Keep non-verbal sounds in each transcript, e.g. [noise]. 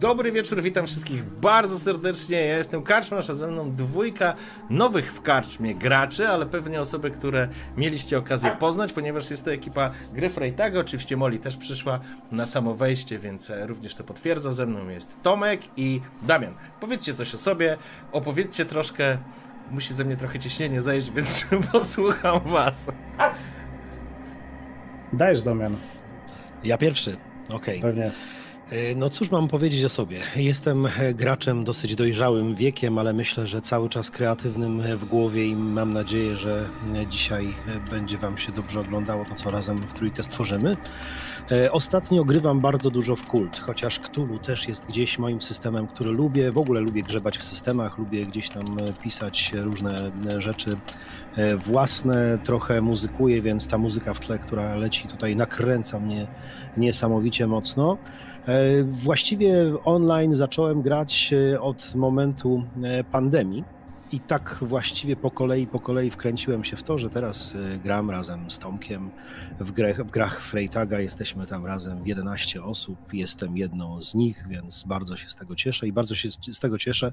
Dobry wieczór, witam wszystkich bardzo serdecznie. Ja jestem Karczman, a ze mną dwójka nowych w Karczmie graczy, ale pewnie osoby, które mieliście okazję poznać, ponieważ jest to ekipa gry Freitaga. Oczywiście Molly też przyszła na samo wejście, więc również to potwierdza. Ze mną jest Tomek i Damian. Powiedzcie coś o sobie, opowiedzcie troszkę. Musi ze mnie trochę ciśnienie zejść, więc [laughs] posłucham was. Dajesz, Damian. Ja pierwszy. Okej. Pewnie. E, No cóż mam powiedzieć o sobie? Jestem e, graczem dosyć dojrzałym wiekiem, ale myślę, że cały czas kreatywnym w głowie i mam nadzieję, że e, dzisiaj będzie Wam się dobrze oglądało to, co razem w trójkę stworzymy. Ostatnio grywam bardzo dużo w kult, chociaż Cthulhu też jest gdzieś moim systemem, który lubię. W ogóle lubię grzebać w systemach, lubię gdzieś tam pisać różne rzeczy własne, trochę muzykuję, więc ta muzyka w tle, która leci tutaj, nakręca mnie niesamowicie mocno. E, Właściwie online zacząłem grać e, od momentu e, pandemii i tak właściwie po kolei, po kolei wkręciłem się w to, że teraz gram razem z Tomkiem w, w grach Freitaga. Jesteśmy tam razem 11 osób, jestem jedną z nich, więc bardzo się z tego cieszę i bardzo się z tego cieszę,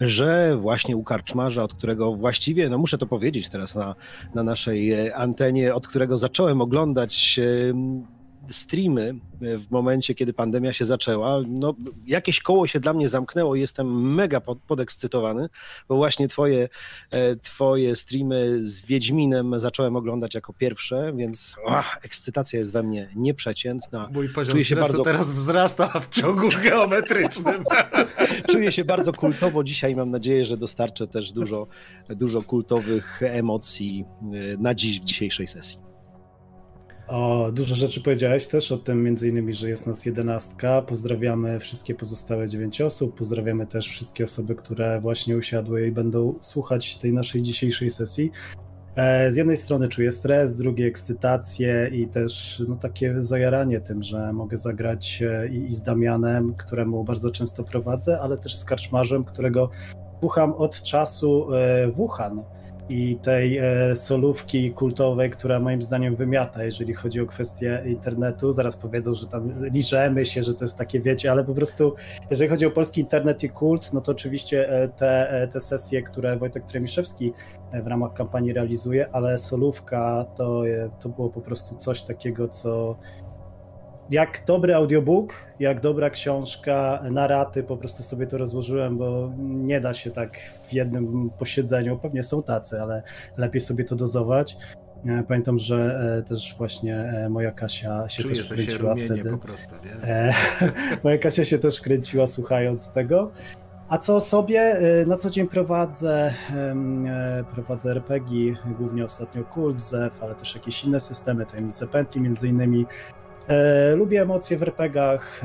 że właśnie u Karczmarza, od którego właściwie, no muszę to powiedzieć teraz na, na naszej antenie, od którego zacząłem oglądać streamy e, w momencie, kiedy pandemia się zaczęła, no jakieś koło się dla mnie zamknęło i jestem mega pod, podekscytowany, bo właśnie twoje, e, twoje streamy z Wiedźminem zacząłem oglądać jako pierwsze, więc ach, ekscytacja jest we mnie nieprzeciętna. Mój poziom Czuję się bardzo- teraz wzrasta w ciągu [laughs] geometrycznym. [laughs] Czuję się bardzo kultowo dzisiaj, mam nadzieję, że dostarczę też dużo, dużo kultowych emocji e, na dziś w dzisiejszej sesji. O, dużo rzeczy powiedziałeś też o tym, między innymi, że jest nas jedenastka. Pozdrawiamy wszystkie pozostałe dziewięć osób. Pozdrawiamy też wszystkie osoby, które właśnie usiadły i będą słuchać tej naszej dzisiejszej sesji. E, Z jednej strony czuję stres, z drugiej ekscytację i też no, takie zajaranie tym, że mogę zagrać e, i, i z Damianem, któremu bardzo często prowadzę, ale też z Karczmarzem, którego słucham od czasu e, Wuhan i tej e, solówki kultowej, która moim zdaniem wymiata, jeżeli chodzi o kwestię internetu. Zaraz powiedzą, że tam liżemy się, że to jest takie, wiecie, ale po prostu jeżeli chodzi o polski internet i kult, no to oczywiście e, te, e, te sesje, które Wojtek Tremiszewski w ramach kampanii realizuje, ale solówka to, to było po prostu coś takiego, co jak dobry audiobook, jak dobra książka, naraty, po prostu sobie to rozłożyłem, bo nie da się tak w jednym posiedzeniu. Pewnie są tacy, ale lepiej sobie to dozować. E, Pamiętam, że e, też właśnie e, moja Kasia się Czuję, też się wkręciła rumienie wtedy. po prostu, nie? [laughs] Moja Kasia się też wkręciła słuchając tego. A co o sobie? Na co dzień prowadzę, prowadzę RPG, głównie ostatnio Kult, Zew, ale też jakieś inne systemy, tajemnice pętli między innymi. E, Lubię emocje w RPGach,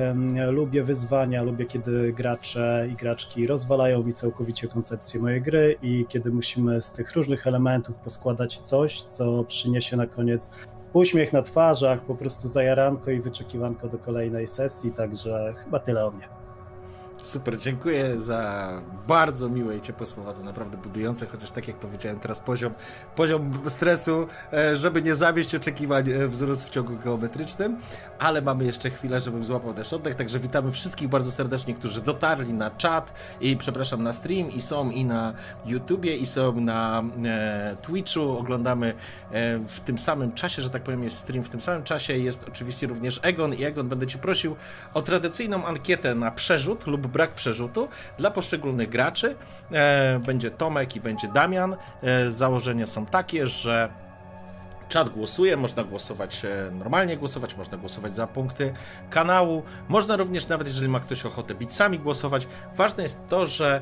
lubię wyzwania, lubię kiedy gracze i graczki rozwalają mi całkowicie koncepcję mojej gry i kiedy musimy z tych różnych elementów poskładać coś, co przyniesie na koniec uśmiech na twarzach, po prostu zajaranko i wyczekiwanko do kolejnej sesji, także chyba tyle o mnie. Super, dziękuję za bardzo miłe i ciepłe słowa, to naprawdę budujące, chociaż tak jak powiedziałem teraz poziom, poziom stresu, e, żeby nie zawieść oczekiwań e, wzrósł w ciągu geometrycznym, ale mamy jeszcze chwilę, żebym złapał też oddech, także witamy wszystkich bardzo serdecznie, którzy dotarli na czat i przepraszam na stream i są i na YouTubie i są na e, Twitchu, oglądamy e, w tym samym czasie, że tak powiem jest stream w tym samym czasie, jest oczywiście również Egon i Egon będę Ci prosił o tradycyjną ankietę na przerzut lub brak przerzutu dla poszczególnych graczy. E, będzie Tomek i będzie Damian. E, założenia są takie, że Czat głosuje, można głosować e, normalnie głosować, można głosować za punkty kanału, można również nawet jeżeli ma ktoś ochotę bitsami głosować. Ważne jest to, że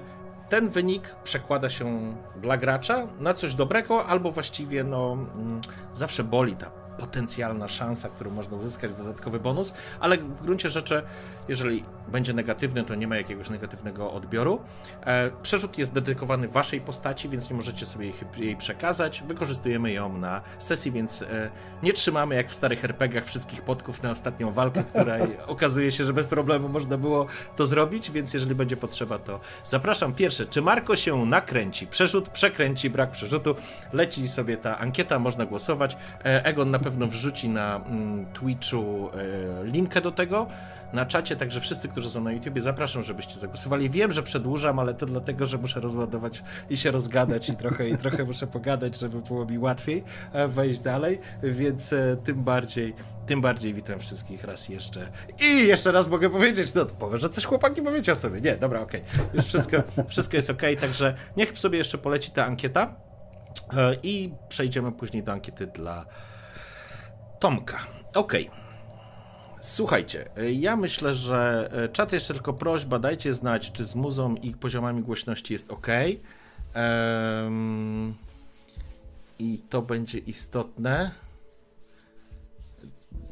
ten wynik przekłada się dla gracza na coś dobrego, albo właściwie no, mm, zawsze boli ta potencjalna szansa, którą można uzyskać, dodatkowy bonus, ale w gruncie rzeczy, jeżeli będzie negatywny, to nie ma jakiegoś negatywnego odbioru. E, przerzut jest dedykowany waszej postaci, więc nie możecie sobie jej przekazać. Wykorzystujemy ją na sesji, więc e, nie trzymamy jak w starych RPGach wszystkich podków na ostatnią walkę, której [laughs] okazuje się, że bez problemu można było to zrobić, więc jeżeli będzie potrzeba, to zapraszam. Pierwsze, czy Marko się nakręci? Przerzut, przekręci, brak przerzutu. Leci sobie ta ankieta, można głosować. E, Egon na pewno wrzuci na mm, Twitchu linkę do tego na czacie, także wszyscy, którzy są na YouTubie, zapraszam, żebyście zagłosowali. Wiem, że przedłużam, ale to dlatego, że muszę rozładować i się rozgadać i trochę, i trochę muszę pogadać, żeby było mi łatwiej e, wejść dalej, więc e, tym bardziej tym bardziej witam wszystkich raz jeszcze. I jeszcze raz mogę powiedzieć, no że coś chłopaki powiecie o sobie. Nie, dobra, okej. Okay. Już wszystko, wszystko jest okej, okay, także niech sobie jeszcze poleci ta ankieta e, i przejdziemy później do ankiety dla Tomka. Okej. Okay. Słuchajcie, e, ja myślę, że e, czat jeszcze tylko prośba, dajcie znać, czy z muzą i poziomami głośności jest ok. Um, I to będzie istotne.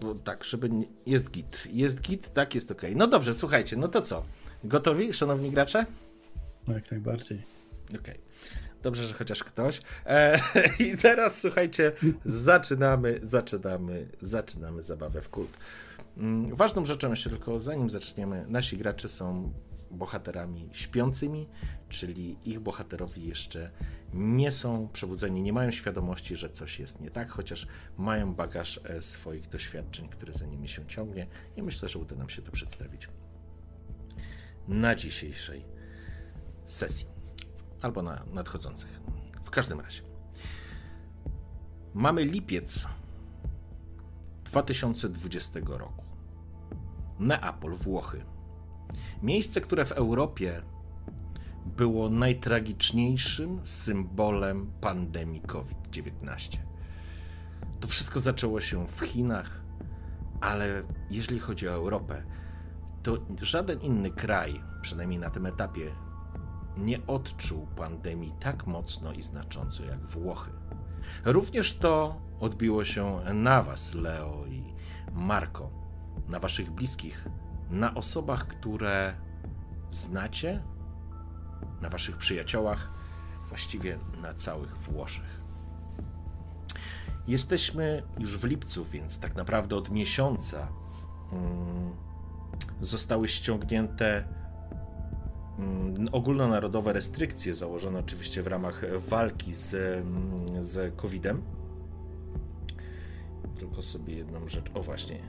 Bo tak, żeby. Nie... Jest git. Jest git, tak, jest ok. No dobrze, słuchajcie, no to co? Gotowi, szanowni gracze? Jak najbardziej. Okej. Okay. Dobrze, że chociaż ktoś. E, [laughs] I teraz słuchajcie, zaczynamy, zaczynamy, zaczynamy zabawę w kult. Mm, ważną rzeczą jeszcze tylko, zanim zaczniemy, nasi gracze są bohaterami śpiącymi, czyli ich bohaterowie jeszcze nie są przebudzeni, nie mają świadomości, że coś jest nie tak, chociaż mają bagaż e, swoich doświadczeń, który za nimi się ciągnie i myślę, że uda nam się to przedstawić na dzisiejszej sesji albo na nadchodzących. W każdym razie. Mamy lipiec 2020 roku. Neapol, Włochy. Miejsce, które w Europie było najtragiczniejszym symbolem pandemii COVID-19. To wszystko zaczęło się w Chinach, ale jeżeli chodzi o Europę, to żaden inny kraj, przynajmniej na tym etapie, nie odczuł pandemii tak mocno i znacząco jak Włochy. Również to odbiło się na Was, Leo i Marco na waszych bliskich, na osobach, które znacie, na waszych przyjaciołach, właściwie na całych Włoszech. Jesteśmy już w lipcu, więc tak naprawdę od miesiąca mm, zostały ściągnięte ogólnonarodowe restrykcje, założone oczywiście w ramach walki z, mm, z COVID-em tylko sobie jedną rzecz. O właśnie.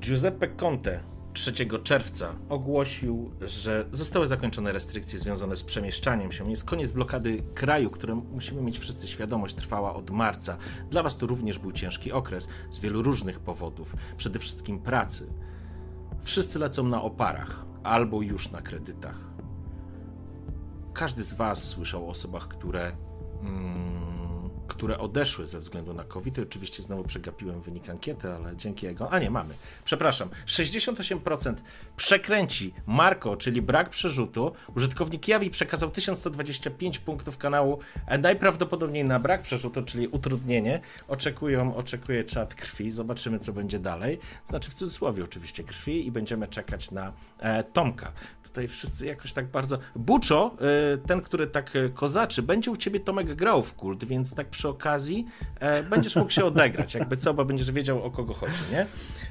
Giuseppe Conte 3 czerwca ogłosił, że zostały zakończone restrykcje związane z przemieszczaniem się. Jest koniec blokady kraju, które musimy mieć wszyscy świadomość, trwała od marca. Dla Was to również był ciężki okres z wielu różnych powodów, przede wszystkim pracy. Wszyscy lecą na oparach albo już na kredytach. Każdy z Was słyszał o osobach, które. Mm, które odeszły ze względu na COVID. Oczywiście znowu przegapiłem wynik ankiety, ale dzięki jego. A nie, mamy. Przepraszam. 68% przekręci Marko, czyli brak przerzutu. Użytkownik Jawi przekazał 1125 punktów kanału, e, najprawdopodobniej na brak przerzutu, czyli utrudnienie. Oczekują, oczekuje czat krwi. Zobaczymy, co będzie dalej. Znaczy w cudzysłowie oczywiście krwi i będziemy czekać na e, Tomka tutaj wszyscy jakoś tak bardzo... Buczo, y, ten, który tak y, kozaczy, będzie u ciebie Tomek grał w kult, więc tak przy okazji e, będziesz mógł się odegrać, jakby co, bo będziesz wiedział o kogo chodzi, nie?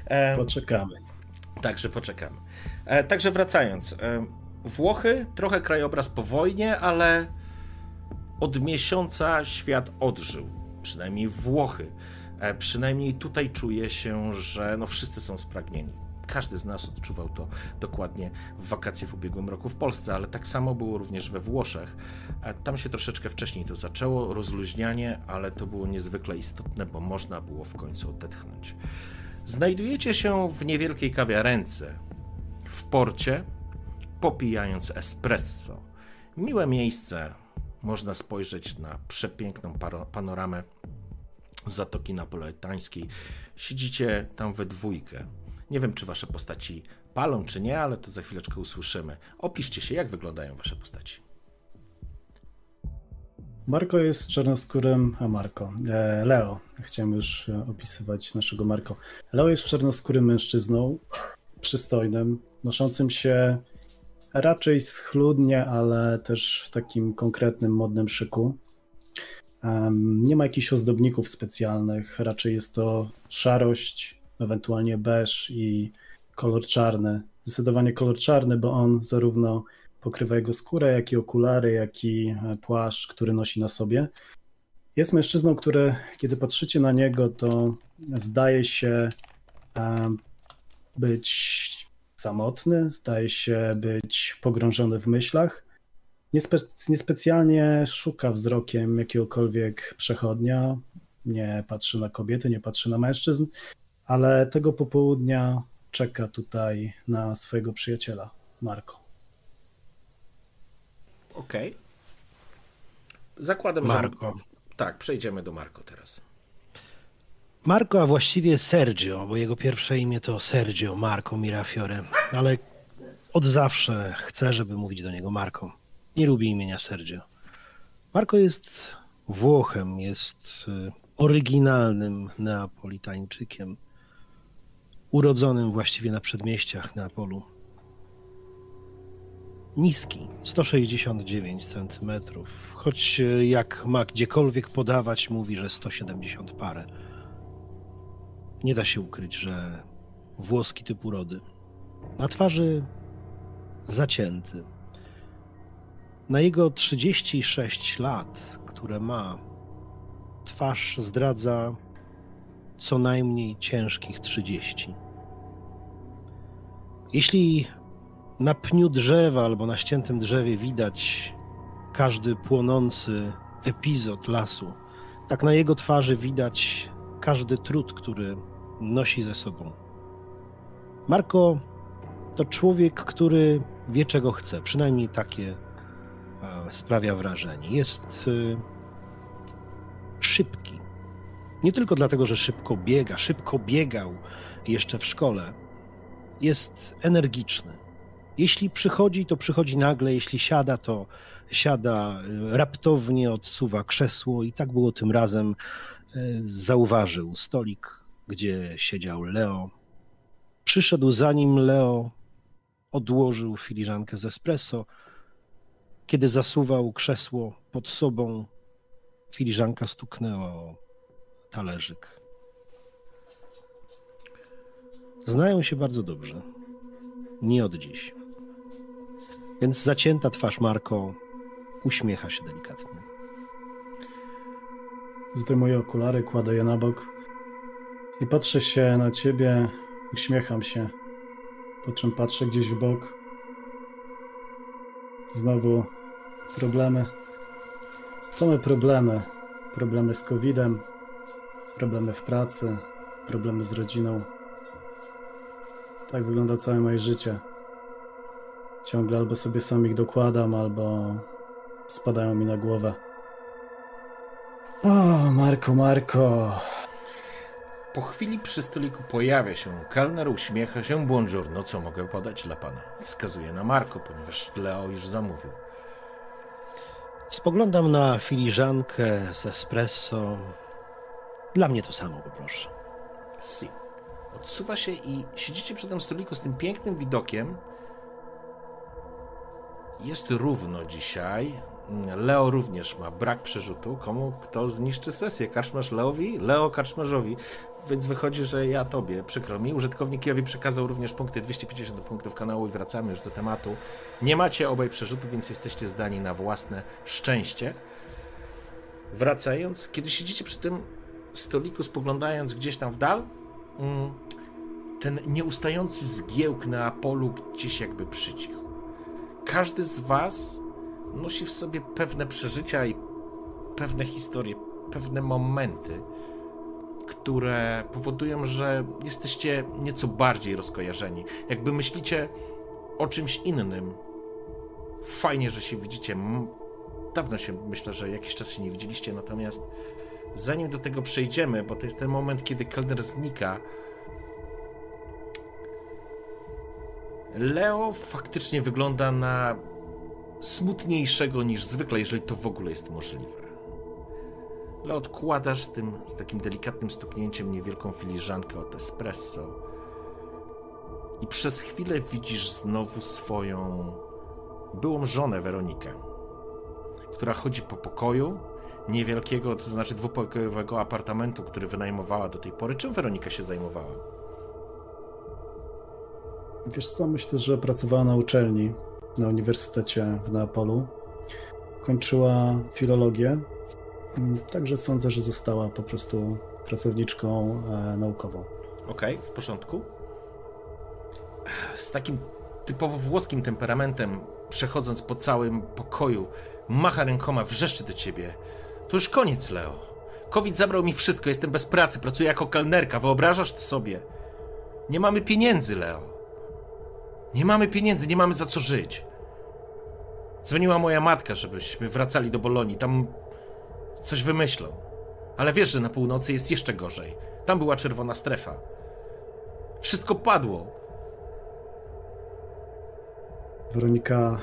E, poczekamy. Także poczekamy. E, także wracając. Włochy, trochę krajobraz po wojnie, ale od miesiąca świat odżył. Przynajmniej Włochy. Przynajmniej tutaj czuje się, że no wszyscy są spragnieni każdy z nas odczuwał to dokładnie w wakacje w ubiegłym roku w Polsce, ale tak samo było również we Włoszech. Tam się troszeczkę wcześniej to zaczęło, rozluźnianie, ale to było niezwykle istotne, bo można było w końcu odetchnąć. Znajdujecie się w niewielkiej kawiarence w porcie, popijając espresso. Miłe miejsce, można spojrzeć na przepiękną panoramę Zatoki Napoleońskiej. Siedzicie tam we dwójkę. Nie wiem, czy wasze postaci palą, czy nie, ale to za chwileczkę usłyszymy. Opiszcie się, jak wyglądają wasze postaci. Marko jest czarnoskórym, a Marko, e, Leo, chciałem już e, opisywać naszego Marko. Leo jest czarnoskórym mężczyzną, przystojnym, noszącym się raczej schludnie, ale też w takim konkretnym, modnym szyku. Nie ma jakichś ozdobników specjalnych, raczej jest to szarość, ewentualnie beż i kolor czarny. Zdecydowanie kolor czarny, bo on zarówno pokrywa jego skórę, jak i okulary, jak i e, płaszcz, który nosi na sobie. Jest mężczyzną, który, kiedy patrzycie na niego, to zdaje się być samotny, zdaje się być pogrążony w myślach. Niespe niespecjalnie szuka wzrokiem jakiegokolwiek przechodnia, nie patrzy na kobiety, nie patrzy na mężczyzn, ale tego popołudnia czeka tutaj na swojego przyjaciela, Marko. Okej. Okay. Zakładam, Marko. że... Tak, przejdziemy do Marko teraz. Marco, a właściwie Sergio, bo jego pierwsze imię to Sergio Marco Mirafiore, ale od zawsze chcę, żeby mówić do niego Marco. Nie lubi imienia Sergio. Marco jest Włochem, jest y, oryginalnym Neapolitańczykiem, urodzonym właściwie na przedmieściach Neapolu. Niski, 169 cm, choć y, jak ma gdziekolwiek podawać, mówi, że 170 parę. Nie da się ukryć, że włoski typ urody. Na twarzy zacięty. Na jego 36 lat, które ma, twarz zdradza co najmniej ciężkich 30. Jeśli na pniu drzewa albo na ściętym drzewie widać każdy płonący epizod lasu, tak na jego twarzy widać każdy trud, który nosi ze sobą. Marko to człowiek, który wie, czego chce. Przynajmniej takie e, sprawia wrażenie. Jest e, szybki. Nie tylko dlatego, że szybko biega, szybko biegał jeszcze w szkole. Jest energiczny. Jeśli przychodzi, to przychodzi nagle, jeśli siada, to siada e, raptownie, odsuwa krzesło i tak było tym razem. Zauważył stolik gdzie siedział Leo. Przyszedł zanim Leo odłożył filiżankę z espresso. Kiedy zasuwał krzesło pod sobą, filiżanka stuknęła o talerzyk. Znają się bardzo dobrze. Nie od dziś. Więc zacięta twarz Marko uśmiecha się delikatnie. Zdejmuję okulary, kładę je na bok i patrzę się na ciebie, uśmiecham się, po czym patrzę gdzieś w bok. Znowu problemy. Same problemy. Problemy z COVID-em, problemy w pracy, problemy z rodziną. Tak wygląda całe moje życie. Ciągle albo sobie sam ich dokładam, albo spadają mi na głowę. O, Marko, Marko. Po chwili przy stoliku pojawia się kelner, uśmiecha się. Buongiorno, co mogę podać dla pana? Wskazuje na Marko, ponieważ Leo już zamówił. Spoglądam na filiżankę z espresso. Dla mnie to samo, poproszę. Si. Odsuwa się i siedzicie przy tym stoliku z tym pięknym widokiem. Jest równo dzisiaj. Leo również ma brak przerzutu. Komu kto zniszczy sesję? Karczmarz Leowi? Leo Karczmarzowi. Więc wychodzi, że ja tobie, przykro mi. Użytkownik Jowi przekazał również punkty 250 punktów kanału i wracamy już do tematu. Nie macie obaj przerzutów, więc jesteście zdani na własne szczęście. Wracając, kiedy siedzicie przy tym stoliku, spoglądając gdzieś tam w dal, mm, ten neustający zgiełk na Apolu gdzieś jakby przycichł. Każdy z was nosi w sobie pewne przeżycia i pewne historie, pewne momenty, które powodują, że jesteście nieco bardziej rozkojarzeni. Jakby myślicie o czymś innym. Fajnie, że się widzicie. Dawno się, myślę, że jakiś czas się nie widzieliście, natomiast zanim do tego przejdziemy, bo to jest ten moment, kiedy kelner znika, Leo faktycznie wygląda na smutniejszego niż zwykle, jeżeli to w ogóle jest możliwe. ale odkładasz z tym, z takim delikatnym stuknięciem niewielką filiżankę od espresso i przez chwilę widzisz znowu swoją byłą żonę Weronikę, która chodzi po pokoju niewielkiego, to znaczy dwupokojowego apartamentu, który wynajmowała do tej pory. Czym Weronika się zajmowała? Wiesz co, myślę, że pracowała na uczelni na Uniwersytecie w Neapolu. Kończyła filologię, mm, także sądzę, że została po prostu pracowniczką e, naukową. Okej, okay, w porządku. Z takim typowo włoskim temperamentem, przechodząc po całym pokoju, macha rękoma, wrzeszczy do ciebie. To już koniec, Leo. COVID zabrał mi wszystko, jestem bez pracy, pracuję jako kelnerka, wyobrażasz to sobie? Nie mamy pieniędzy, Leo. Nie mamy pieniędzy, nie mamy za co żyć. Dzwoniła moja matka, żebyśmy wracali do Bolonii. Tam coś wymyślą. Ale wiesz, że na północy jest jeszcze gorzej. Tam była czerwona strefa. Wszystko padło. Weronika.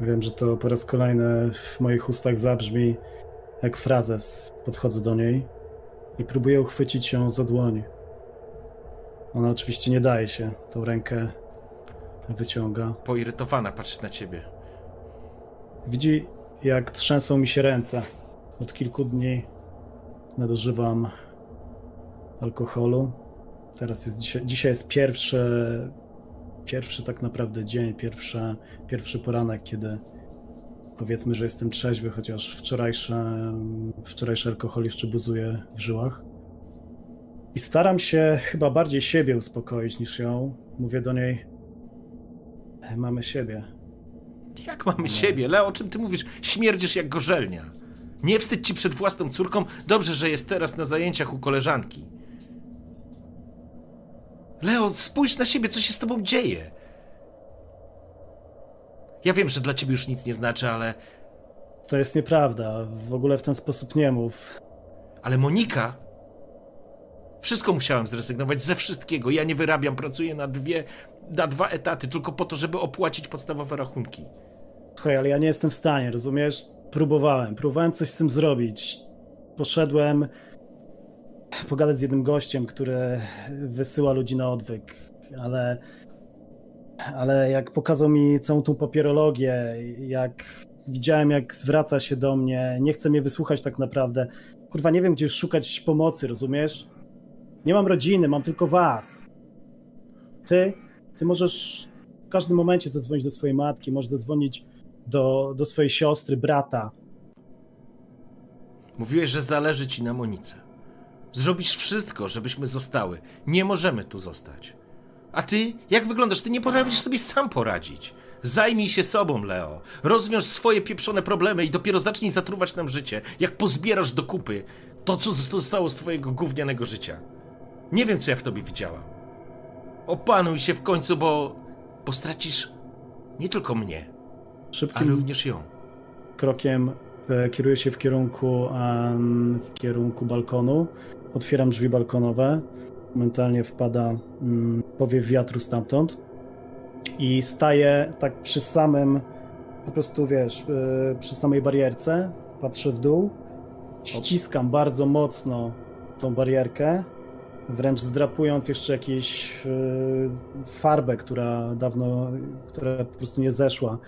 Wiem, że to po raz kolejny w moich ustach zabrzmi jak frazes. Podchodzę do niej i próbuję uchwycić ją za dłoń. Ona oczywiście nie daje się. Tą rękę wyciąga. Poirytowana patrzy na ciebie. Widzi, jak trzęsą mi się ręce. Od kilku dni nadużywam alkoholu. Teraz jest dzisiaj, dzisiaj jest pierwszy, pierwszy tak naprawdę dzień, pierwszy, pierwszy poranek, kiedy powiedzmy, że jestem trzeźwy, chociaż wczorajszy, wczorajszy alkohol jeszcze buzuje w żyłach. I staram się chyba bardziej siebie uspokoić niż ją. Mówię do niej: Mamy siebie. Jak mamy siebie? Leo, o czym ty mówisz? Śmierdzisz jak gorzelnia. Nie wstydź ci przed własną córką. Dobrze, że jest teraz na zajęciach u koleżanki. Leo, spójrz na siebie, co się z tobą dzieje. Ja wiem, że dla ciebie już nic nie znaczy, ale. To jest nieprawda. W ogóle w ten sposób nie mów. Ale Monika wszystko musiałem zrezygnować ze wszystkiego. Ja nie wyrabiam, pracuję na dwie, na dwa etaty tylko po to, żeby opłacić podstawowe rachunki. Słuchaj, ale ja nie jestem w stanie, rozumiesz? Próbowałem, próbowałem coś z tym zrobić. Poszedłem pogadać z jednym gościem, który wysyła ludzi na odwyk, ale ale jak pokazał mi całą tą papierologię, jak widziałem, jak zwraca się do mnie, nie chce mnie wysłuchać tak naprawdę. Kurwa, nie wiem, gdzie szukać pomocy, rozumiesz? Nie mam rodziny, mam tylko was. Ty, ty możesz w każdym momencie zadzwonić do swojej matki, możesz zadzwonić do, do swojej siostry, brata. Mówiłeś, że zależy ci na Monice. Zrobisz wszystko, żebyśmy zostały. Nie możemy tu zostać. A ty, jak wyglądasz? Ty nie potrafisz sobie sam poradzić. Zajmij się sobą, Leo. Rozwiąż swoje pieprzone problemy i dopiero zacznij zatruwać nam życie, jak pozbierasz do kupy to, co zostało z twojego gównianego życia. Nie wiem, co ja w tobie widziałam. Opanuj się w końcu, bo, bo stracisz nie tylko mnie, Szybkim ale również ją. Krokiem e, kieruję się w kierunku, w kierunku balkonu. Otwieram drzwi balkonowe. Momentalnie wpada mm, powiew wiatru stamtąd i staję tak przy samym, po prostu wiesz, e, przy samej barierce. Patrzę w dół, ściskam bardzo mocno tą barierkę wręcz zdrapując jeszcze jakąś farbę, która dawno, która po prostu nie zeszła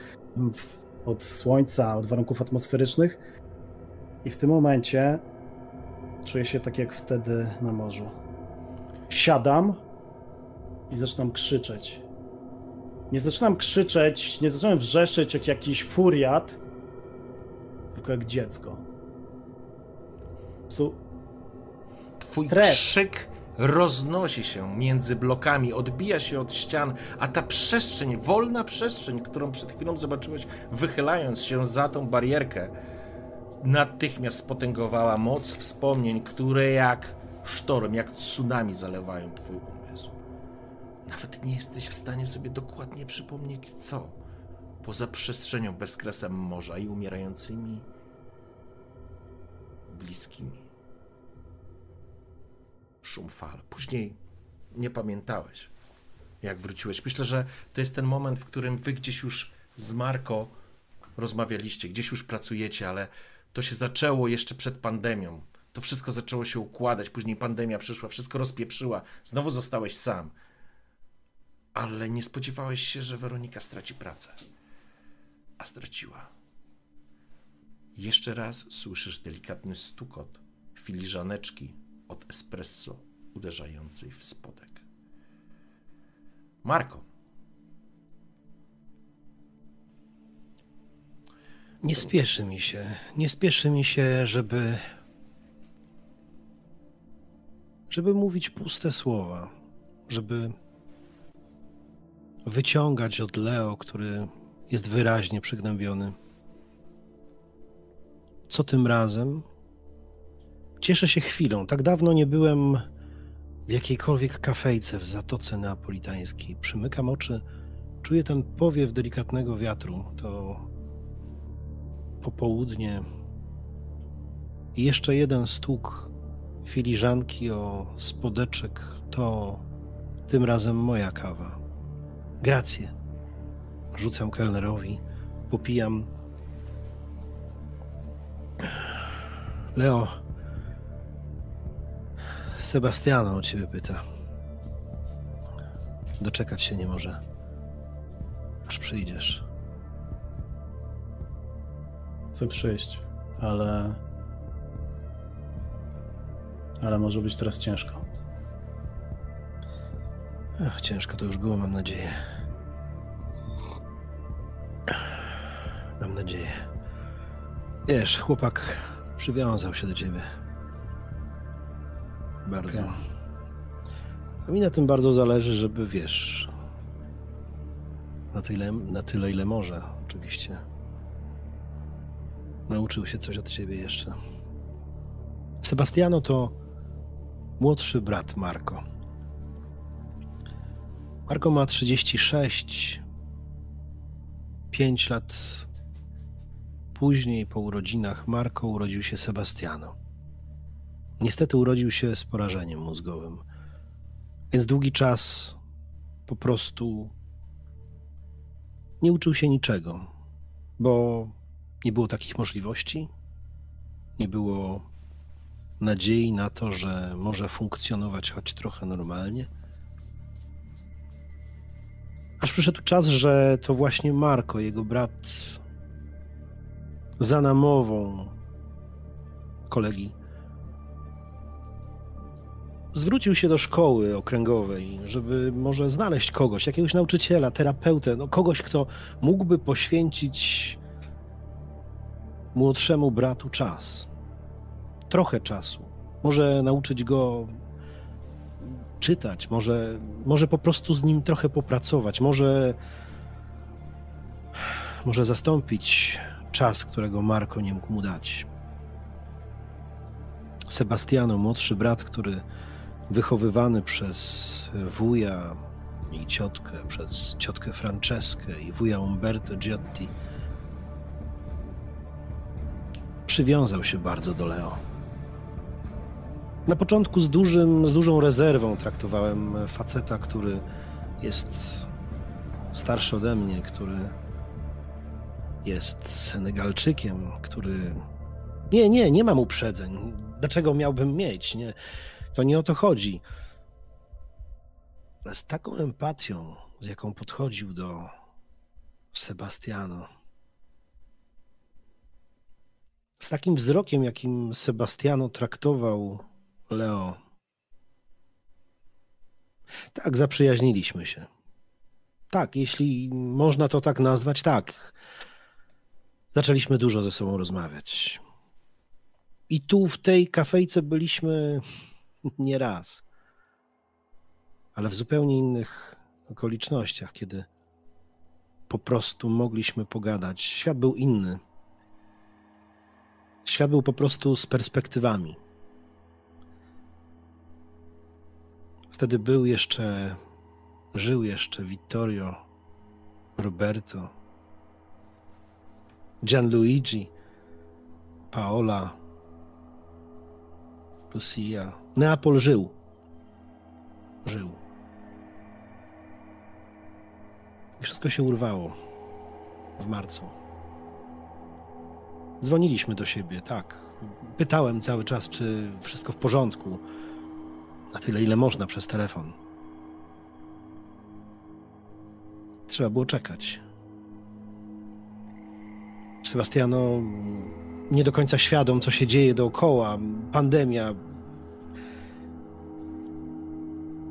od słońca, od warunków atmosferycznych. I w tym momencie czuję się tak jak wtedy na morzu. Siadam i zaczynam krzyczeć. Nie zaczynam krzyczeć, nie zaczynam wrzeszczeć jak jakiś furiat, tylko jak dziecko. Twój Stres. krzyk roznosi się między blokami, odbija się od ścian, a ta przestrzeń, wolna przestrzeń, którą przed chwilą zobaczyłeś, wychylając się za tą barierkę, natychmiast spotęgowała moc wspomnień, które jak sztorm, jak tsunami zalewają twój umysł. Nawet nie jesteś w stanie sobie dokładnie przypomnieć co, poza przestrzenią bezkresem morza i umierającymi bliskimi szum fal. Później nie pamiętałeś, jak wróciłeś. Myślę, że to jest ten moment, w którym wy gdzieś już z Marko rozmawialiście, gdzieś już pracujecie, ale To się zaczęło jeszcze przed pandemią. To wszystko zaczęło się układać, później pandemia przyszła, wszystko rozpieprzyła, znowu zostałeś sam. Ale nie spodziewałeś się, że Weronika straci pracę. A straciła. Jeszcze raz słyszysz delikatny stukot filiżaneczki od espresso uderzającej w spodek. Marko. Nie spieszy mi się, nie spieszy mi się, żeby. żeby mówić puste słowa, żeby wyciągać od Leo, który jest wyraźnie przygnębiony. Co tym razem? Cieszę się chwilą. Tak dawno nie byłem w jakiejkolwiek kafejce w Zatoce Neapolitańskiej. Przymykam oczy, czuję ten powiew delikatnego wiatru. To popołudnie i jeszcze jeden stuk filiżanki o spodeczek to tym razem moja kawa. Grację. Rzucam kelnerowi, popijam. Leo, Sebastiano o ciebie pyta. Doczekać się nie może. Aż przyjdziesz. Chcę przyjść, ale. Ale może być teraz ciężko. Ach, ciężko to już było, mam nadzieję. Mam nadzieję. Wiesz, chłopak przywiązał się do ciebie. Bardzo. A mi na tym bardzo zależy, żeby wiesz. Na tyle, na tyle, ile może, oczywiście. Nauczył się coś od ciebie jeszcze. Sebastiano to młodszy brat Marco. Marco ma 36. 5 lat później, po urodzinach, Marco urodził się Sebastiano. Niestety urodził się z porażeniem mózgowym, więc długi czas po prostu nie uczył się niczego, bo nie było takich możliwości, nie było nadziei na to, że może funkcjonować choć trochę normalnie. Aż przyszedł czas, że to właśnie Marko, jego brat, za namową kolegi, zwrócił się do szkoły okręgowej, żeby może znaleźć kogoś, jakiegoś nauczyciela, terapeutę, no kogoś, kto mógłby poświęcić młodszemu bratu czas. Trochę czasu. Może nauczyć go czytać, może, może po prostu z nim trochę popracować, może, może zastąpić czas, którego Marko nie mógł mu dać. Sebastiano, młodszy brat, który wychowywany przez wuja i ciotkę, przez ciotkę Franceskę i wuja Umberto Giotti, przywiązał się bardzo do Leo. Na początku z, dużym, z dużą rezerwą traktowałem faceta, który jest starszy ode mnie, który jest Senegalczykiem, który. Nie, nie, nie mam uprzedzeń. Dlaczego miałbym mieć? Nie, to nie o to chodzi. Ale z taką empatią, z jaką podchodził do Sebastiano, z takim wzrokiem, jakim Sebastiano traktował Leo. Tak, zaprzyjaźniliśmy się. Tak, jeśli można to tak nazwać, tak. Zaczęliśmy dużo ze sobą rozmawiać. I tu w tej kafejce byliśmy [laughs] nie raz, ale w zupełnie innych okolicznościach, kiedy po prostu mogliśmy pogadać. Świat był inny. Świat był po prostu z perspektywami. Wtedy był jeszcze, żył jeszcze Vittorio, Roberto, Gianluigi, Paola, Lucia. Neapol żył. Żył. I wszystko się urwało w marcu. Dzwoniliśmy do siebie, tak. Pytałem cały czas, czy wszystko w porządku. Na tyle, ile można przez telefon. Trzeba było czekać. Sebastiano nie do końca świadom, co się dzieje dookoła. Pandemia.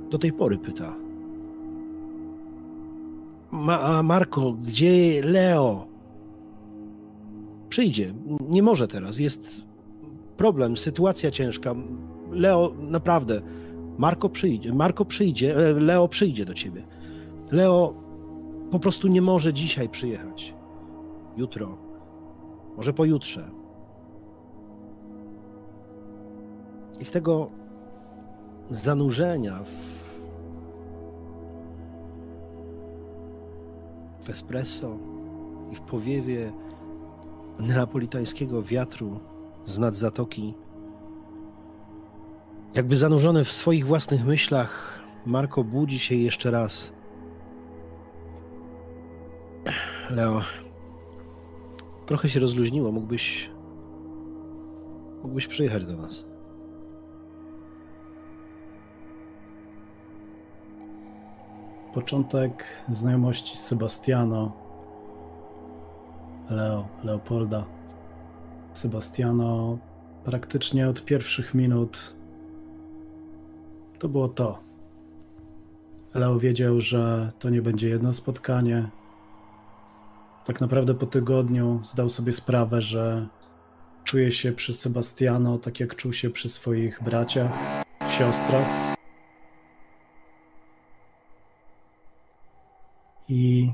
Do tej pory pyta. Ma, Marko, gdzie Leo? Przyjdzie. Nie może teraz. Jest problem, sytuacja ciężka. Leo, naprawdę. Marko przyjdzie. Marko przyjdzie. e, Leo przyjdzie do ciebie. Leo po prostu nie może dzisiaj przyjechać. Jutro. Może pojutrze. I z tego zanurzenia w, w espresso i w powiewie neapolitańskiego wiatru z nad zatoki, jakby zanurzony w swoich własnych myślach, Marko budzi się jeszcze raz. Leo, trochę się rozluźniło. Mógłbyś. Mógłbyś przyjechać do nas. Początek znajomości z Sebastiano, Leo, Leopolda. Sebastiano praktycznie od pierwszych minut to było to. Leo wiedział, że to nie będzie jedno spotkanie. Tak naprawdę po tygodniu zdał sobie sprawę, że czuje się przy Sebastiano tak jak czuł się przy swoich braciach, siostrach. I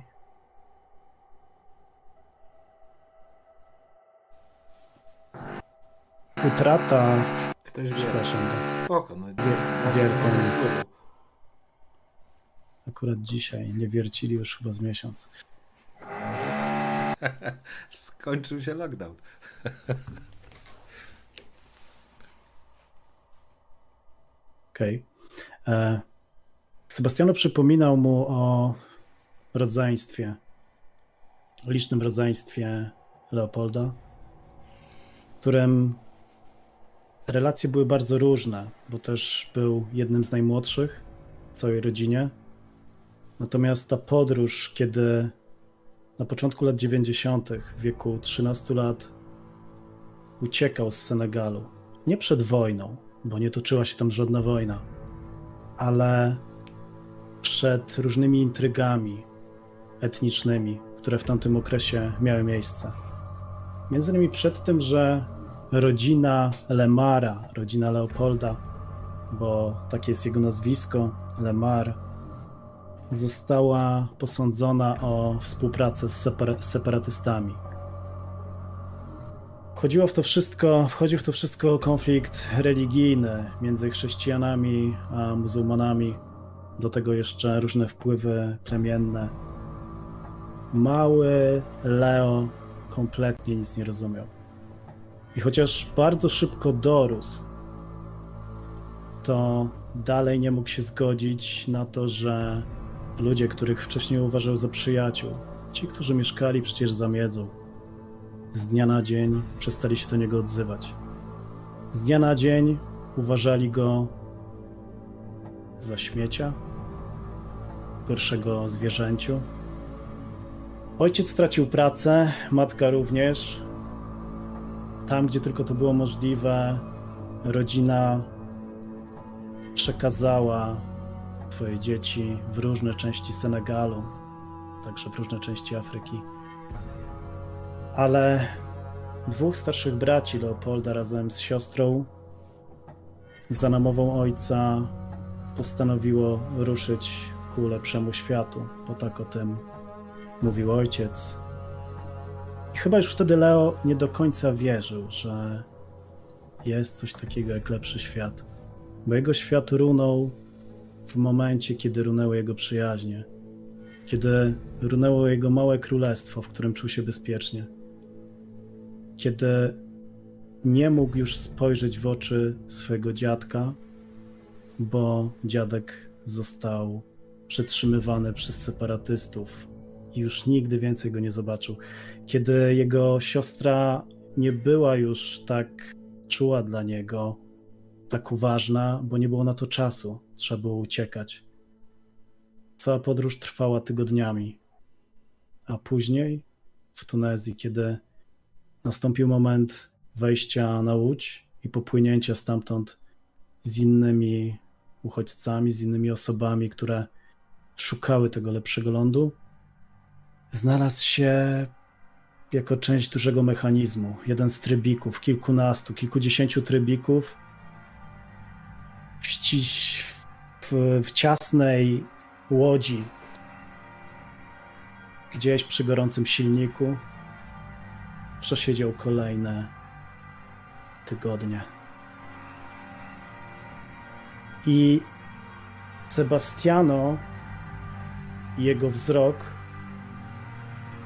utrata, Ktoś wie. przepraszam, Spoko, no. Wie- wiercą akurat dzisiaj nie wiercili już chyba z miesiąc. [laughs] Skończył się lockdown. [laughs] Okej. E, Sebastiano przypominał mu o rodzeństwie, licznym rodzeństwie Leopolda, którym relacje były bardzo różne, bo też był jednym z najmłodszych w całej rodzinie. Natomiast ta podróż, kiedy na początku lat 90., w wieku 13 lat, uciekał z Senegalu, nie przed wojną, bo nie toczyła się tam żadna wojna, ale przed różnymi intrygami etnicznymi, które w tamtym okresie miały miejsce. Między innymi przed tym, że rodzina Lemara, rodzina Leopolda, bo takie jest jego nazwisko, Lemar, została posądzona o współpracę z separa- separatystami. Wchodziło w to wszystko, wchodził w to wszystko konflikt religijny między chrześcijanami a muzułmanami. Do tego jeszcze różne wpływy plemienne. Mały Leo kompletnie nic nie rozumiał. I chociaż bardzo szybko dorósł, to dalej nie mógł się zgodzić na to, że ludzie, których wcześniej uważał za przyjaciół, ci, którzy mieszkali przecież za miedzą, z dnia na dzień przestali się do niego odzywać. Z dnia na dzień uważali go za śmiecia, gorszego zwierzęciu. Ojciec stracił pracę, matka również. Tam, gdzie tylko to było możliwe, rodzina przekazała Twoje dzieci w różne części Senegalu, także w różne części Afryki. Ale dwóch starszych braci Leopolda razem z siostrą za namową ojca postanowiło ruszyć ku lepszemu światu, bo tak o tym mówił ojciec. Chyba już wtedy Leo nie do końca wierzył, że jest coś takiego jak lepszy świat, bo jego świat runął w momencie, kiedy runęły jego przyjaźnie, kiedy runęło jego małe królestwo, w którym czuł się bezpiecznie, kiedy nie mógł już spojrzeć w oczy swojego dziadka, bo dziadek został przetrzymywany przez separatystów i już nigdy więcej go nie zobaczył. Kiedy jego siostra nie była już tak czuła dla niego, tak uważna, bo nie było na to czasu. Trzeba było uciekać. Cała podróż trwała tygodniami. A później w Tunezji, kiedy nastąpił moment wejścia na łódź i popłynięcia stamtąd z innymi uchodźcami, z innymi osobami, które szukały tego lepszego lądu, znalazł się jako część dużego mechanizmu. Jeden z trybików, kilkunastu, kilkudziesięciu trybików w, w, w ciasnej łodzi, gdzieś przy gorącym silniku, przesiedział kolejne tygodnie. I Sebastiano jego wzrok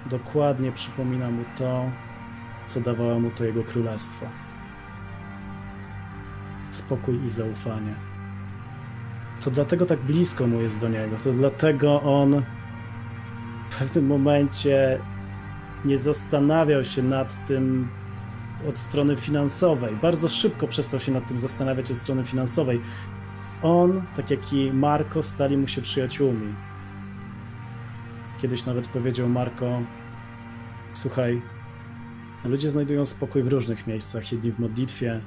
dokładnie przypomina mu to, co dawało mu to jego królestwo. Spokój i zaufanie. To dlatego tak blisko mu jest do niego. To dlatego on w pewnym momencie nie zastanawiał się nad tym od strony finansowej. Bardzo szybko przestał się nad tym zastanawiać od strony finansowej. On, tak jak i Marco, stali mu się przyjaciółmi. Kiedyś nawet powiedział Marco: Słuchaj, ludzie znajdują spokój w różnych miejscach. Jedni w modlitwie,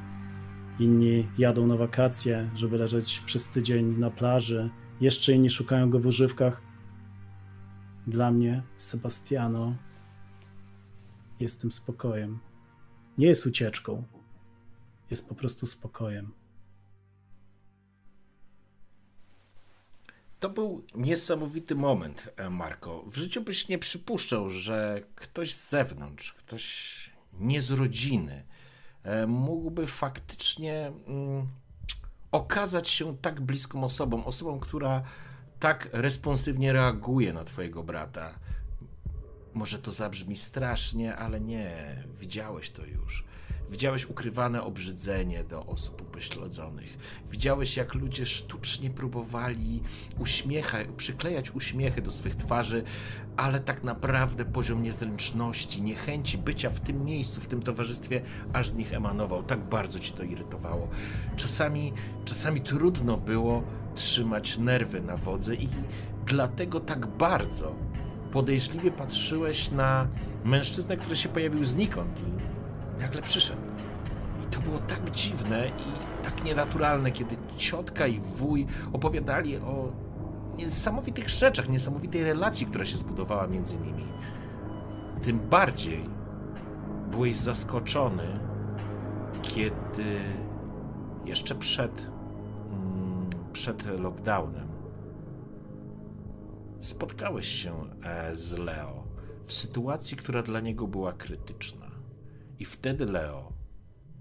inni jadą na wakacje, żeby leżeć przez tydzień na plaży, jeszcze inni szukają go w używkach. Dla mnie, Sebastiano, jest tym spokojem. Nie jest ucieczką, jest po prostu spokojem. To był niesamowity moment, e, Marko. W życiu byś nie przypuszczał, że ktoś z zewnątrz, ktoś nie z rodziny, e, mógłby faktycznie mm, okazać się tak bliską osobą, osobą, która tak responsywnie reaguje na Twojego brata. Może to zabrzmi strasznie, ale nie, widziałeś to już. Widziałeś ukrywane obrzydzenie do osób upośledzonych. Widziałeś, jak ludzie sztucznie próbowali uśmiecha, przyklejać uśmiechy do swych twarzy, ale tak naprawdę poziom niezręczności, niechęci bycia w tym miejscu, w tym towarzystwie, aż z nich emanował. Tak bardzo ci to irytowało. Czasami, czasami trudno było trzymać nerwy na wodze i dlatego tak bardzo podejrzliwie patrzyłeś na mężczyznę, który się pojawił znikąd nagle przyszedł. I to było tak dziwne i tak nienaturalne, kiedy ciotka i wuj opowiadali o niesamowitych rzeczach, niesamowitej relacji, która się zbudowała między nimi. Tym bardziej byłeś zaskoczony, kiedy jeszcze przed, mm, przed lockdownem spotkałeś się e, z Leo w sytuacji, która dla niego była krytyczna. I wtedy Leo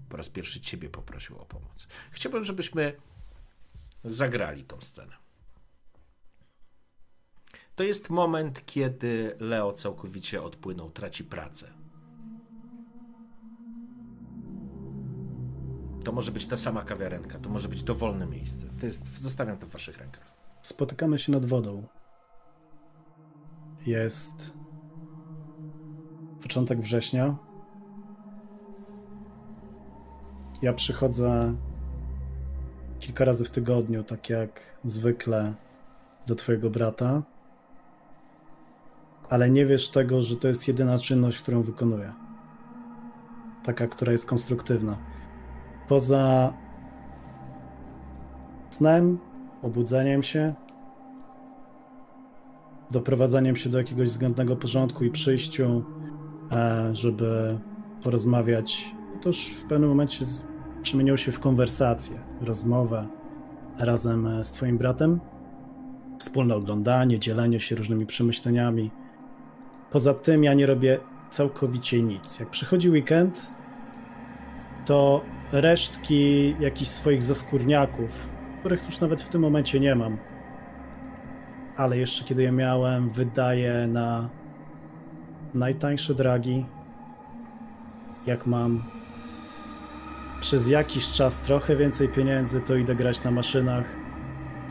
po raz pierwszy ciebie poprosił o pomoc. Chciałbym, żebyśmy zagrali tą scenę. To jest moment, kiedy Leo całkowicie odpłynął, traci pracę. To może być ta sama kawiarenka, to może być dowolne miejsce. To jest, zostawiam to w waszych rękach. Spotykamy się nad wodą. Jest początek września. Ja przychodzę kilka razy w tygodniu, tak jak zwykle, do Twojego brata, ale nie wiesz tego, że to jest jedyna czynność, którą wykonuję. Taka, która jest konstruktywna. Poza snem, obudzeniem się, doprowadzaniem się do jakiegoś względnego porządku i przyjściu, e, żeby porozmawiać już w pewnym momencie przemieniło się w konwersację, rozmowę razem e, z Twoim bratem. Wspólne oglądanie, dzielenie się różnymi przemyśleniami. Poza tym ja nie robię całkowicie nic. Jak przychodzi weekend, to resztki jakichś swoich zaskórniaków, których już nawet w tym momencie nie mam, ale jeszcze kiedy je miałem, wydaję na najtańsze dragi. Jak mam przez jakiś czas trochę więcej pieniędzy, to idę grać na maszynach,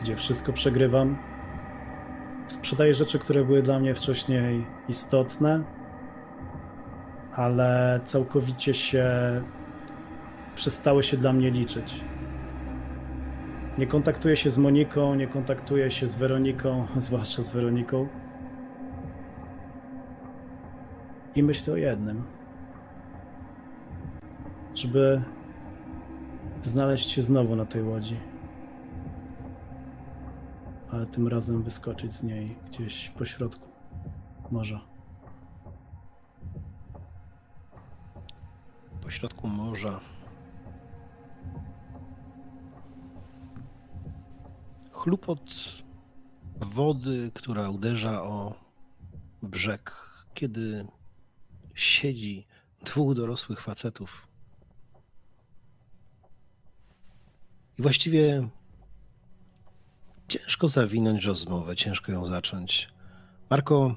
gdzie wszystko przegrywam. Sprzedaję rzeczy, które były dla mnie wcześniej istotne, ale całkowicie się przestały się dla mnie liczyć. Nie kontaktuję się z Moniką, nie kontaktuję się z Weroniką, [laughs] zwłaszcza z Weroniką. I myślę o jednym. Żeby znaleźć się znowu na tej łodzi. Ale tym razem wyskoczyć z niej gdzieś po środku morza. Po środku morza. Chlupot wody, która uderza o brzeg, kiedy siedzi dwóch dorosłych facetów. I właściwie ciężko zawinąć rozmowę, ciężko ją zacząć. Marko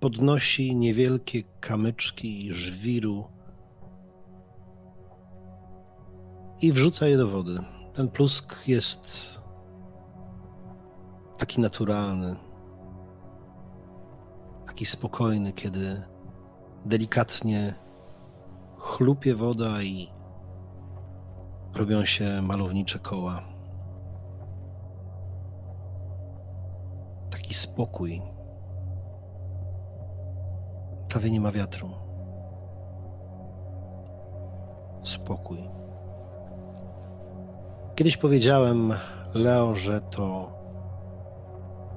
podnosi niewielkie kamyczki żwiru i wrzuca je do wody. Ten plusk jest taki naturalny, taki spokojny, kiedy delikatnie chlupie woda i robią się malownicze koła. Taki spokój. Prawie nie ma wiatru. Spokój. Kiedyś powiedziałem Leo, że to,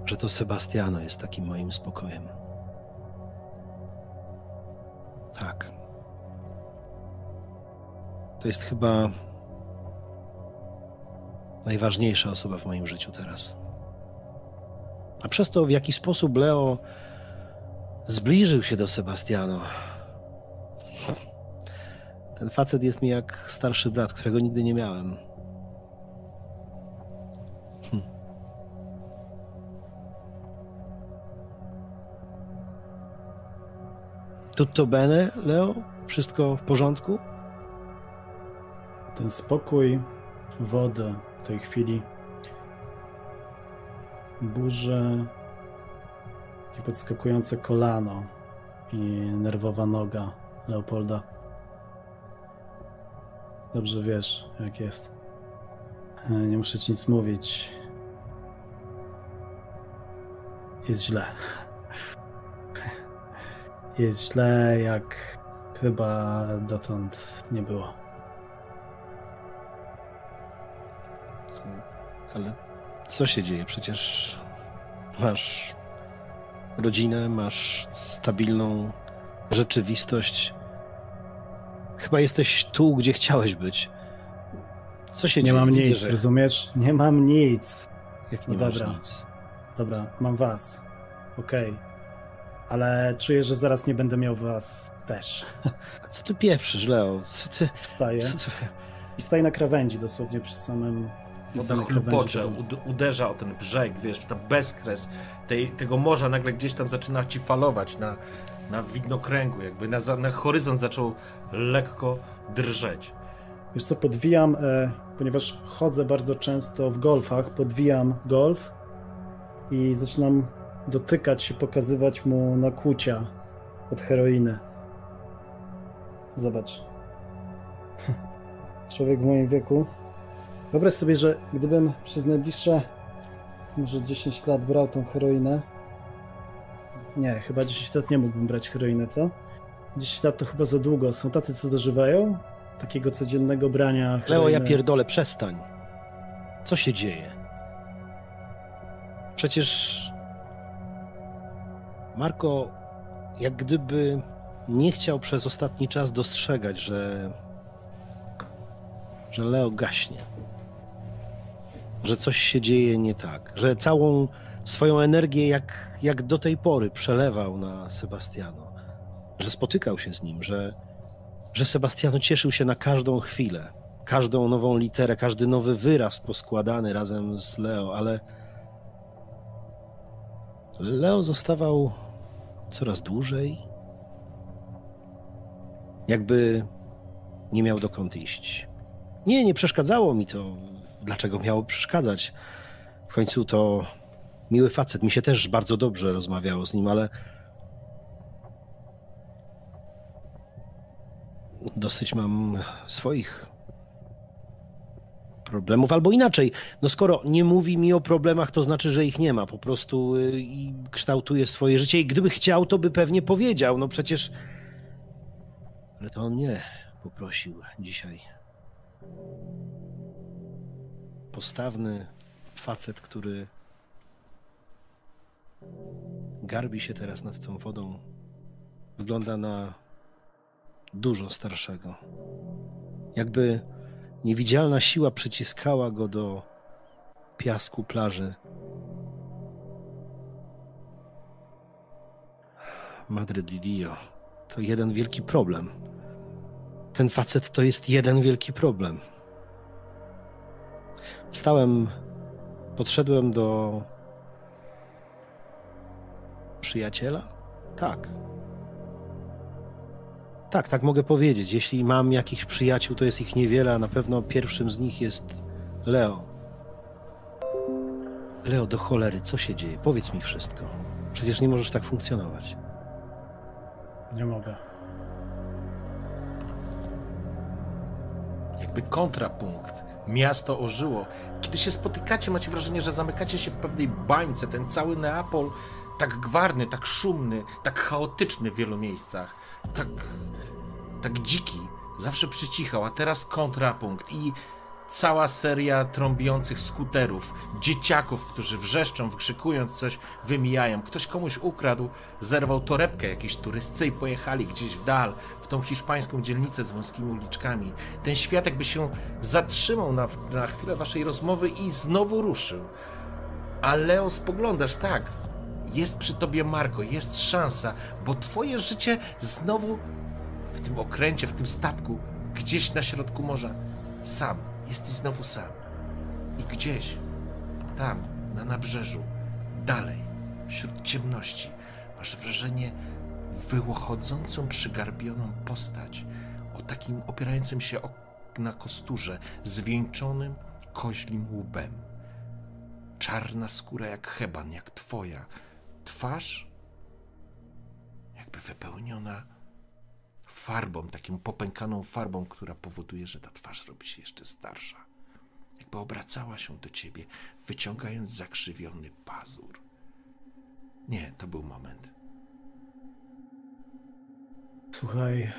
że to Sebastiano jest takim moim spokojem. Tak. To jest chyba najważniejsza osoba w moim życiu teraz. A przez to, w jaki sposób Leo zbliżył się do Sebastiano. Ten facet jest mi jak starszy brat, którego nigdy nie miałem. Hm. Tutto bene, Leo? Wszystko w porządku? Ten spokój, woda w tej chwili, burze, takie podskakujące kolano i nerwowa noga Leopolda. Dobrze wiesz, jak jest. E, Nie muszę ci nic mówić. Jest źle. [laughs] Jest źle, jak chyba dotąd nie było. Ale co się dzieje? Przecież masz rodzinę, masz stabilną rzeczywistość. Chyba jesteś tu, gdzie chciałeś być. Co się Nie dzieje? mam Widzę, nic, że... rozumiesz? Nie mam nic. Jak No nie masz dobra. nic. Dobra, mam was. Okej. Ale czuję, że zaraz nie będę miał was też. [laughs] A co ty pieprzysz, Leo? Co ty... Wstaję Co ty... i staję na krawędzi, dosłownie przy samym... Woda chlupocze, uderza o ten brzeg, wiesz, ta bezkres tej, tego morza nagle gdzieś tam zaczyna ci falować na, na widnokręgu, jakby na, na horyzont zaczął lekko drżeć. Wiesz co, podwijam, e, ponieważ chodzę bardzo często w golfach, podwijam golf i zaczynam dotykać się, pokazywać mu nakłucia od heroiny. Zobacz. [laughs] Człowiek w moim wieku. Wyobraź sobie, że gdybym przez najbliższe może 10 lat brał tą heroinę. Nie, chyba 10 lat nie mógłbym brać heroinę, co? 10 lat to chyba za długo. Są tacy, co dożywają takiego codziennego brania Leo, heroiny. ja pierdolę, przestań. Co się dzieje? Przecież Marko, jak gdyby nie chciał przez ostatni czas dostrzegać, że że Leo gaśnie. Że coś się dzieje nie tak, że całą swoją energię jak, jak do tej pory przelewał na Sebastiano, że spotykał się z nim, że, że Sebastiano cieszył się na każdą chwilę, każdą nową literę, każdy nowy wyraz poskładany razem z Leo, ale Leo zostawał coraz dłużej, jakby nie miał dokąd iść. Nie, nie przeszkadzało mi to. Dlaczego miało przeszkadzać? W końcu to miły facet. Mi się też bardzo dobrze rozmawiało z nim, ale dosyć mam swoich problemów, albo inaczej. No skoro nie mówi mi o problemach, to znaczy, że ich nie ma. Po prostu y, kształtuje swoje życie i gdyby chciał, to by pewnie powiedział. No przecież. Ale to on mnie poprosił dzisiaj. Postawny facet, który garbi się teraz nad tą wodą. Wygląda na dużo starszego. Jakby niewidzialna siła przyciskała go do piasku plaży. Madre di Dio, to jeden wielki problem. Ten facet to jest jeden wielki problem. Wstałem, podszedłem do przyjaciela? Tak. Tak, tak mogę powiedzieć. Jeśli mam jakichś przyjaciół, to jest ich niewiele, a na pewno pierwszym z nich jest Leo. Leo, do cholery, co się dzieje? Powiedz mi wszystko. Przecież nie możesz tak funkcjonować. Nie mogę. Jakby kontrapunkt. Miasto ożyło. Kiedy się spotykacie, macie wrażenie, że zamykacie się w pewnej bańce. Ten cały Neapol tak gwarny, tak szumny, tak chaotyczny w wielu miejscach. Tak, tak dziki. Zawsze przycichał, a teraz kontrapunkt. I cała seria trąbiących skuterów, dzieciaków, którzy wrzeszczą, wykrzykując coś, wymijają. Ktoś komuś ukradł, zerwał torebkę jakiejś turystce i pojechali gdzieś w dal, w tą hiszpańską dzielnicę z wąskimi uliczkami. Ten świat jakby się zatrzymał na, na chwilę waszej rozmowy i znowu ruszył. A Leo spoglądasz tak. Jest przy tobie Marko, jest szansa, bo twoje życie znowu w tym okręcie, w tym statku, gdzieś na środku morza, sam Jesteś znowu sam. I gdzieś, tam, na nabrzeżu, dalej, wśród ciemności, masz wrażenie wyłochodzącą, przygarbioną postać o takim opierającym się na kosturze, zwieńczonym koźlim łbem. Czarna skóra jak heban, jak twoja. Twarz jakby wypełniona farbą, taką popękaną farbą, która powoduje, że ta twarz robi się jeszcze starsza. Jakby obracała się do ciebie, wyciągając zakrzywiony pazur. Nie, to był moment. Słuchaj.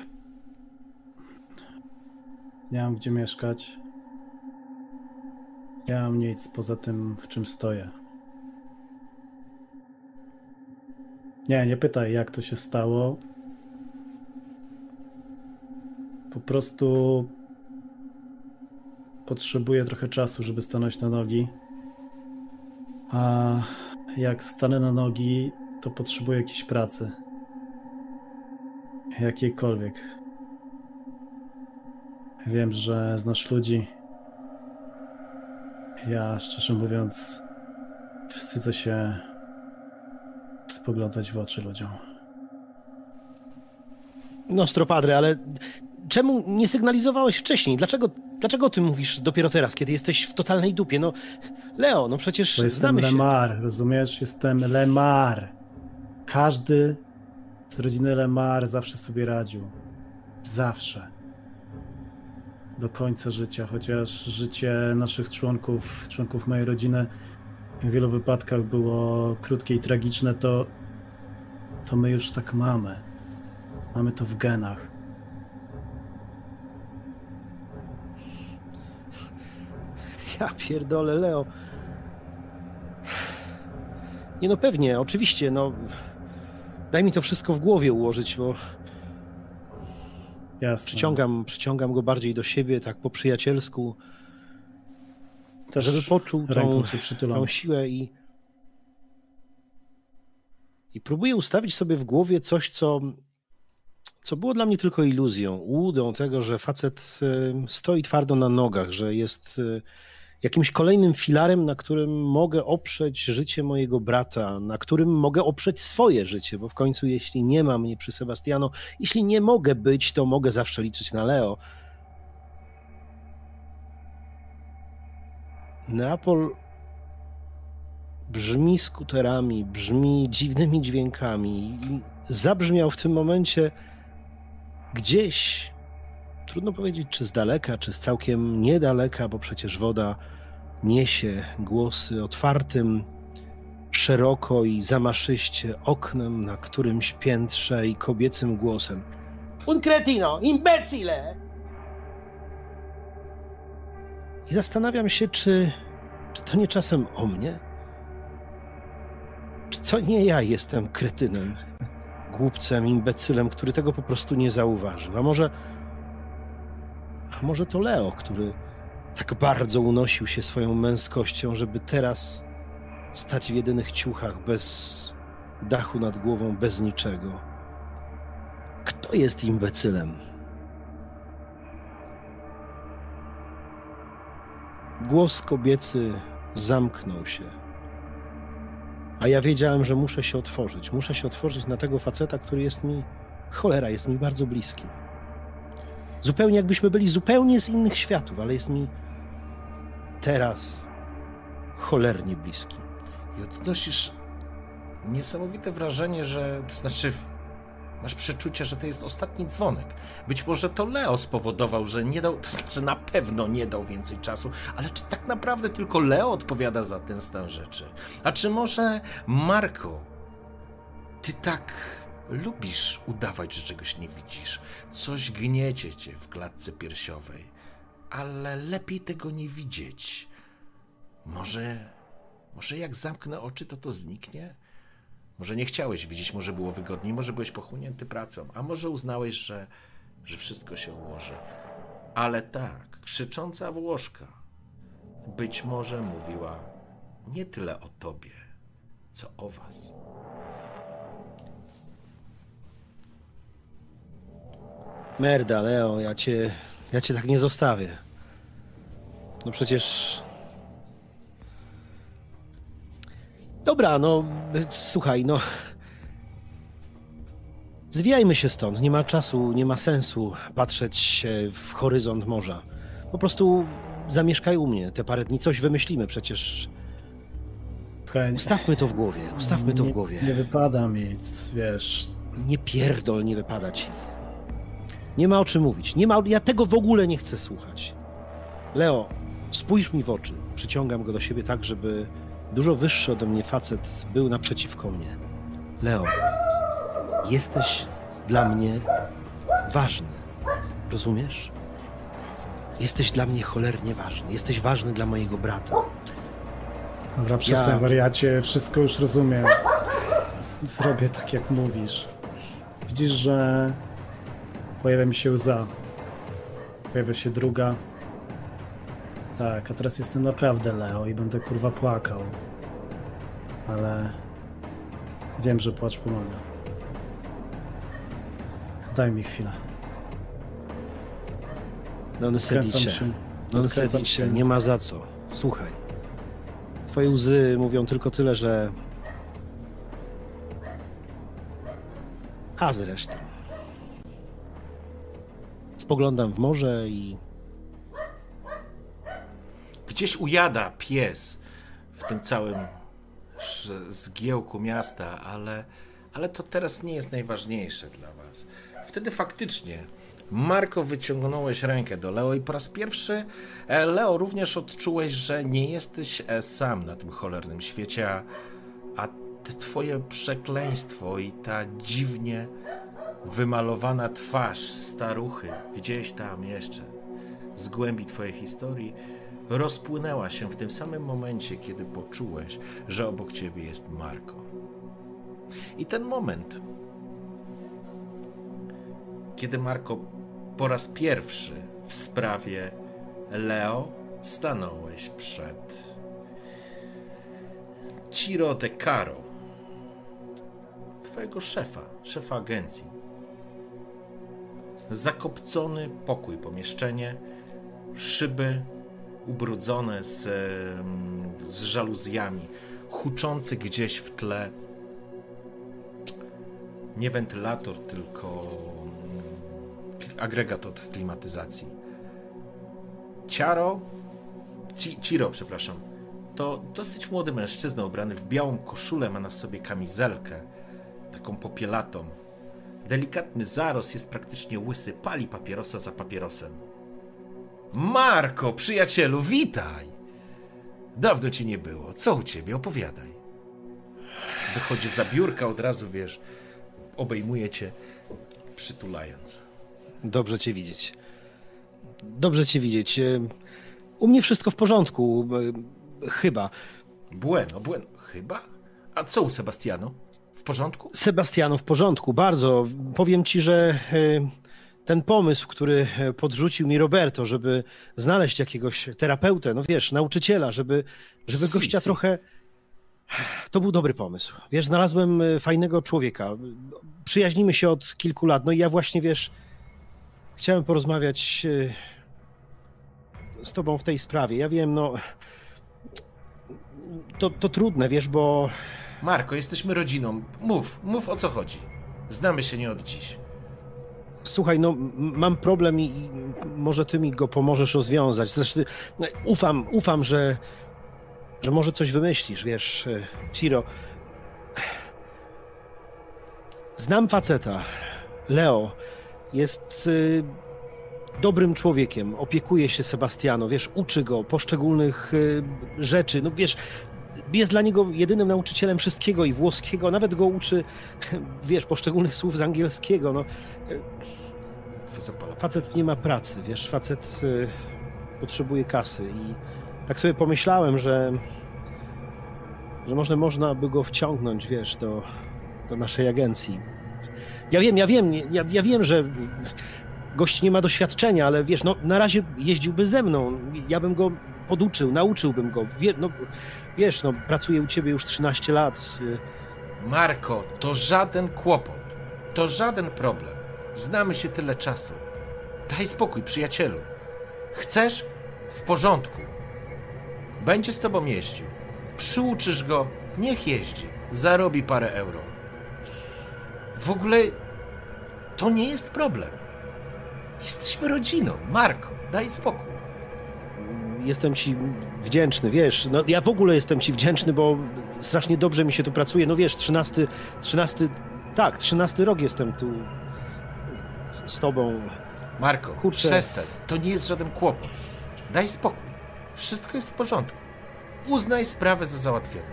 Nie mam gdzie mieszkać. Nie mam nic poza tym, w czym stoję. Nie, nie pytaj, jak to się stało. Po prostu potrzebuję trochę czasu, żeby stanąć na nogi. A jak stanę na nogi, to potrzebuję jakiejś pracy. Jakiejkolwiek. Wiem, że znasz ludzi. Ja, szczerze mówiąc, wstydzę się spoglądać w oczy ludziom. Nostro Padre, ale czemu nie sygnalizowałeś wcześniej? Dlaczego, dlaczego o tym mówisz dopiero teraz, kiedy jesteś w totalnej dupie? No, Leo, no przecież Bo jestem znamy się. Lemar, rozumiesz? Jestem Lemar. Każdy z rodziny Lemar zawsze sobie radził. Zawsze. Do końca życia, chociaż życie naszych członków, członków mojej rodziny w wielu wypadkach było krótkie i tragiczne, to, to my już tak mamy. Mamy to w genach. Ja pierdolę, Leo. Nie no pewnie, oczywiście, no. Daj mi to wszystko w głowie ułożyć, bo Jasne. przyciągam, przyciągam go bardziej do siebie, tak po przyjacielsku, Też żeby poczuł tą, tą siłę i i próbuję ustawić sobie w głowie coś, co, co było dla mnie tylko iluzją, ułudą tego, że facet stoi twardo na nogach, że jest jakimś kolejnym filarem, na którym mogę oprzeć życie mojego brata, na którym mogę oprzeć swoje życie, bo w końcu jeśli nie ma mnie przy Sebastiano, jeśli nie mogę być, to mogę zawsze liczyć na Leo. Neapol brzmi skuterami, brzmi dziwnymi dźwiękami. Zabrzmiał w tym momencie gdzieś trudno powiedzieć, czy z daleka, czy z całkiem niedaleka, bo przecież woda niesie głosy otwartym, szeroko i zamaszyście oknem na którymś piętrze i kobiecym głosem. Un cretino, imbecile! I zastanawiam się, czy, czy to nie czasem o mnie? Czy to nie ja jestem kretynem, głupcem, imbecylem, który tego po prostu nie zauważył? A może. A może to Leo, który tak bardzo unosił się swoją męskością, żeby teraz stać w jedynych ciuchach, bez dachu nad głową, bez niczego? Kto jest imbecylem? Głos kobiecy zamknął się. A ja wiedziałem, że muszę się otworzyć. Muszę się otworzyć na tego faceta, który jest mi, cholera, jest mi bardzo bliski. Zupełnie jakbyśmy byli zupełnie z innych światów, ale jest mi teraz cholernie bliski. I odnosisz niesamowite wrażenie, że to znaczy masz przeczucie, że to jest ostatni dzwonek. Być może to Leo spowodował, że nie dał, to znaczy na pewno nie dał więcej czasu, ale czy tak naprawdę tylko Leo odpowiada za ten stan rzeczy? A czy może Marko, ty tak lubisz udawać, że czegoś nie widzisz? Coś gniecie cię w klatce piersiowej, ale lepiej tego nie widzieć. Może może jak zamknę oczy, to to zniknie? Może nie chciałeś widzieć, może było wygodniej, może byłeś pochłonięty pracą, a może uznałeś, że, że wszystko się ułoży. Ale tak, krzycząca Włoszka być może mówiła nie tyle o tobie, co o was. Merda, Leo, ja cię, ja cię tak nie zostawię. No przecież. Dobra, no słuchaj, no. Zwijajmy się stąd. Nie ma czasu, nie ma sensu patrzeć w horyzont morza. Po prostu zamieszkaj u mnie te parę dni. Coś wymyślimy przecież. Słuchaj, Ustawmy to w głowie. Ustawmy to w głowie. Nie wypada mi, wiesz. Nie pierdol, nie wypada ci. Nie ma o czym mówić. Nie ma, ja tego w ogóle nie chcę słuchać. Leo, spójrz mi w oczy. Przyciągam go do siebie tak, żeby dużo wyższy ode mnie facet był naprzeciwko mnie. Leo, jesteś dla mnie ważny. Rozumiesz? Jesteś dla mnie cholernie ważny. Jesteś ważny dla mojego brata. Dobra, przestań, Ja- wariacie, wszystko już rozumiem. Zrobię tak, jak mówisz. Widzisz, że pojawia mi się łza. Pojawia się druga. Tak, a teraz jestem naprawdę Leo i będę kurwa płakał. Ale wiem, że płacz pomaga. Daj mi chwilę. Non się. Non się. Nie ma za co. Słuchaj. Twoje łzy mówią tylko tyle, że... A zresztą. Spoglądam w morze i Gdzieś ujada pies w tym całym zgiełku miasta, ale, ale to teraz nie jest najważniejsze dla was. Wtedy faktycznie Marko wyciągnąłeś rękę do Leo i po raz pierwszy e, Leo również odczułeś, że nie jesteś e, sam na tym cholernym świecie, a, a twoje przekleństwo i ta dziwnie wymalowana twarz staruchy gdzieś tam jeszcze z głębi Twojej historii rozpłynęła się w tym samym momencie, kiedy poczułeś, że obok Ciebie jest Marko. I ten moment, kiedy Marko po raz pierwszy w sprawie Leo stanąłeś przed Ciro de Caro, Twojego szefa, szefa agencji. Zakopcony pokój, pomieszczenie, szyby ubrudzone z, z żaluzjami, huczący gdzieś w tle. Nie wentylator, tylko mm, agregat od klimatyzacji. Ciaro, Ci, Ciro, przepraszam, to dosyć młody mężczyzna ubrany w białą koszulę, ma na sobie kamizelkę, taką popielatą, Delikatny zaros jest praktycznie łysy, pali papierosa za papierosem. Marko, przyjacielu, witaj! Dawno ci nie było. Co u ciebie? Opowiadaj. Wychodzi za biurka od razu, wiesz, obejmuje cię, przytulając. Dobrze cię widzieć. Dobrze cię widzieć. E, U mnie wszystko w porządku. e, Chyba. Bueno, bueno. Chyba? A co u Sebastiano? Porządku? Sebastiano, w porządku, bardzo. Powiem ci, że e, ten pomysł, który podrzucił mi Roberto, żeby znaleźć jakiegoś terapeutę, no wiesz, nauczyciela, żeby, żeby Si, gościa si. trochę. To był dobry pomysł. Wiesz, znalazłem e, fajnego człowieka. Przyjaźnimy się od kilku lat. No i ja właśnie, wiesz, chciałem porozmawiać e, z tobą w tej sprawie. Ja wiem, no. To, to trudne, wiesz, bo Marko, jesteśmy rodziną. Mów, mów o co chodzi. Znamy się nie od dziś. Słuchaj, no mam problem i, i może ty mi go pomożesz rozwiązać. Zresztą no, ufam, ufam, że, że może coś wymyślisz, wiesz, e, Ciro. Znam faceta, Leo. Jest y, dobrym człowiekiem, opiekuje się Sebastiano, wiesz, uczy go poszczególnych y, rzeczy. No wiesz, jest dla niego jedynym nauczycielem wszystkiego i włoskiego, nawet go uczy, [laughs] wiesz, poszczególnych słów z angielskiego. No, facet nie ma pracy, wiesz, facet y, potrzebuje kasy i tak sobie pomyślałem, że że może można by go wciągnąć, wiesz, do, do naszej agencji. Ja wiem, ja wiem, ja, ja wiem, że gość nie ma doświadczenia, ale wiesz, no na razie jeździłby ze mną, ja bym go poduczył, nauczyłbym go, Wie, no, wiesz, no pracuję u ciebie już 13 lat, y, Marko, to żaden kłopot. To żaden problem. Znamy się tyle czasu. Daj spokój, przyjacielu. Chcesz? W porządku. Będzie z tobą jeździł. Przyuczysz go, niech jeździ. Zarobi parę euro. W ogóle to nie jest problem. Jesteśmy rodziną. Marko, daj spokój. Jestem ci wdzięczny, wiesz, no ja w ogóle jestem ci wdzięczny, bo strasznie dobrze mi się tu pracuje. No wiesz, 13, 13, tak, 13 rok jestem tu z, z tobą. Marko, Kurczę. przestań. To nie jest żaden kłopot. Daj spokój. Wszystko jest w porządku. Uznaj sprawę za załatwioną.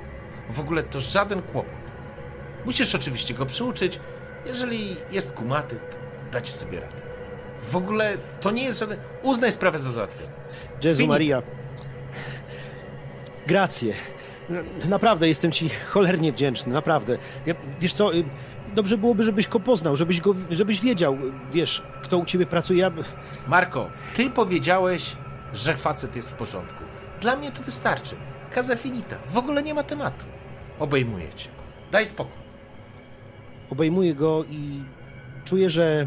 W ogóle to żaden kłopot. Musisz oczywiście go przyuczyć. Jeżeli jest kumaty, to dacie sobie radę. W ogóle to nie jest żaden... Uznaj sprawę za załatwioną. Jezu. Maria. Grację. Naprawdę jestem ci cholernie wdzięczny, naprawdę. Ja, wiesz co, y, dobrze byłoby, żebyś go poznał, żebyś, go, żebyś wiedział, wiesz, kto u ciebie pracuje. Ja, Marko, ty powiedziałeś, że facet jest w porządku. Dla mnie to wystarczy. Casa finita. W ogóle nie ma tematu. Obejmuję cię. Daj spokój. obejmuję go i czuję, że.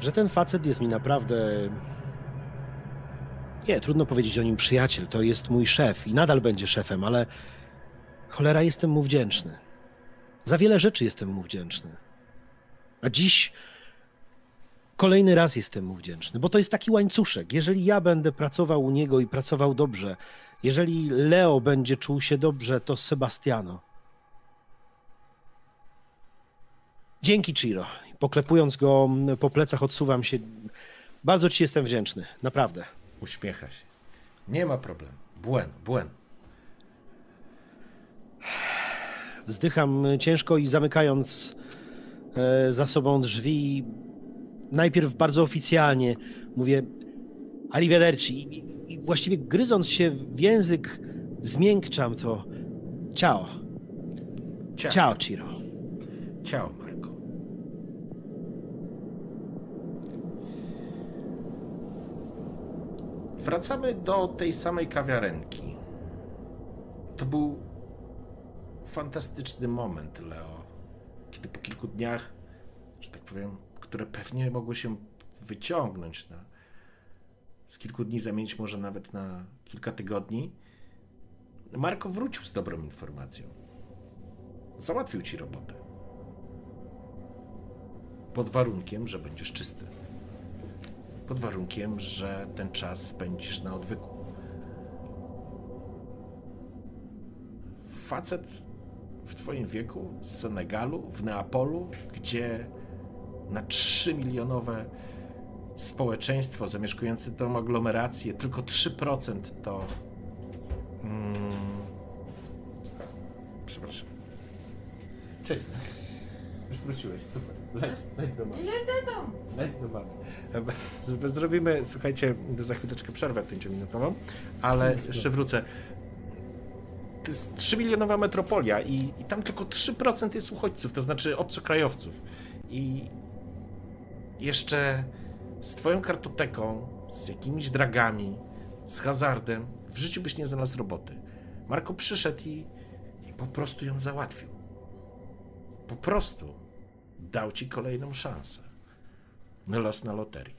że ten facet jest mi naprawdę. Nie, trudno powiedzieć o nim przyjaciel. To jest mój szef i nadal będzie szefem, ale cholera jestem mu wdzięczny. Za wiele rzeczy jestem mu wdzięczny. A dziś kolejny raz jestem mu wdzięczny, bo to jest taki łańcuszek. Jeżeli ja będę pracował u niego i pracował dobrze, jeżeli Leo będzie czuł się dobrze, to Sebastiano. Dzięki, Ciro. Poklepując go po plecach, odsuwam się. Bardzo ci jestem wdzięczny, naprawdę. Uśmiecha się. Nie ma problemu. Bueno, bueno. Wzdycham ciężko i zamykając e, za sobą drzwi, najpierw bardzo oficjalnie mówię arrivederci i, i właściwie gryząc się w język zmiękczam to ciao, Ciao. ciao Ciro. Ciao, Marko. Wracamy do tej samej kawiarenki. To był fantastyczny moment, Leo, kiedy po kilku dniach, że tak powiem, które pewnie mogły się wyciągnąć na z kilku dni zamienić może nawet na kilka tygodni, Marko wrócił z dobrą informacją. Załatwił ci robotę. Pod warunkiem, że będziesz czysty. Pod warunkiem, że ten czas spędzisz na odwyku. Facet w twoim wieku z Senegalu, w Neapolu, gdzie na 3 milionowe społeczeństwo zamieszkujące tą aglomerację tylko 3% to. Mm, przepraszam. Cześć. Już wróciłeś, super. Leć, leć do mamy. Leć do mamy. Zrobimy, słuchajcie, za chwileczkę przerwę pięciominutową, ale jeszcze wrócę. To jest 3 milionowa metropolia i, i tam tylko 3% jest uchodźców, to znaczy obcokrajowców. I jeszcze z twoją kartoteką, z jakimiś dragami, z hazardem, w życiu byś nie znalazł roboty. Marko przyszedł i, i po prostu ją załatwił. Po prostu dał ci kolejną szansę. Los na loterii.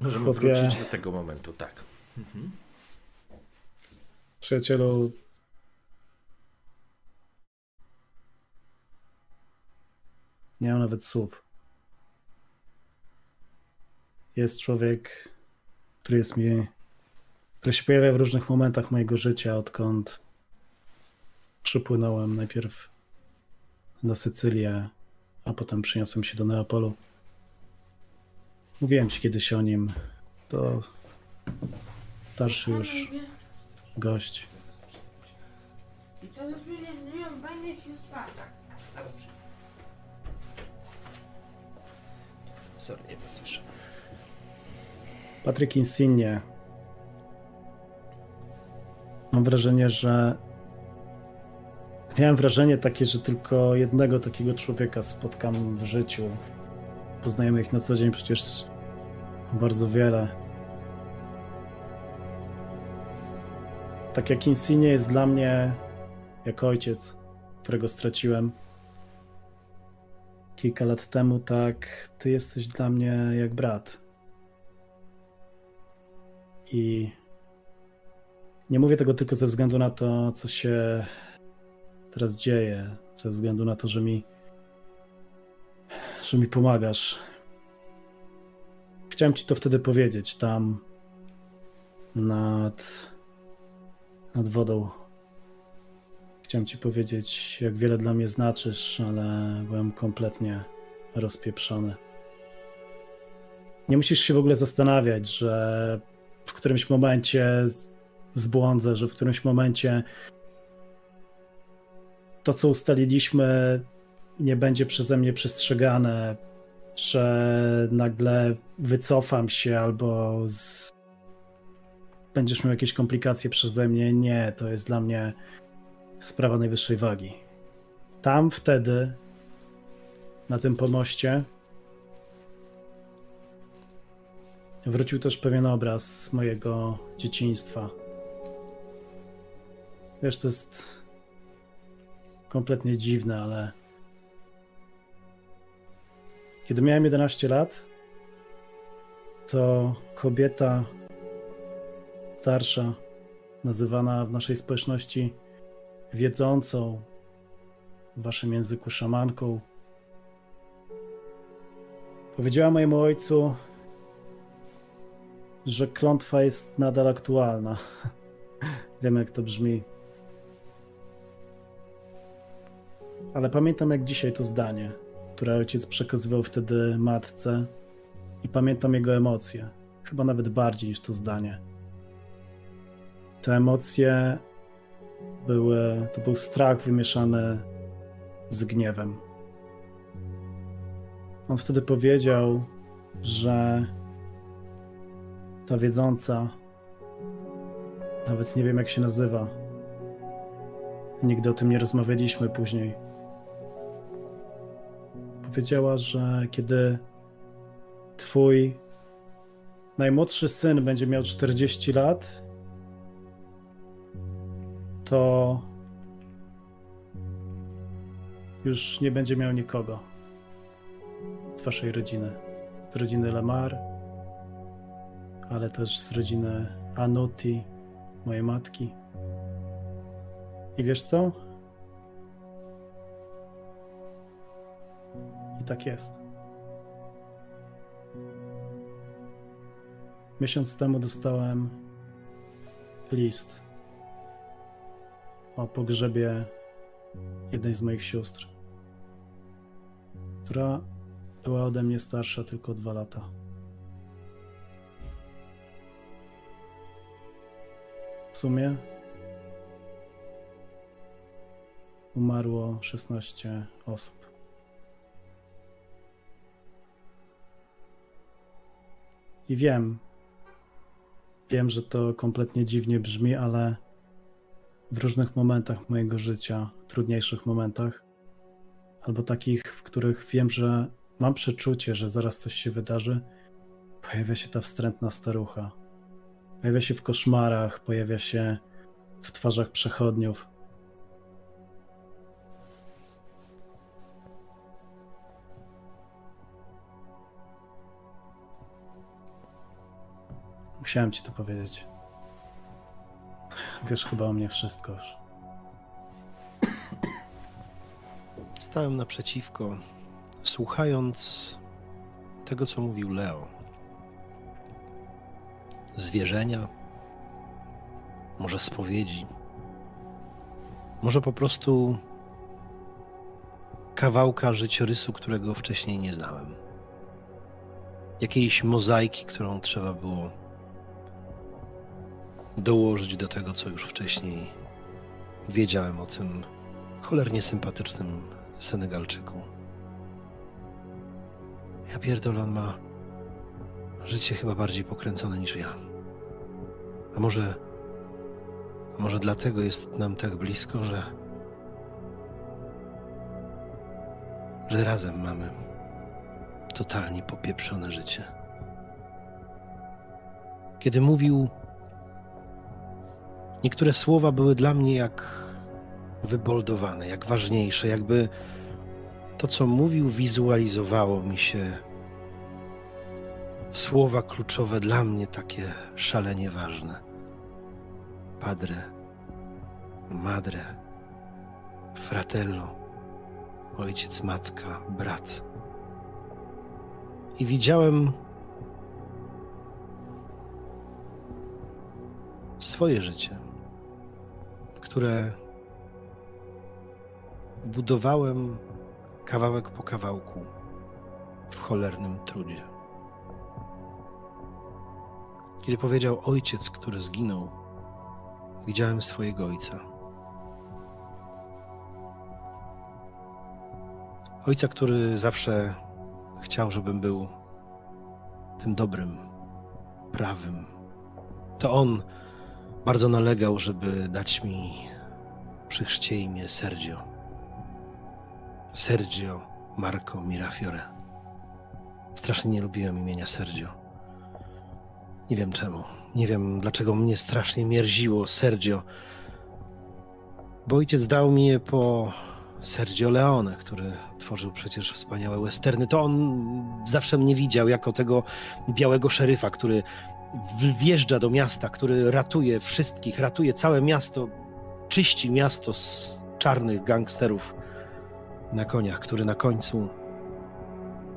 Możemy Chłopie. wrócić do tego momentu, tak. Przyjacielu, nie mam nawet słów. Jest człowiek, który jest mi, który się pojawia w różnych momentach mojego życia, odkąd przypłynąłem najpierw na Sycylię, a potem przyniosłem się do Neapolu. Mówiłem ci kiedyś o nim. To starszy już gość. Sorry, nie was słyszę. Patryk Insigne. Mam wrażenie, że. Miałem wrażenie takie, że tylko jednego takiego człowieka spotkam w życiu. Poznajemy ich na co dzień przecież bardzo wiele. Tak jak Insigne jest dla mnie jak ojciec, którego straciłem kilka lat temu, tak ty jesteś dla mnie jak brat. I nie mówię tego tylko ze względu na to, co się teraz dzieje, ze względu na to, że mi, że mi pomagasz. Chciałem ci to wtedy powiedzieć, tam nad, nad wodą. Chciałem ci powiedzieć, jak wiele dla mnie znaczysz, ale byłem kompletnie rozpieprzony. Nie musisz się w ogóle zastanawiać, że w którymś momencie zbłądzę, że w którymś momencie to, co ustaliliśmy, nie będzie przeze mnie przestrzegane, że nagle wycofam się albo z... będziesz miał jakieś komplikacje przeze mnie. Nie, to jest dla mnie sprawa najwyższej wagi. Tam wtedy, na tym pomoście, wrócił też pewien obraz mojego dzieciństwa. Wiesz, to jest kompletnie dziwne, ale kiedy miałem 11 lat, to kobieta starsza, nazywana w naszej społeczności wiedzącą, w waszym języku szamanką, powiedziała mojemu ojcu, że klątwa jest nadal aktualna. [laughs] Wiem, jak to brzmi. Ale pamiętam jak dzisiaj to zdanie, które ojciec przekazywał wtedy matce, i pamiętam jego emocje, chyba nawet bardziej niż to zdanie. Te emocje były, to był strach wymieszany z gniewem. On wtedy powiedział, że ta wiedząca, nawet nie wiem jak się nazywa, nigdy o tym nie rozmawialiśmy później. Powiedziała, że kiedy twój najmłodszy syn będzie miał 40 lat, to już nie będzie miał nikogo z waszej rodziny. Z rodziny Lamar, ale też z rodziny Anuti, mojej matki. I wiesz co? Tak jest. Miesiąc temu dostałem list o pogrzebie jednej z moich sióstr, która była ode mnie starsza tylko dwa lata. W sumie umarło 16 osób. I wiem, wiem, że to kompletnie dziwnie brzmi, ale w różnych momentach mojego życia, trudniejszych momentach, albo takich, w których wiem, że mam przeczucie, że zaraz coś się wydarzy, pojawia się ta wstrętna starucha. Pojawia się w koszmarach, pojawia się w twarzach przechodniów. Musiałem ci to powiedzieć. Wiesz chyba o mnie wszystko już. Stałem naprzeciwko, słuchając tego, co mówił Leo. Zwierzenia, może spowiedzi, może po prostu kawałka życiorysu, którego wcześniej nie znałem. Jakiejś mozaiki, którą trzeba było dołożyć do tego, co już wcześniej wiedziałem o tym cholernie sympatycznym Senegalczyku. Ja pierdolę, on ma życie chyba bardziej pokręcone niż ja. A może, a może dlatego jest nam tak blisko, że że razem mamy totalnie popieprzone życie. Kiedy mówił Niektóre słowa były dla mnie jak wyboldowane, jak ważniejsze, jakby to, co mówił, wizualizowało mi się słowa kluczowe dla mnie takie szalenie ważne. Padre, madre, fratello, ojciec, matka, brat. I widziałem swoje życie które budowałem kawałek po kawałku w cholernym trudzie. Kiedy powiedział ojciec, który zginął, widziałem swojego ojca. Ojca, który zawsze chciał, żebym był tym dobrym, prawym. To on bardzo nalegał, żeby dać mi przy chrzcie imię Sergio. Sergio Marco Mirafiore. Strasznie nie lubiłem imienia Sergio. Nie wiem czemu. Nie wiem dlaczego mnie strasznie mierziło Sergio. Bo ojciec dał mi je po Sergio Leone, który tworzył przecież wspaniałe westerny. To on zawsze mnie widział jako tego białego szeryfa, który wjeżdża do miasta, który ratuje wszystkich, ratuje całe miasto, czyści miasto z czarnych gangsterów na koniach, który na końcu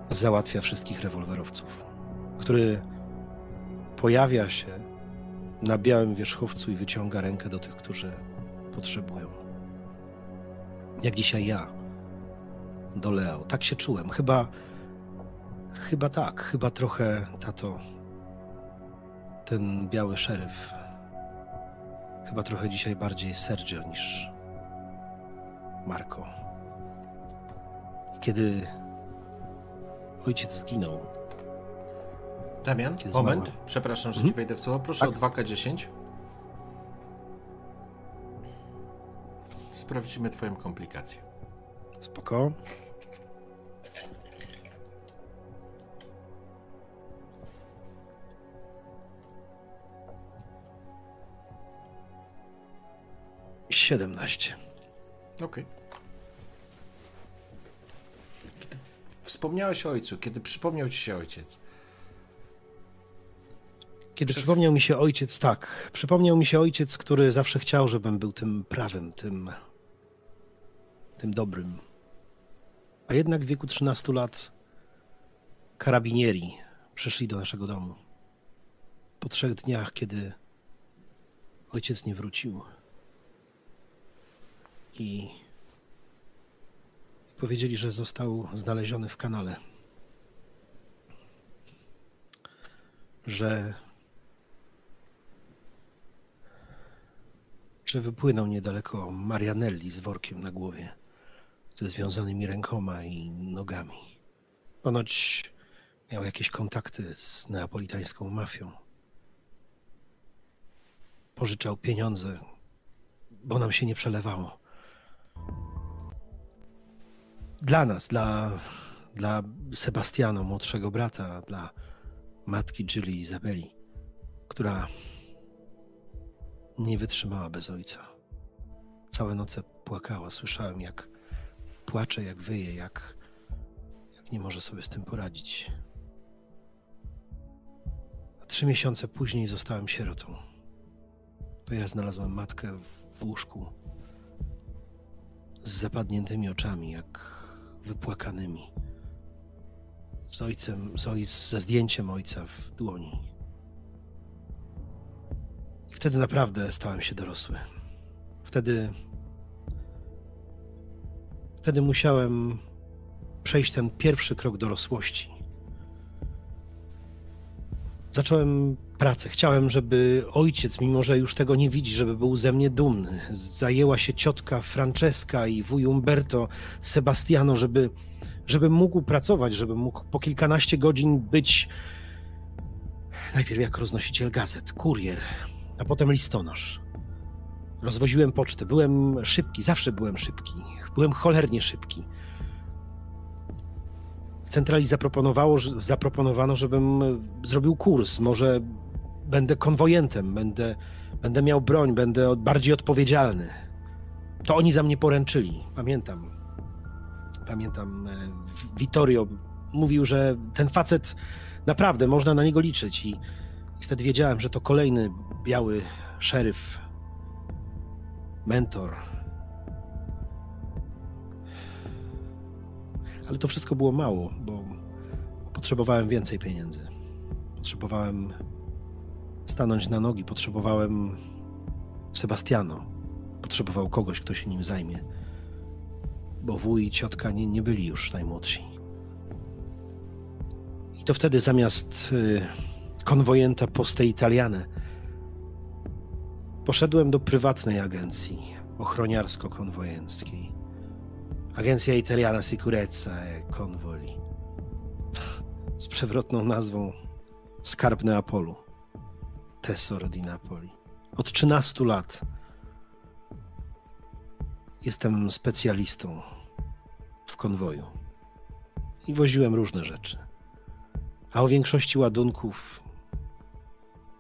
załatwia wszystkich rewolwerowców, który pojawia się na białym wierzchowcu i wyciąga rękę do tych, którzy potrzebują. Jak dzisiaj ja do Leo. Tak się czułem. Chyba, chyba tak, chyba trochę, tato, ten biały szeryf. Chyba trochę dzisiaj bardziej Sergio niż Marco. Kiedy ojciec zginął. Damian, Kiedy moment. Przepraszam, że Mhm. ci wejdę w słowo. Proszę Tak. o 2K10. Sprawdzimy twoją komplikację. Spoko. Siedemnaście. Okej. Kiedy wspomniałeś o ojcu, kiedy przypomniał ci się ojciec. Kiedy Przez- przypomniał mi się ojciec, tak. Przypomniał mi się ojciec, który zawsze chciał, żebym był tym prawym, tym. tym dobrym. A jednak w wieku 13 lat karabinieri przyszli do naszego domu. Po trzech dniach, kiedy ojciec nie wrócił. I powiedzieli, że został znaleziony w kanale. Że że wypłynął niedaleko Marianelli z workiem na głowie, ze związanymi rękoma i nogami. Ponoć miał jakieś kontakty z neapolitańską mafią. Pożyczał pieniądze, bo nam się nie przelewało. Dla nas, dla, dla Sebastiano, młodszego brata, dla matki Julie Izabeli, która nie wytrzymała bez ojca. Całe noce płakała. Słyszałem, jak płacze, jak wyje, jak, jak nie może sobie z tym poradzić. A trzy miesiące później zostałem sierotą. To ja znalazłem matkę w łóżku z zapadniętymi oczami, jak wypłakanymi. Z ojcem, z ojc, ze zdjęciem ojca w dłoni. I wtedy naprawdę stałem się dorosły. Wtedy. Wtedy musiałem przejść ten pierwszy krok dorosłości. Zacząłem pracę. Chciałem, żeby ojciec, mimo że już tego nie widzi, żeby był ze mnie dumny. Zajęła się ciotka Francesca i wuj Umberto Sebastiano, żeby, żeby mógł pracować, żeby mógł po kilkanaście godzin być najpierw jak roznosiciel gazet, kurier, a potem listonosz. Rozwoziłem pocztę, byłem szybki, zawsze byłem szybki. Byłem cholernie szybki. W centrali zaproponowano, żebym zrobił kurs. Może będę konwojentem, będę, będę miał broń, będę bardziej odpowiedzialny. To oni za mnie poręczyli. Pamiętam. Pamiętam, e, Vittorio mówił, że ten facet naprawdę można na niego liczyć i wtedy wiedziałem, że to kolejny biały szeryf, mentor. Ale to wszystko było mało, bo potrzebowałem więcej pieniędzy. Potrzebowałem stanąć na nogi, potrzebowałem Sebastiano. Potrzebował kogoś, kto się nim zajmie. Bo wuj i ciotka nie, nie byli już najmłodsi. I to wtedy zamiast y, konwojenta Poste Italiane. Poszedłem do prywatnej agencji ochroniarsko-konwojenckiej. Agencja Italiana Sicurezza e Convoli. Z przewrotną nazwą Skarb Neapolu. Tesoro di Napoli. Od 13 lat jestem specjalistą w konwoju. I woziłem różne rzeczy. A o większości ładunków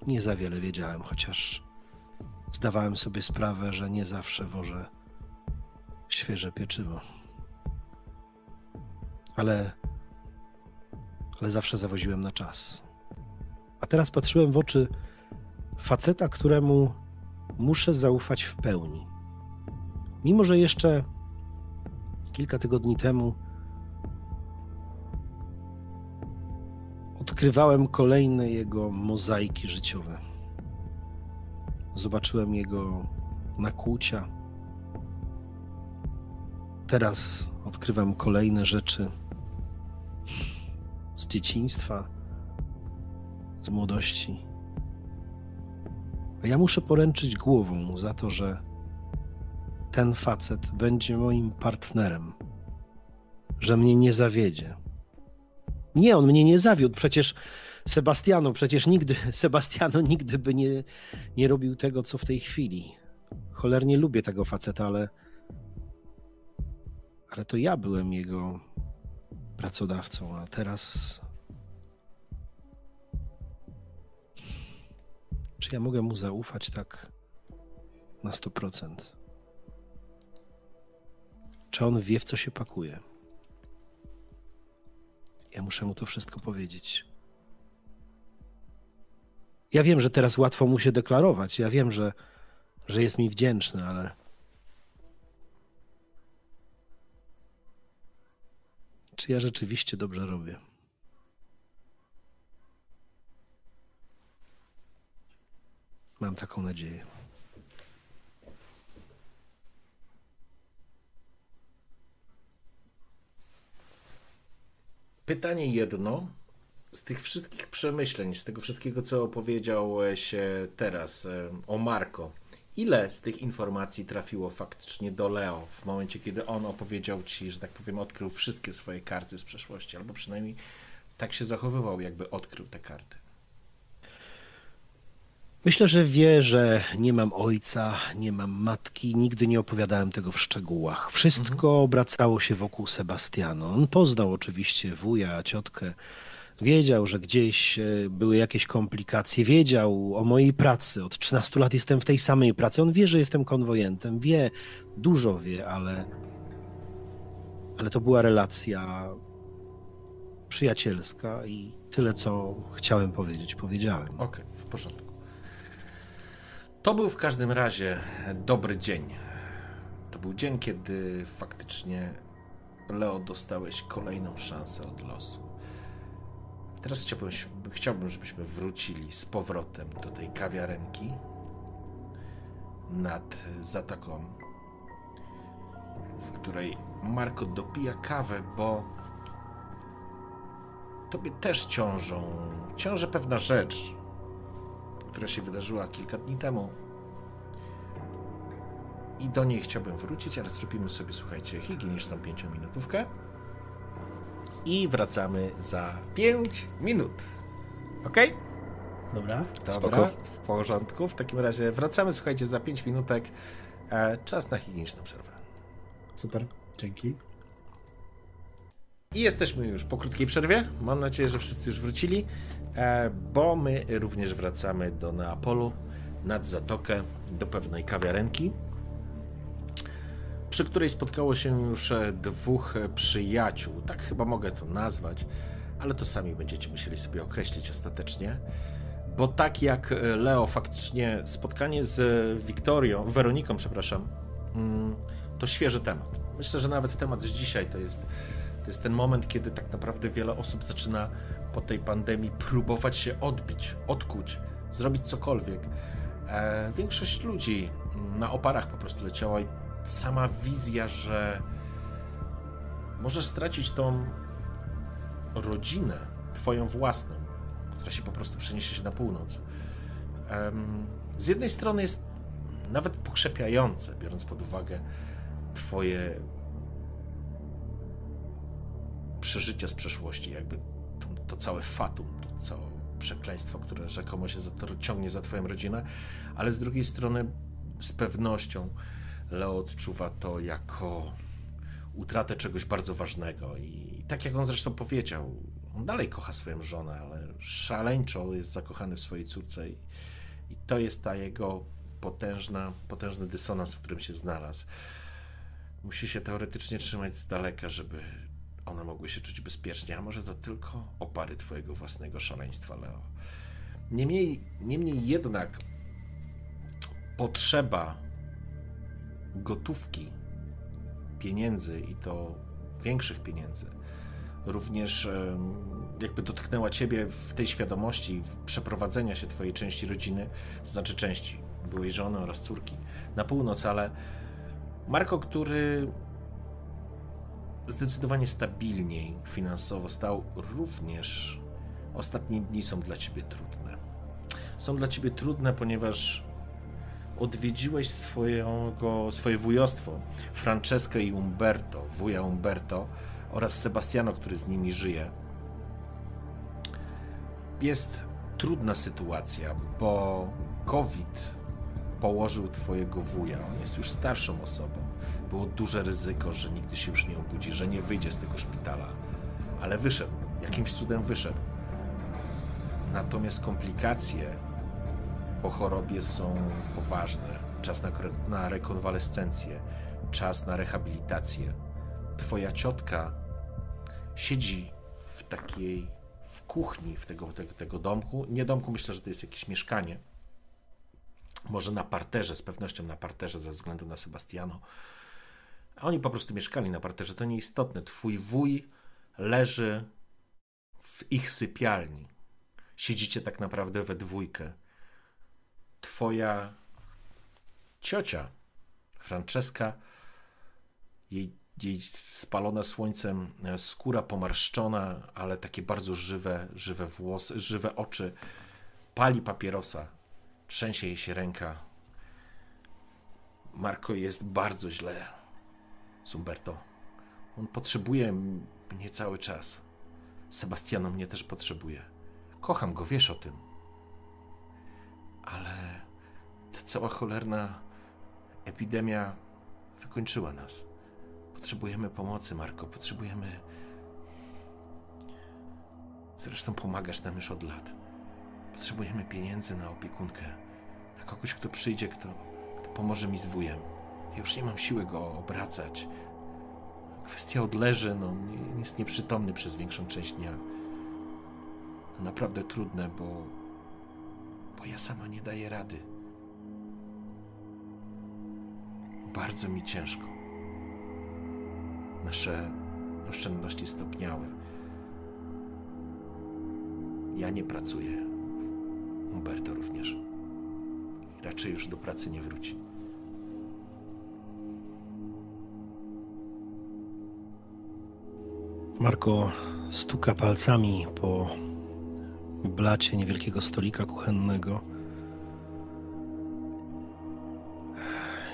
nie za wiele wiedziałem, chociaż zdawałem sobie sprawę, że nie zawsze wożę świeże pieczywo. Ale, ale zawsze zawoziłem na czas. A teraz patrzyłem w oczy faceta, któremu muszę zaufać w pełni. Mimo, że jeszcze kilka tygodni temu odkrywałem kolejne jego mozaiki życiowe. Zobaczyłem jego nakłucia. Teraz odkrywam kolejne rzeczy z dzieciństwa, z młodości. A ja muszę poręczyć głową za to, że ten facet będzie moim partnerem, że mnie nie zawiedzie. Nie, on mnie nie zawiódł. Przecież Sebastiano, przecież nigdy, [laughs] Sebastiano nigdy by nie, nie robił tego, co w tej chwili. Cholernie lubię tego faceta, ale. Ale to ja byłem jego pracodawcą, a teraz. Czy ja mogę mu zaufać tak na 100%? Czy on wie, w co się pakuje? Ja muszę mu to wszystko powiedzieć. Ja wiem, że teraz łatwo mu się deklarować. Ja wiem, że, że jest mi wdzięczny, ale. Czy ja rzeczywiście dobrze robię? taką nadzieję. Pytanie jedno. Z tych wszystkich przemyśleń, z tego wszystkiego, co opowiedziałeś teraz e, o Marko, ile z tych informacji trafiło faktycznie do Leo w momencie, kiedy on opowiedział ci, że tak powiem, odkrył wszystkie swoje karty z przeszłości, albo przynajmniej tak się zachowywał, jakby odkrył te karty? Myślę, że wie, że nie mam ojca, nie mam matki, nigdy nie opowiadałem tego w szczegółach. Wszystko obracało się wokół Sebastiano. On poznał oczywiście wuja, ciotkę. Wiedział, że gdzieś e, były jakieś komplikacje, wiedział o mojej pracy. Od 13 lat jestem w tej samej pracy. On wie, że jestem konwojentem, wie, dużo wie, ale, ale to była relacja przyjacielska i tyle, co chciałem powiedzieć, powiedziałem. Okej, w porządku. To był w każdym razie dobry dzień. To był dzień, kiedy faktycznie Leo dostałeś kolejną szansę od losu. Teraz chciałbym, chciałbym, żebyśmy wrócili z powrotem do tej kawiarenki nad zatoką, w której Marko dopija kawę, bo tobie też ciążą, ciąży pewna rzecz, która się wydarzyła kilka dni temu. I do niej chciałbym wrócić, ale zrobimy sobie, słuchajcie, higieniczną pięciominutówkę. I wracamy za 5 minut. Ok? Dobra. Dobra, Spoko. w porządku. W takim razie wracamy, słuchajcie, za 5 minutek. E, czas na higieniczną przerwę. Super. Dzięki. I jesteśmy już po krótkiej przerwie. Mam nadzieję, że wszyscy już wrócili, bo my również wracamy do Neapolu, nad zatokę, do pewnej kawiarenki, przy której spotkało się już e, dwóch e, przyjaciół. Tak chyba mogę to nazwać, ale to sami będziecie musieli sobie określić ostatecznie. Bo tak jak e, Leo faktycznie spotkanie z e, Wiktorią, Weroniką, przepraszam, mm, to świeży temat. Myślę, że nawet temat z dzisiaj to jest to jest ten moment, kiedy tak naprawdę wiele osób zaczyna po tej pandemii próbować się odbić, odkuć, zrobić cokolwiek. E, większość ludzi na oparach po prostu leciała i sama wizja, że możesz stracić tą rodzinę, twoją własną, która się po prostu przeniesie się na północ. Em, z jednej strony jest nawet pokrzepiające, biorąc pod uwagę twoje przeżycia z przeszłości, jakby to, całe fatum, to całe przekleństwo, które rzekomo się za to ciągnie za twoją rodzinę, ale z drugiej strony z pewnością Leo odczuwa to jako utratę czegoś bardzo ważnego i tak jak on zresztą powiedział, on dalej kocha swoją żonę, ale szaleńczo jest zakochany w swojej córce i, i to jest ta jego potężna, potężny dysonans, w którym się znalazł. Musi się teoretycznie trzymać z daleka, żeby one mogły się czuć bezpiecznie, a może to tylko opary twojego własnego szaleństwa, Leo. Niemniej, niemniej jednak potrzeba gotówki, pieniędzy i to większych pieniędzy, również jakby dotknęła ciebie w tej świadomości w przeprowadzenia się twojej części rodziny, to znaczy części byłej żony oraz córki, na północ, ale Marko, który zdecydowanie stabilniej finansowo stał, również ostatnie dni są dla ciebie trudne. Są dla ciebie trudne, ponieważ odwiedziłeś swojego, swoje wujostwo, Franceskę i Umberto, wuja Umberto oraz Sebastiano, który z nimi żyje. Jest trudna sytuacja, bo COVID położył twojego wuja. On jest już starszą osobą. Było duże ryzyko, że nigdy się już nie obudzi, że nie wyjdzie z tego szpitala. Ale wyszedł. Jakimś cudem wyszedł. Natomiast komplikacje po chorobie są poważne. Czas na, na rekonwalescencję, czas na rehabilitację. Twoja ciotka siedzi w takiej, w kuchni w tego, tego, tego domku. Nie domku, myślę, że to jest jakieś mieszkanie. Może na parterze, z pewnością na parterze ze względu na Sebastiano. A oni po prostu mieszkali na parterze, to nieistotne. Twój wuj leży w ich sypialni. Siedzicie tak naprawdę we dwójkę. Twoja ciocia, Franceska, jej jej spalona słońcem e, skóra pomarszczona, ale takie bardzo żywe, żywe włosy, żywe oczy. Pali papierosa, trzęsie jej się ręka. Marko jest bardzo źle. Sumberto. On potrzebuje mnie cały czas. Sebastiano mnie też potrzebuje. Kocham go, wiesz o tym. Ale ta cała cholerna epidemia wykończyła nas. Potrzebujemy pomocy, Marko. Potrzebujemy. Zresztą pomagasz nam już od lat. Potrzebujemy pieniędzy na opiekunkę. Na kogoś, kto przyjdzie, kto, kto pomoże mi z wujem. Już nie mam siły go obracać. Kwestia odleży, no, jest nieprzytomny przez większą część dnia. To naprawdę trudne, bo. bo ja sama nie daję rady. Bardzo mi ciężko. Nasze oszczędności stopniały. Ja nie pracuję. Umberto również. Raczej już do pracy nie wróci. Marko stuka palcami po blacie niewielkiego stolika kuchennego.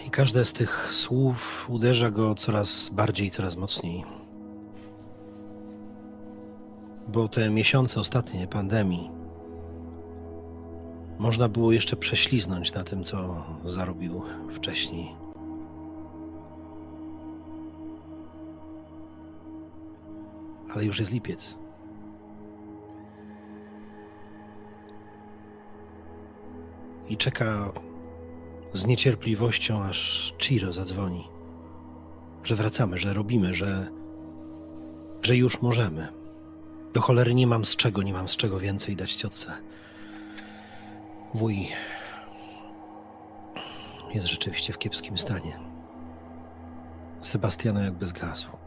I każde z tych słów uderza go coraz bardziej, coraz mocniej. Bo te miesiące ostatnie pandemii można było jeszcze prześliznąć na tym, co zarobił wcześniej. Ale już jest lipiec. I czeka z niecierpliwością, aż Chiro zadzwoni. Że wracamy, że robimy, że, że już możemy. Do cholery nie mam z czego, nie mam z czego więcej dać ciotce. Wuj jest rzeczywiście w kiepskim stanie. Sebastiana jakby zgasł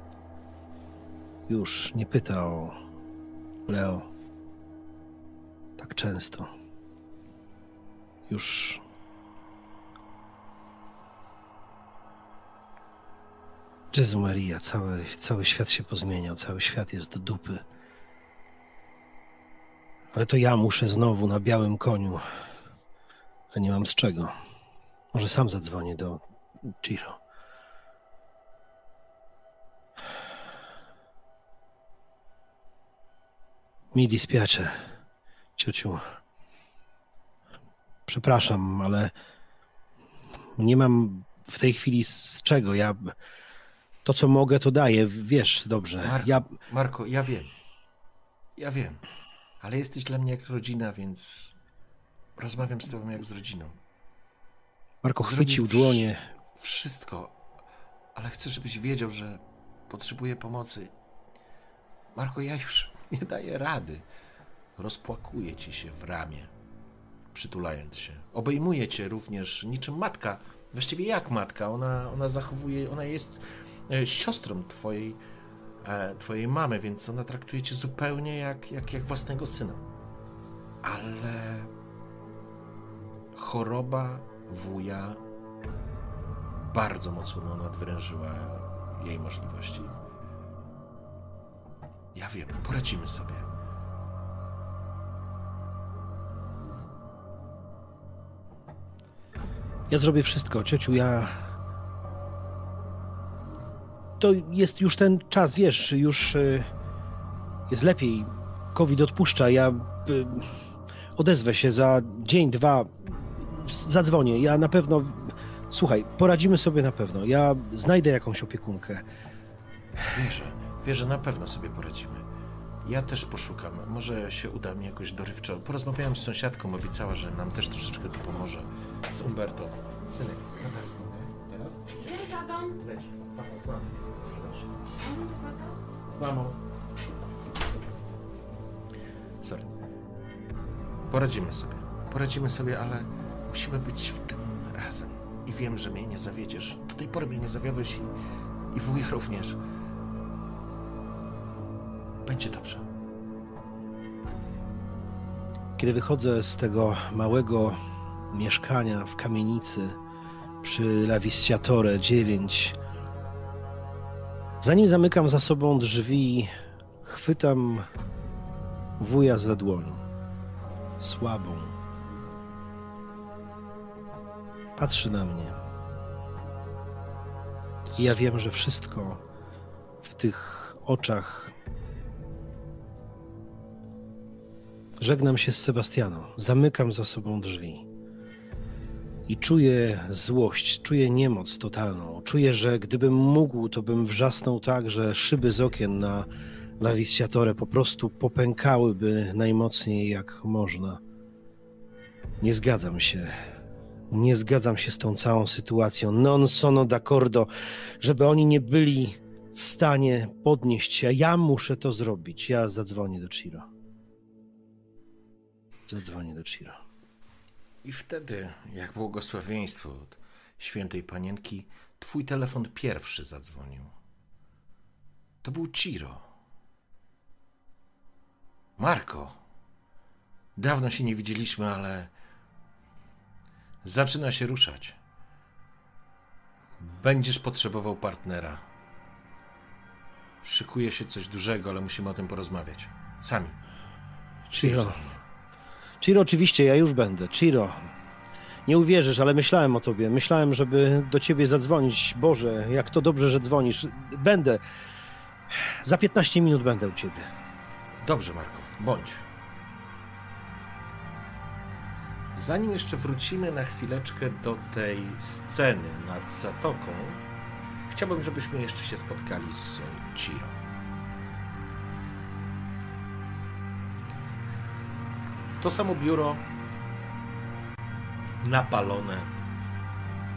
już nie pyta o Leo tak często. Już. Jezu Maria, cały, cały świat się pozmieniał, cały świat jest do dupy. Ale to ja muszę znowu na białym koniu, a nie mam z czego. Może sam zadzwonię do Giro. Mi dispiace, ciociu. Przepraszam, ale nie mam w tej chwili z, czego. Ja to, co mogę, to daję. Wiesz dobrze. Marko, Ja Marko, ja wiem. Ja wiem. Ale jesteś dla mnie jak rodzina, więc rozmawiam z tobą jak z rodziną. Marko chwycił wsz- dłonie. Wszystko. Ale chcę, żebyś wiedział, że potrzebuję pomocy. Marko, ja już [laughs] nie daję rady. Rozpłakuję ci się w ramię, przytulając się. Obejmuję cię również niczym matka. Właściwie jak matka. Ona, ona zachowuje, ona jest e, siostrą twojej, e, twojej mamy, więc ona traktuje cię zupełnie jak, jak, jak własnego syna. Ale choroba wuja bardzo mocno nadwyrężyła jej możliwości. Ja wiem, poradzimy sobie. Ja zrobię wszystko, ciociu, ja. To jest już ten czas, wiesz, już y, jest lepiej. COVID odpuszcza. Ja y, odezwę się za dzień, dwa. Zadzwonię. Ja na pewno. Słuchaj, poradzimy sobie na pewno. Ja znajdę jakąś opiekunkę. Wierzę, wierzę, na pewno sobie poradzimy. Ja też poszukam. Może się uda mi jakoś dorywczo. Porozmawiałem z sąsiadką, obiecała, że nam też troszeczkę to pomoże. Z Umberto. Synek. Teraz? Leć. Papa, z mamą. Z mamą. Sorry. Poradzimy sobie. Poradzimy sobie, ale musimy być w tym razem. I wiem, że mnie nie zawiedziesz. Do tej pory mnie nie zawiodłeś i, i wuja również. Będzie dobrze. Kiedy wychodzę z tego małego mieszkania w kamienicy przy La Visciatore 9, Zanim zamykam za sobą drzwi, chwytam wuja za dłoń. Słabą. Patrzy na mnie. I ja wiem, że wszystko w tych oczach. Żegnam się z Sebastianą. Zamykam za sobą drzwi. I czuję złość, czuję niemoc totalną. Czuję, że gdybym mógł, to bym wrzasnął tak, że szyby z okien na La Visiatore po prostu popękałyby najmocniej jak można. Nie zgadzam się. Nie zgadzam się z tą całą sytuacją. Non sono d'accordo, żeby oni nie byli w stanie podnieść się. Ja muszę to zrobić. Ja zadzwonię do Ciro. Zadzwonię do Ciro. I wtedy, jak błogosławieństwo od świętej panienki, twój telefon pierwszy zadzwonił. To był Ciro. Marko, dawno się nie widzieliśmy, ale zaczyna się ruszać. Będziesz potrzebował partnera. Szykuje się coś dużego, ale musimy o tym porozmawiać. Sami. Ciro. Ciro, oczywiście, ja już będę. Ciro. Nie uwierzysz, ale myślałem o tobie. Myślałem, żeby do ciebie zadzwonić. Boże, jak to dobrze, że dzwonisz. Będę. Za 15 minut będę u ciebie. Dobrze, Marko, bądź. Zanim jeszcze wrócimy na chwileczkę do tej sceny nad zatoką, chciałbym, żebyśmy jeszcze się spotkali z Ciro. To samo biuro napalone.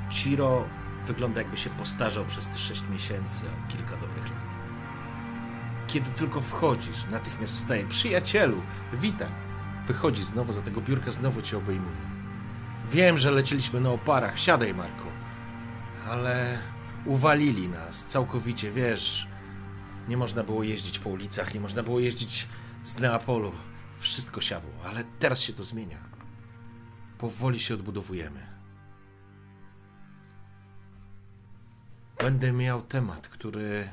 Ciro wygląda jakby się postarzał przez te 6 miesięcy kilka dobrych lat. Kiedy tylko wchodzisz, natychmiast wstaje. Przyjacielu, witam. Wychodzi znowu za tego biurka, znowu cię obejmuje. Wiem, że lecieliśmy na oparach. Siadaj, Marku. Ale uwalili nas całkowicie, wiesz. Nie można było jeździć po ulicach, nie można było jeździć z Neapolu. Wszystko siadło, ale teraz się to zmienia. Powoli się odbudowujemy. Będę miał temat, który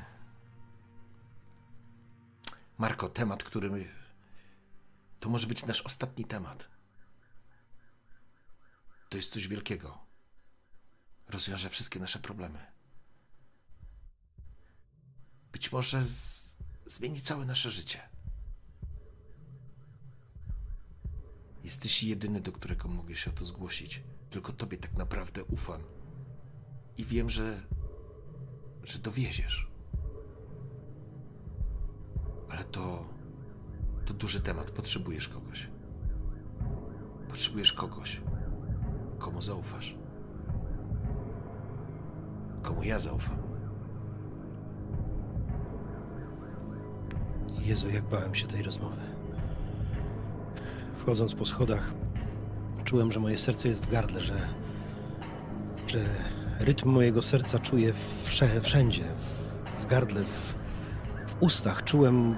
Marko, temat, który. To może być nasz ostatni temat. To jest coś wielkiego. Rozwiąże wszystkie nasze problemy. Być może z... zmieni całe nasze życie. Jesteś jedyny, do którego mogę się o to zgłosić. Tylko tobie tak naprawdę ufam. I wiem, że. że dowieziesz. Ale to. to duży temat. Potrzebujesz kogoś. Potrzebujesz kogoś, komu zaufasz. Komu ja zaufam. Jezu, jak bałem się tej rozmowy. Wchodząc po schodach, czułem, że moje serce jest w gardle, że, że rytm mojego serca czuję wsze, wszędzie, w, gardle, w, w ustach. Czułem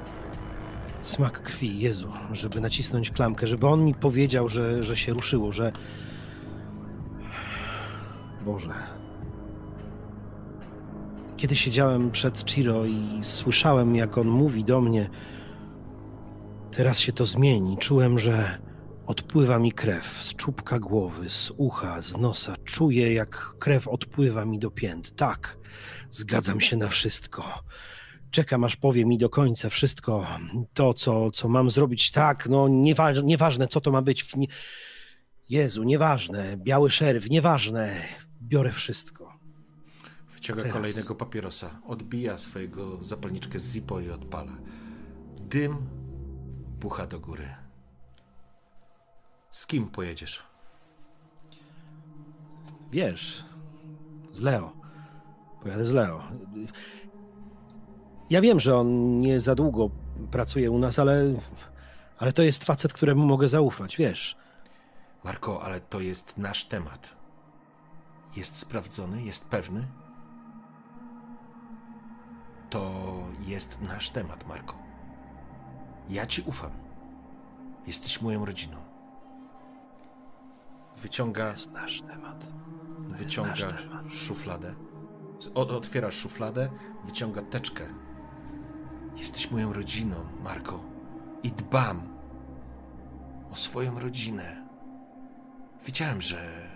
smak krwi, Jezu, żeby nacisnąć klamkę, żeby on mi powiedział, że, że się ruszyło, że. Boże. Kiedy siedziałem przed Chiro i słyszałem, jak on mówi do mnie, teraz się to zmieni. Czułem, że odpływa mi krew z czubka głowy, z ucha, z nosa. Czuję, jak krew odpływa mi do pięt. Tak, zgadzam się na wszystko. Czekam, aż powie mi do końca wszystko to, co, co mam zrobić. Tak, no nieważ, nieważne, co to ma być. Nie... Jezu, nieważne. Biały szeryf, nieważne. Biorę wszystko. Wyciąga Teraz. kolejnego papierosa, odbija swojego zapalniczkę z Zippo i odpala. Dym pucha do góry. Z kim pojedziesz? Wiesz, z Leo. Pojadę z Leo. Ja wiem, że on nie za długo pracuje u nas, ale, ale to jest facet, któremu mogę zaufać, wiesz. Marko, ale to jest nasz temat. Jest sprawdzony, jest pewny? To jest nasz temat, Marko. Ja ci ufam. Jesteś moją rodziną. Wyciąga, jest nasz temat. wyciąga szufladę. Od, otwiera szufladę, wyciąga teczkę. Jesteś moją rodziną, Marko. I dbam o swoją rodzinę. Wiedziałem, że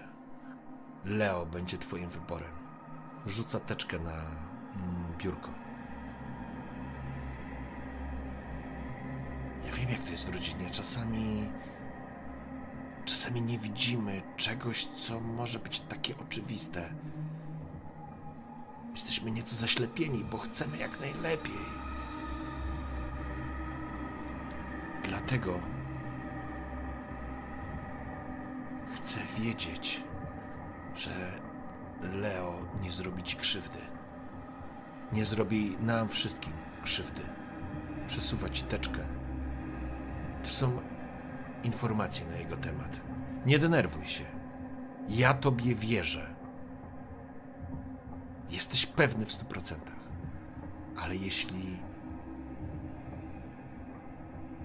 Leo będzie twoim wyborem. Rzuca teczkę na mm, biurko. Wiem, jak to jest w rodzinie. Czasami. Czasami nie widzimy czegoś, co może być takie oczywiste. Jesteśmy nieco zaślepieni, bo chcemy jak najlepiej. Dlatego chcę wiedzieć, że Leo nie zrobi ci krzywdy. Nie zrobi nam wszystkim krzywdy. Przesuwa ci teczkę. To są informacje na jego temat. Nie denerwuj się. Ja tobie wierzę. Jesteś pewny w stu procentach. Ale jeśli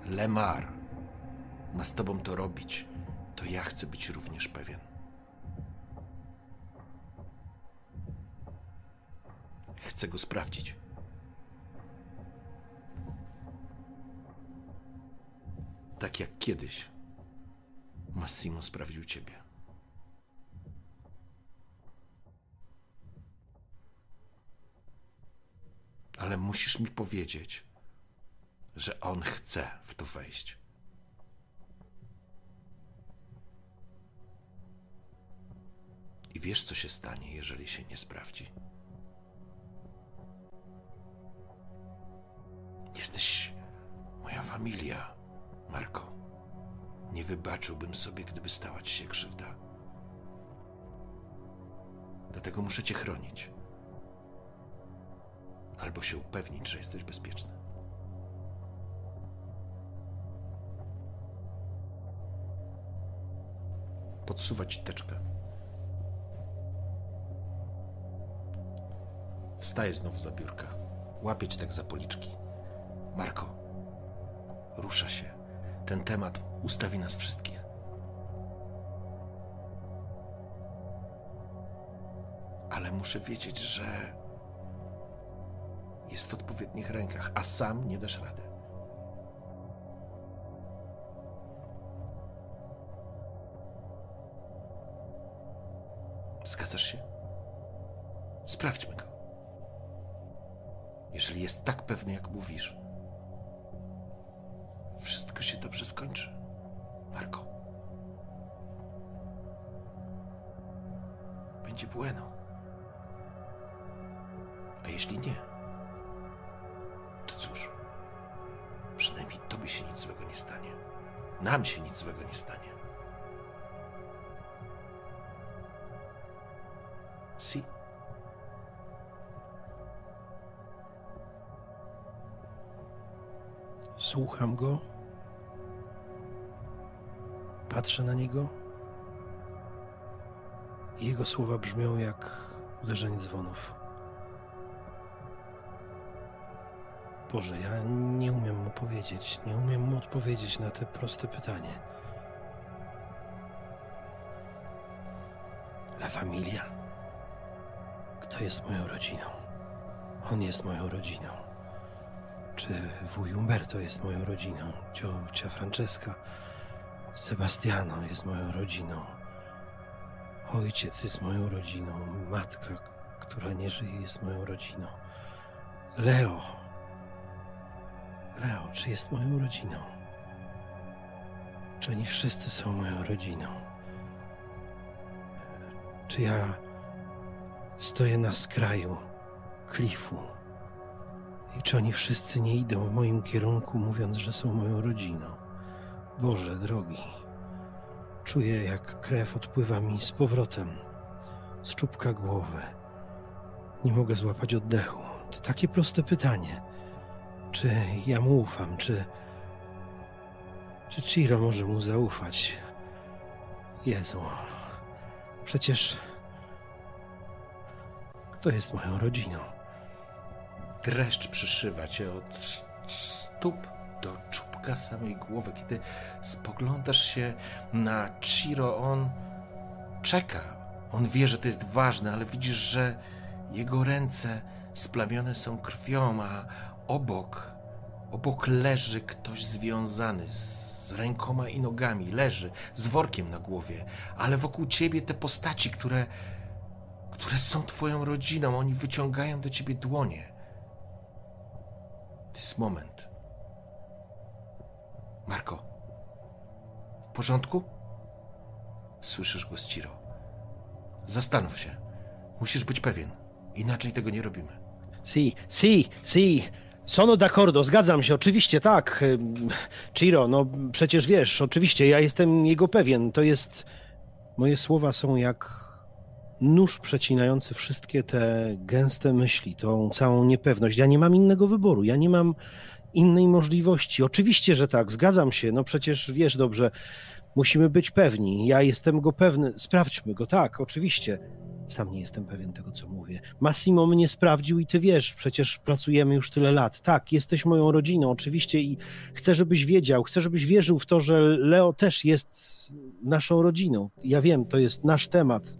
Lemar ma z tobą to robić, to ja chcę być również pewien. Chcę go sprawdzić. Tak jak kiedyś Massimo sprawdził ciebie. Ale musisz mi powiedzieć, że on chce w to wejść. I wiesz, co się stanie, jeżeli się nie sprawdzi. Jesteś moja familia, Marko. Nie wybaczyłbym sobie, gdyby stała ci się krzywda. Dlatego muszę cię chronić. Albo się upewnić, że jesteś bezpieczny. Podsuwa ci teczkę. Wstaje znowu za biurka. Łapie cię tak za policzki. Marko, rusza się. Ten temat ustawi nas wszystkich. Ale muszę wiedzieć, że jest w odpowiednich rękach, a sam nie dasz rady. Zgadzasz się? Sprawdźmy go. Jeżeli jest tak pewny, jak mówisz, wszystko się dobrze skończy, Marko. Będzie bueno. A jeśli nie, to cóż, przynajmniej tobie się nic złego nie stanie. Nam się nic złego nie stanie. Słucham go. Patrzę na niego. Jego słowa brzmią jak uderzenie dzwonów. Boże, ja nie umiem mu powiedzieć, nie umiem mu odpowiedzieć na te proste pytanie. La familia. Kto jest moją rodziną? On jest moją rodziną. Czy wuj Umberto jest moją rodziną? Ciocia Francesca, Sebastiano jest moją rodziną. Ojciec jest moją rodziną. Matka, która nie żyje, jest moją rodziną. Leo. Leo, czy jest moją rodziną? Czy oni wszyscy są moją rodziną? Czy ja stoję na skraju klifu? I czy oni wszyscy nie idą w moim kierunku, mówiąc, że są moją rodziną? Boże drogi, czuję jak krew odpływa mi z powrotem z czubka głowy. Nie mogę złapać oddechu. To takie proste pytanie. Czy ja mu ufam? Czy. Czy Chiro może mu zaufać? Jezu. Przecież. Kto jest moją rodziną? Dreszcz przyszywa cię od stóp do czubka samej głowy. Kiedy spoglądasz się na Chiro, on czeka. On wie, że to jest ważne, ale widzisz, że Jego ręce splawione są krwią, a obok, obok leży ktoś związany z rękoma i nogami. Leży z workiem na głowie, ale wokół ciebie te postaci, które, które są twoją rodziną. Oni wyciągają do ciebie dłonie. Jest moment. Marko, w porządku? Słyszysz głos Ciro. Zastanów się. Musisz być pewien. Inaczej tego nie robimy. Si, si, si. Sono d'accordo, zgadzam się, oczywiście, tak. Ciro, no przecież wiesz, oczywiście, ja jestem jego pewien. To jest. Moje słowa są jak nóż przecinający wszystkie te gęste myśli, tą całą niepewność. Ja nie mam innego wyboru, ja nie mam innej możliwości. Oczywiście, że tak, zgadzam się. No przecież wiesz dobrze, musimy być pewni. Ja jestem go pewny. Sprawdźmy go, tak, oczywiście. Sam nie jestem pewien tego, co mówię. Massimo mnie sprawdził i ty wiesz, przecież pracujemy już tyle lat. Tak, jesteś moją rodziną, oczywiście, i chcę, żebyś wiedział, chcę, żebyś wierzył w to, że Leo też jest naszą rodziną. Ja wiem, to jest nasz temat.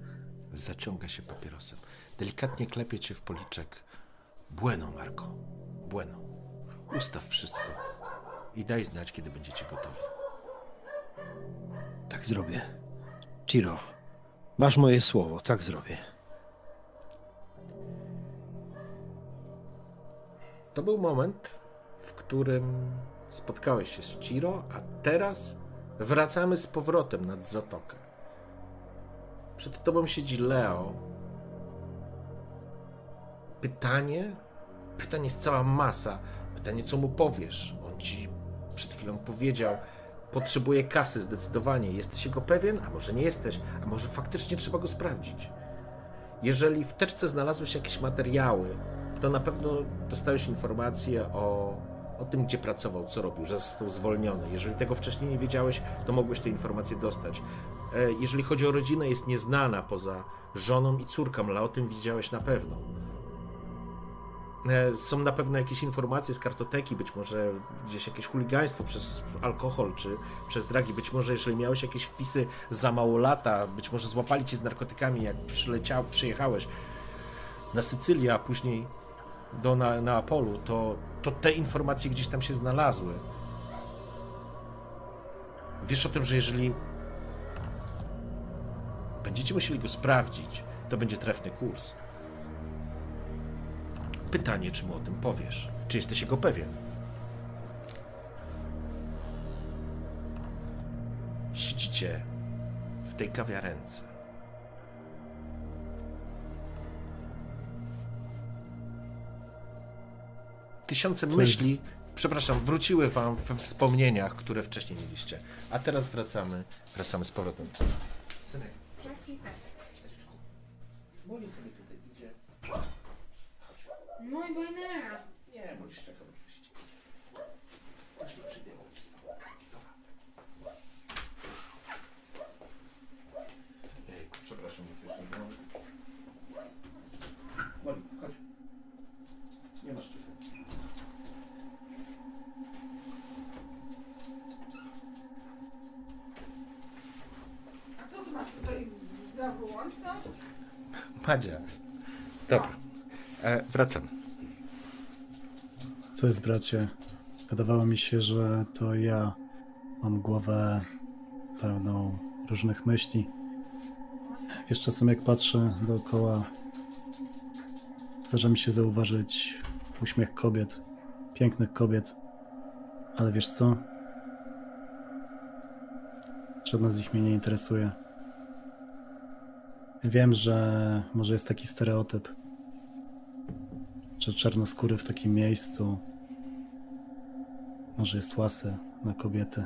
Zaciąga się papierosem. Delikatnie klepie cię w policzek. Bueno, Marko. Bueno. Ustaw wszystko. I daj znać, kiedy będziecie gotowi. Tak zrobię. Ciro, masz moje słowo, tak zrobię. To był moment, w którym spotkałeś się z Ciro, a teraz wracamy z powrotem nad zatokę. Przed tobą siedzi Leo. Pytanie? Pytań jest cała masa. Pytanie, co mu powiesz? On ci przed chwilą powiedział, potrzebuje kasy zdecydowanie. Jesteś jego pewien? A może nie jesteś? A może faktycznie trzeba go sprawdzić? Jeżeli w teczce znalazły się jakieś materiały, to na pewno dostałeś informację o, o tym, gdzie pracował, co robił, że został zwolniony. Jeżeli tego wcześniej nie wiedziałeś, to mogłeś te informacje dostać. E, Jeżeli chodzi o rodzinę, jest nieznana poza żoną i córką, ale o tym wiedziałeś na pewno. E, Są na pewno jakieś informacje z kartoteki, być może gdzieś jakieś chuligaństwo przez alkohol czy przez dragi. Być może, jeżeli miałeś jakieś wpisy za mało lata, być może złapali cię z narkotykami, jak przyleciał, przyjechałeś na Sycylię, a później do na, Neapolu, to, to te informacje gdzieś tam się znalazły. Wiesz o tym, że jeżeli będziecie musieli go sprawdzić, to będzie trefny kurs. Pytanie, czy mu o tym powiesz? Czy jesteś jego pewien? Siedzicie w tej kawiarence. Tysiące myśli, przepraszam, wróciły wam we wspomnieniach, które wcześniej mieliście. A teraz wracamy, wracamy z powrotem. Synek, Moli sobie tutaj idzie. I bojnera. Nie, Molisz czeka, bo ktoś idzie. Chodź tu, przyjdę, Molisz z tobą. Dobra. Ejku, przepraszam, jest jeszcze znowu. Moli, chodź. Nie masz czego. A co ty masz tutaj za wyłączność? Madzia. Dobra. E, wracam. Co jest, bracie? Wydawało mi się, że to ja mam głowę pełną różnych myśli. Wiesz, czasem jak patrzę dookoła, zdarza mi się zauważyć uśmiech kobiet, pięknych kobiet. Ale wiesz co? Żadna z nich mnie nie interesuje. Wiem, że może jest taki stereotyp, że czarnoskóry w takim miejscu może jest łasy na kobiety.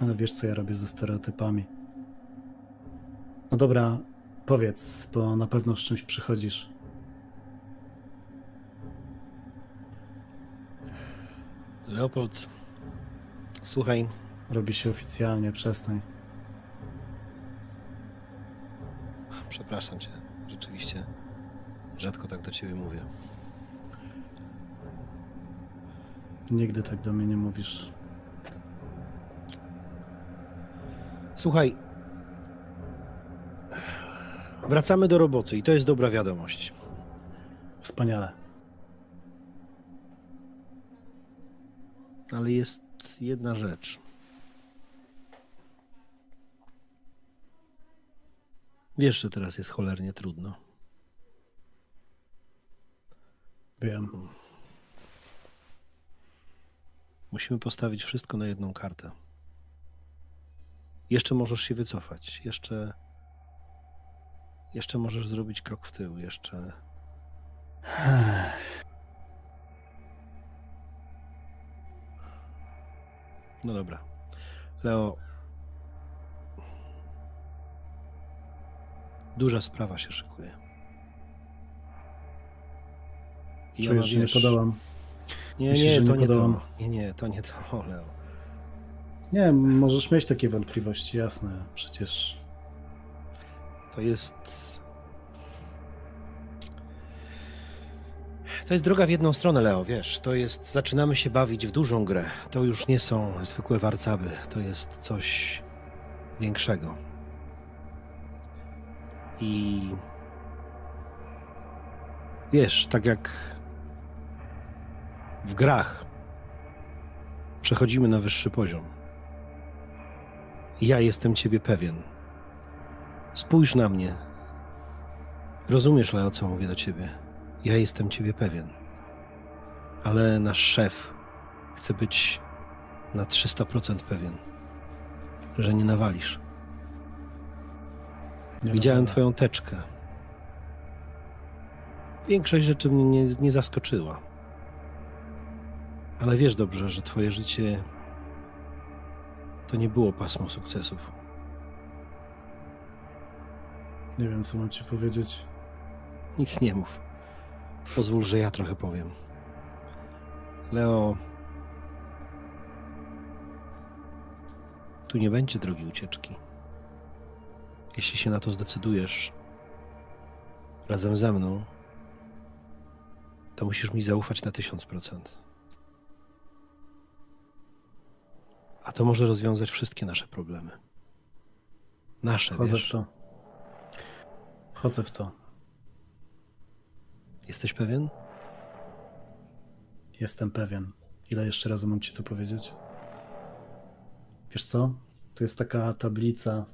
Ale wiesz, co ja robię ze stereotypami. No dobra, powiedz, bo na pewno z czymś przychodzisz. Leopold, słuchaj, Robi się oficjalnie, przestań. Przepraszam cię, rzeczywiście. Rzadko tak do ciebie mówię. Nigdy tak do mnie nie mówisz. Słuchaj. Wracamy do roboty i to jest dobra wiadomość. Wspaniale. Ale jest jedna rzecz. Wiesz, że teraz jest cholernie trudno. Wiem. Musimy postawić wszystko na jedną kartę. Jeszcze możesz się wycofać. Jeszcze. Jeszcze możesz zrobić krok w tył. Jeszcze. No dobra. Leo. Duża sprawa się szykuje. I Czujesz, ona, że nie wiesz-. Nie, Myślisz, nie, że to nie nie to. Nie, nie, to nie to, [laughs] Leo. Nie, możesz mieć takie wątpliwości, jasne. Przecież To jest. To jest droga w jedną stronę, Leo, wiesz. To jest. Zaczynamy się bawić w dużą grę. To już nie są zwykłe warcaby. To jest coś większego. I. Wiesz, tak jak w grach przechodzimy na wyższy poziom. Ja jestem ciebie pewien. Spójrz na mnie. Rozumiesz, Leo, co mówię do ciebie. Ja jestem ciebie pewien. Ale nasz szef chce być na 300% pewien, że nie nawalisz. Nie Widziałem nawala. twoją teczkę. Większość rzeczy mnie nie, nie zaskoczyła. Ale wiesz dobrze, że twoje życie to nie było pasmo sukcesów. Nie wiem, co mam ci powiedzieć. Nic nie mów. Pozwól, że ja trochę powiem. Leo. Tu nie będzie drogi ucieczki. Jeśli się na to zdecydujesz razem ze mną, to musisz mi zaufać na 1000%. A to może rozwiązać wszystkie nasze problemy. Nasze, Chodzę wiesz. w to. Chodzę w to. Jesteś pewien? Jestem pewien. Ile jeszcze razy mam ci to powiedzieć? Wiesz co? Tu jest taka tablica.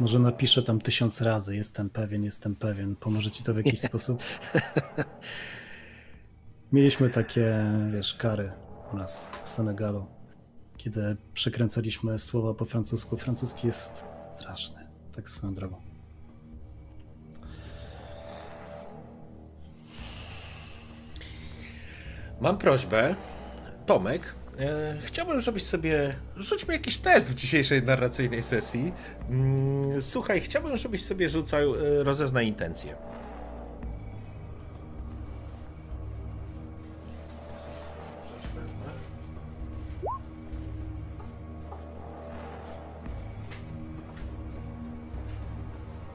Może napiszę tam tysiąc razy. Jestem pewien, jestem pewien. Pomoże ci to w jakiś sposób? Mieliśmy takie, wiesz, kary u nas w Senegalu, kiedy przekręcaliśmy słowa po francusku. Francuski jest straszny, tak swoją drogą. Mam prośbę. Tomek, chciałbym, żebyś sobie. Rzućmy jakiś test w dzisiejszej narracyjnej sesji. Mm, słuchaj, chciałbym, żebyś sobie rzucał e, rozeznaj intencje.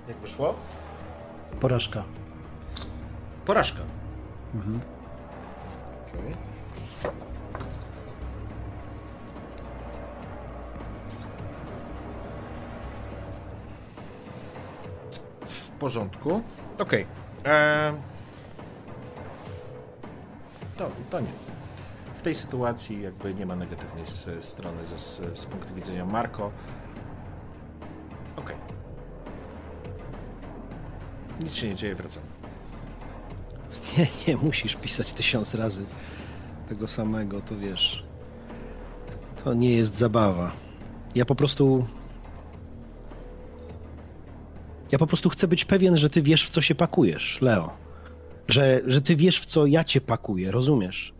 Jak wyszło? Porażka. Porażka. Mhm. Okej. Porządku. Okej. Eee, To, to nie. W tej sytuacji jakby nie ma negatywnej strony ze, z, z punktu widzenia Marko. Okej. Nic się nie dzieje, wracamy. [laughs] Nie, nie musisz pisać tysiąc razy tego samego, to wiesz. To nie jest zabawa. Ja po prostu. Ja po prostu chcę być pewien, że ty wiesz, w co się pakujesz, Leo. Że, że ty wiesz, w co ja cię pakuję, rozumiesz?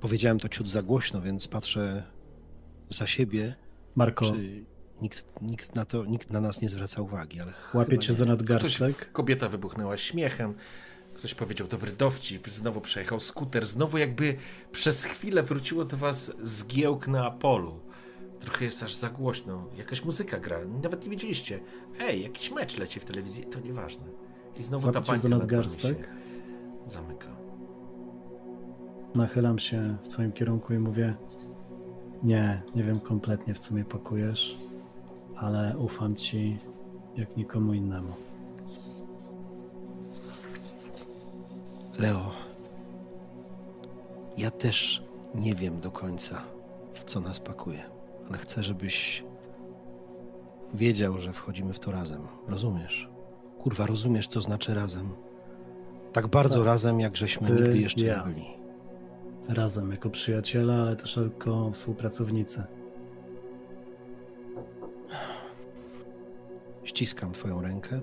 Powiedziałem to ciut za głośno, więc patrzę za siebie, Marko, czy nikt, nikt, na to, nikt na nas nie zwraca uwagi, ale. chyba cię za Ktoś, nadgarstek. kobieta wybuchnęła śmiechem. Ktoś powiedział dobry dowcip, znowu przejechał skuter, znowu jakby przez chwilę wróciło do was zgiełk na polu. Trochę jest aż za głośno. Jakaś muzyka gra. Nawet nie wiedzieliście. Ej, jakiś mecz leci w telewizji. To nieważne. I znowu Łapiecie ta pańka nad nadgarstek. Zamyka. Nachylam się w twoim kierunku i mówię nie, nie wiem kompletnie w co mnie pakujesz, ale ufam ci jak nikomu innemu. Leo, ja też nie wiem do końca, w co nas pakuje ale chcę, żebyś wiedział, że wchodzimy w to razem. Rozumiesz? Kurwa, rozumiesz, co znaczy razem? Tak bardzo Tak. razem, jak żeśmy Ty, nigdy jeszcze ja. nie byli. Razem jako przyjaciele, ale też jako współpracownicy. Ściskam twoją rękę.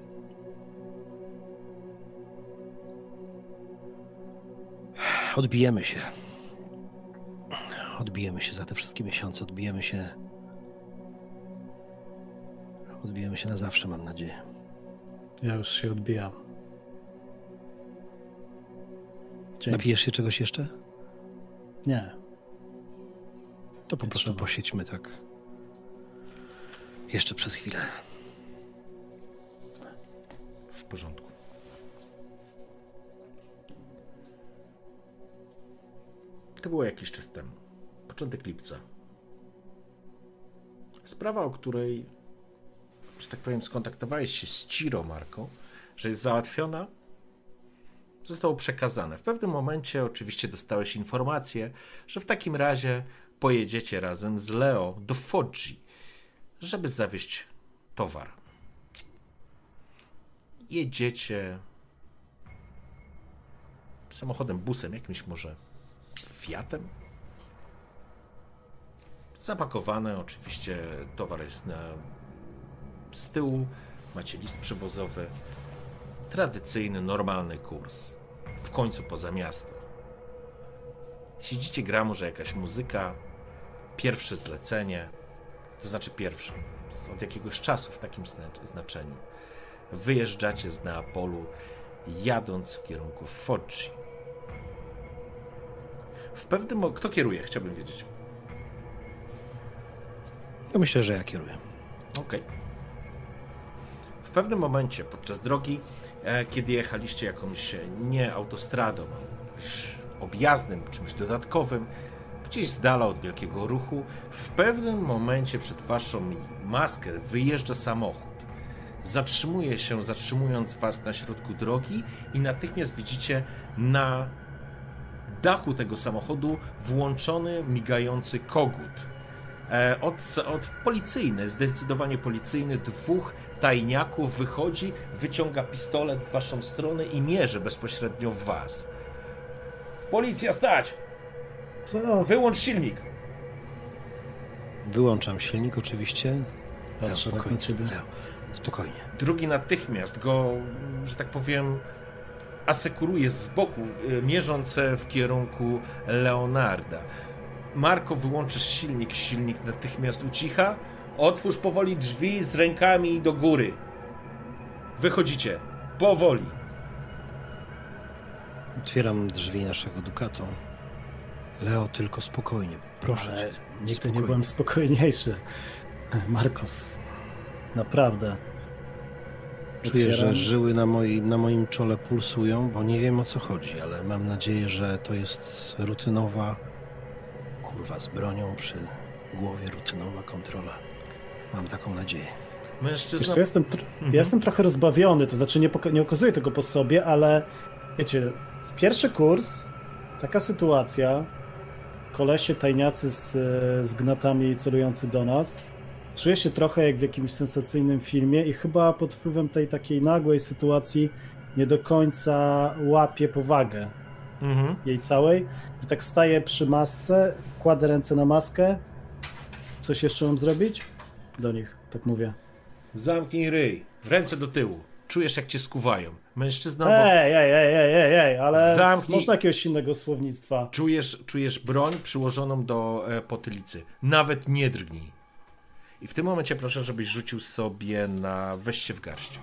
Odbijemy się. Odbijemy się za te wszystkie miesiące. Odbijemy się. Odbijemy się na zawsze, mam nadzieję. Ja już się odbijam. Dzięki. Napijesz się czegoś jeszcze? Nie. To po Nie prostu trzeba. posiedźmy tak. Jeszcze przez chwilę. W porządku. To było jakiś czas temu. Początek lipca. Sprawa, o której, że tak powiem, skontaktowałeś się z Ciro, Marko, że jest załatwiona, zostało przekazane. W pewnym momencie oczywiście dostałeś informację, że w takim razie pojedziecie razem z Leo do Foggi, żeby zawieźć towar. Jedziecie samochodem, busem, jakimś może Fiatem? Zapakowane, oczywiście towar jest na, z tyłu, macie list przewozowy. Tradycyjny, normalny kurs. W końcu poza miastem. Siedzicie, gra może jakaś muzyka, pierwsze zlecenie, to znaczy pierwsze, od jakiegoś czasu w takim zna- znaczeniu. Wyjeżdżacie z Neapolu, jadąc w kierunku Foggi. W pewnym... Kto kieruje? Chciałbym wiedzieć. No myślę, że ja kieruję. Okej. W pewnym momencie podczas drogi, e, kiedy jechaliście jakąś e, nie autostradą, jakimś objazdem, czymś dodatkowym, gdzieś z dala od wielkiego ruchu, w pewnym momencie przed waszą maskę wyjeżdża samochód. Zatrzymuje się, zatrzymując was na środku drogi i natychmiast widzicie na dachu tego samochodu włączony, migający kogut. E, od, od policyjny, zdecydowanie policyjny, dwóch tajniaków wychodzi, wyciąga pistolet w waszą stronę i mierzy bezpośrednio w was. Policja, stać! Co? Wyłącz silnik! Wyłączam silnik oczywiście. Leo, Patrzę tak spokojnie. na ciebie. Leo, spokojnie. Drugi natychmiast go, że tak powiem, asekuruje z boku, y, mierząc e, w kierunku Leonarda. Marko, wyłączysz silnik, silnik natychmiast ucicha. Otwórz powoli drzwi z rękami do góry. Wychodzicie. Powoli. Otwieram drzwi naszego Ducato. Leo, tylko spokojnie. Proszę Ale cię. nigdy spokojnie. nie byłem spokojniejszy. Marcos, naprawdę. Czuję, że żyły na moim, na moim czole pulsują, bo nie wiem o co chodzi, ale mam nadzieję, że to jest rutynowa, kurwa, z bronią przy głowie rutynowa kontrola. Mam taką nadzieję. Wiesz Mężczyzna. co, jestem, tr- ja jestem trochę rozbawiony, to znaczy nie, poka- nie okazuję tego po sobie, ale wiecie, pierwszy kurs, taka sytuacja, kolesie tajniacy z, z gnatami celujący do nas, czuję się trochę jak w jakimś sensacyjnym filmie i chyba pod wpływem tej takiej nagłej sytuacji nie do końca łapię powagę Mhm. jej całej i tak staję przy masce, kładę ręce na maskę, coś jeszcze mam zrobić? Do nich, tak mówię. Zamknij ryj. Ręce do tyłu. Czujesz, jak cię skuwają. Mężczyzna. Ej, ej, ej, ej, ej, ej, ale Zamknij- można jakiegoś innego słownictwa. Czujesz, czujesz broń przyłożoną do e, potylicy. Nawet nie drgnij. I w tym momencie proszę, żebyś rzucił sobie na weźcie w garść.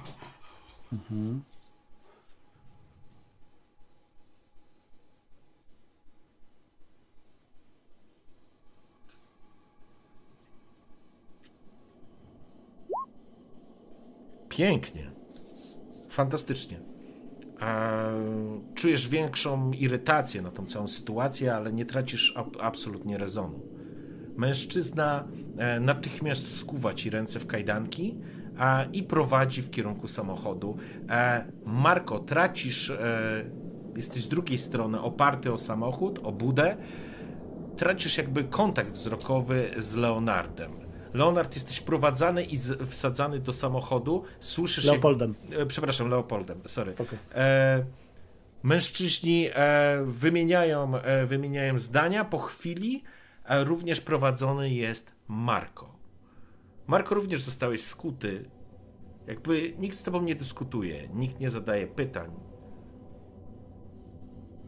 Pięknie. Fantastycznie. Czujesz większą irytację na tą całą sytuację, ale nie tracisz ab- absolutnie rezonu. Mężczyzna e, natychmiast skuwa ci ręce w kajdanki e, i prowadzi w kierunku samochodu. E, Marko, tracisz e, jesteś z drugiej strony, oparty o samochód, o budę, tracisz jakby kontakt wzrokowy z Leonardem. Leonard, jesteś wprowadzany i wsadzany do samochodu, słyszysz... jak- Leopoldem. E, przepraszam, Leopoldem, sorry. Spoko. E, mężczyźni e, wymieniają, e, wymieniają zdania. Po chwili e, również prowadzony jest Marko. Marko, również zostałeś skuty. Jakby nikt z tobą nie dyskutuje, nikt nie zadaje pytań.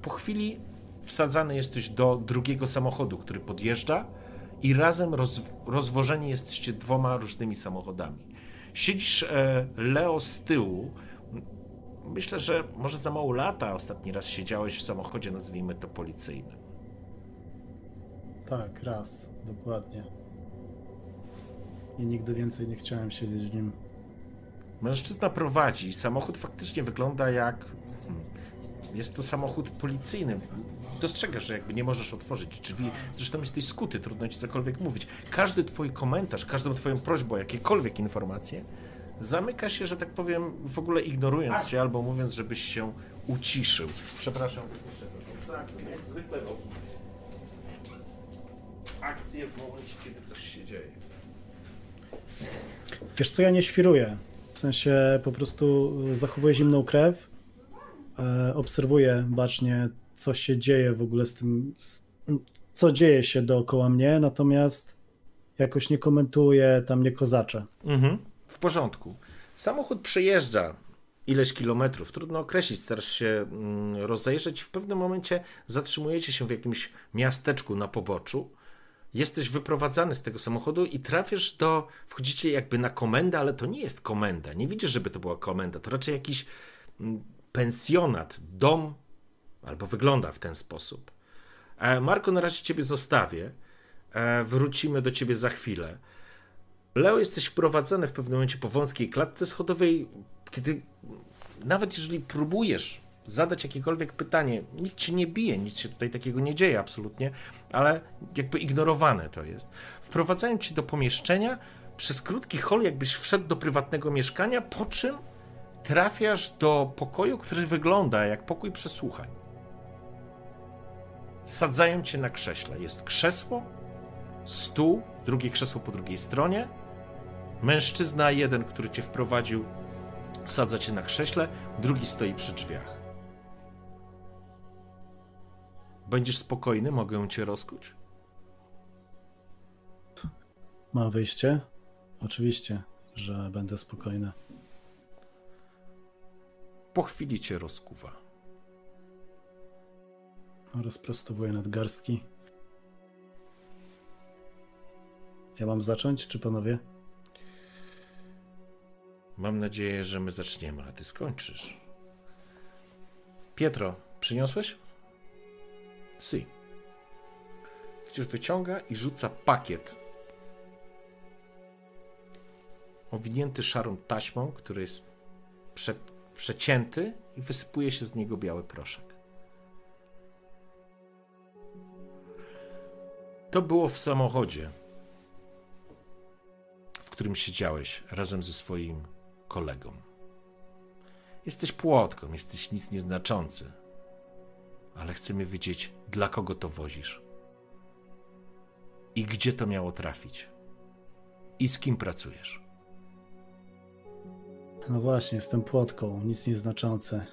Po chwili wsadzany jesteś do drugiego samochodu, który podjeżdża i razem roz, rozwożeni jesteście dwoma różnymi samochodami. Siedzisz, e, Leo, z tyłu. Myślę, że może za mało lata ostatni raz siedziałeś w samochodzie, nazwijmy to policyjnym. Tak, raz, dokładnie. I nigdy więcej nie chciałem siedzieć w nim. Mężczyzna prowadzi. Samochód faktycznie wygląda jak. hmm, Jest to samochód policyjny. Dostrzegasz, że jakby nie możesz otworzyć drzwi. Zresztą jesteś skuty, trudno ci cokolwiek mówić. Każdy twój komentarz, każdą twoją prośbę o jakiekolwiek informacje zamyka się, że tak powiem, w ogóle ignorując cię albo mówiąc, żebyś się uciszył. Przepraszam, wypuszczę to. Tak, jak zwykle robię. Akcje w momencie, kiedy coś się dzieje. Wiesz co, ja nie świruję. W sensie po prostu zachowuję zimną krew, e, obserwuję bacznie, co się dzieje w ogóle z tym, co dzieje się dookoła mnie, natomiast jakoś nie komentuję, tam nie kozaczę. Mhm. W porządku. Samochód przejeżdża ileś kilometrów, trudno określić, starasz się mm, rozejrzeć w pewnym momencie zatrzymujecie się w jakimś miasteczku na poboczu. Jesteś wyprowadzany z tego samochodu i trafisz do. Wchodzicie jakby na komendę, ale to nie jest komenda. Nie widzisz, żeby to była komenda. To raczej jakiś mm, pensjonat, dom, albo wygląda w ten sposób. E, Marko, na razie ciebie zostawię. E, Wrócimy do ciebie za chwilę. Leo, jesteś wprowadzony w pewnym momencie po wąskiej klatce schodowej, kiedy nawet jeżeli próbujesz zadać jakiekolwiek pytanie, nikt cię nie bije, nic się tutaj takiego nie dzieje absolutnie, ale jakby ignorowane to jest. Wprowadzają cię do pomieszczenia przez krótki hol, jakbyś wszedł do prywatnego mieszkania, po czym trafiasz do pokoju, który wygląda jak pokój przesłuchań. Sadzają cię na krześle. Jest krzesło, stół, drugie krzesło po drugiej stronie. Mężczyzna jeden, który cię wprowadził, sadza cię na krześle, drugi stoi przy drzwiach. Będziesz spokojny? Mogę cię rozkuć? Ma wyjście? Oczywiście, że będę spokojny. Po chwili cię rozkuwa. Rozprostowuję nadgarstki. Ja mam zacząć, czy panowie? Mam nadzieję, że my zaczniemy, a ty skończysz. Pietro, przyniosłeś? Si. Widzisz, wyciąga i rzuca pakiet. Owinięty szarą taśmą, który jest prze, przecięty i wysypuje się z niego biały proszek. To było w samochodzie, w którym siedziałeś razem ze swoim kolegą. Jesteś płotką, jesteś nic nieznaczący, ale chcemy wiedzieć, dla kogo to wozisz i gdzie to miało trafić i z kim pracujesz. No właśnie, jestem płotką, nic nieznaczące.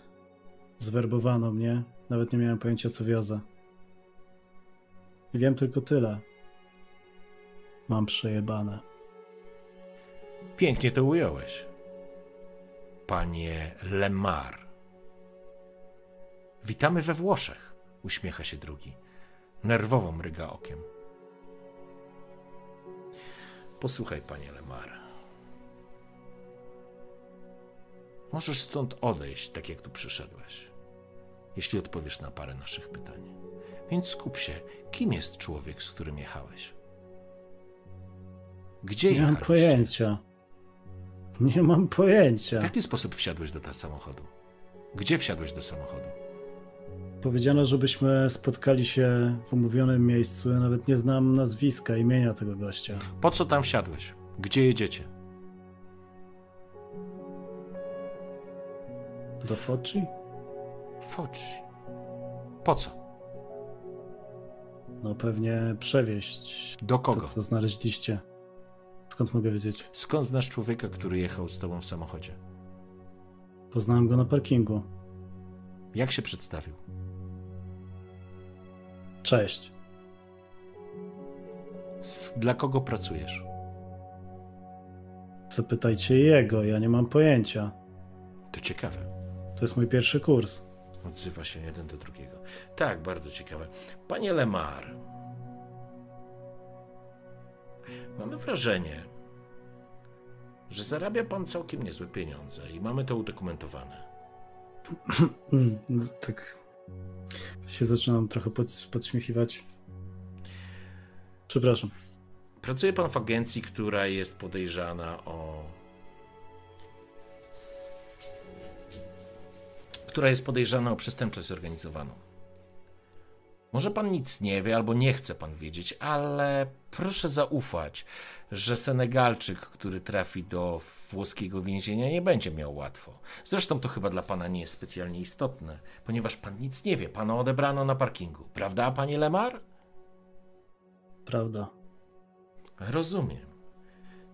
Zwerbowano mnie, nawet nie miałem pojęcia co wiozę. Wiem tylko tyle. Mam przejebane. Pięknie to ująłeś. Panie Lemar. Witamy we Włoszech, uśmiecha się drugi. Nerwowo mryga okiem. Posłuchaj, panie Lemar. Możesz stąd odejść, tak jak tu przyszedłeś, jeśli odpowiesz na parę naszych pytań. Więc skup się, kim jest człowiek, z którym jechałeś? Gdzie Nie mam pojęcia. Nie mam pojęcia. W jaki sposób wsiadłeś do tego samochodu? Gdzie wsiadłeś do samochodu? Powiedziano, żebyśmy spotkali się w umówionym miejscu. Ja nawet nie znam nazwiska, imienia tego gościa. Po co tam wsiadłeś? Gdzie jedziecie? Do Foci? Focci. Po co? No pewnie przewieźć Do to, kogo? co znaleźliście. Skąd mogę wiedzieć? Skąd znasz człowieka, który jechał z tobą w samochodzie? Poznałem go na parkingu. Jak się przedstawił? Cześć. Dla kogo pracujesz? Zapytajcie jego, ja nie mam pojęcia. To ciekawe. To jest mój pierwszy kurs. Odzywa się jeden do drugiego. Tak, bardzo ciekawe. Panie Lemar, mamy wrażenie, że zarabia pan całkiem niezłe pieniądze i mamy to udokumentowane. [clears throat] No, tak się zaczynam trochę pod, podśmiechiwać. Przepraszam. Pracuje pan w agencji, która jest podejrzana o. która jest podejrzana o przestępczość zorganizowaną. Może pan nic nie wie, albo nie chce pan wiedzieć, ale proszę zaufać, że Senegalczyk, który trafi do włoskiego więzienia, nie będzie miał łatwo. Zresztą to chyba dla pana nie jest specjalnie istotne, ponieważ pan nic nie wie. Pana odebrano na parkingu, prawda, panie Lemar? Prawda. Rozumiem.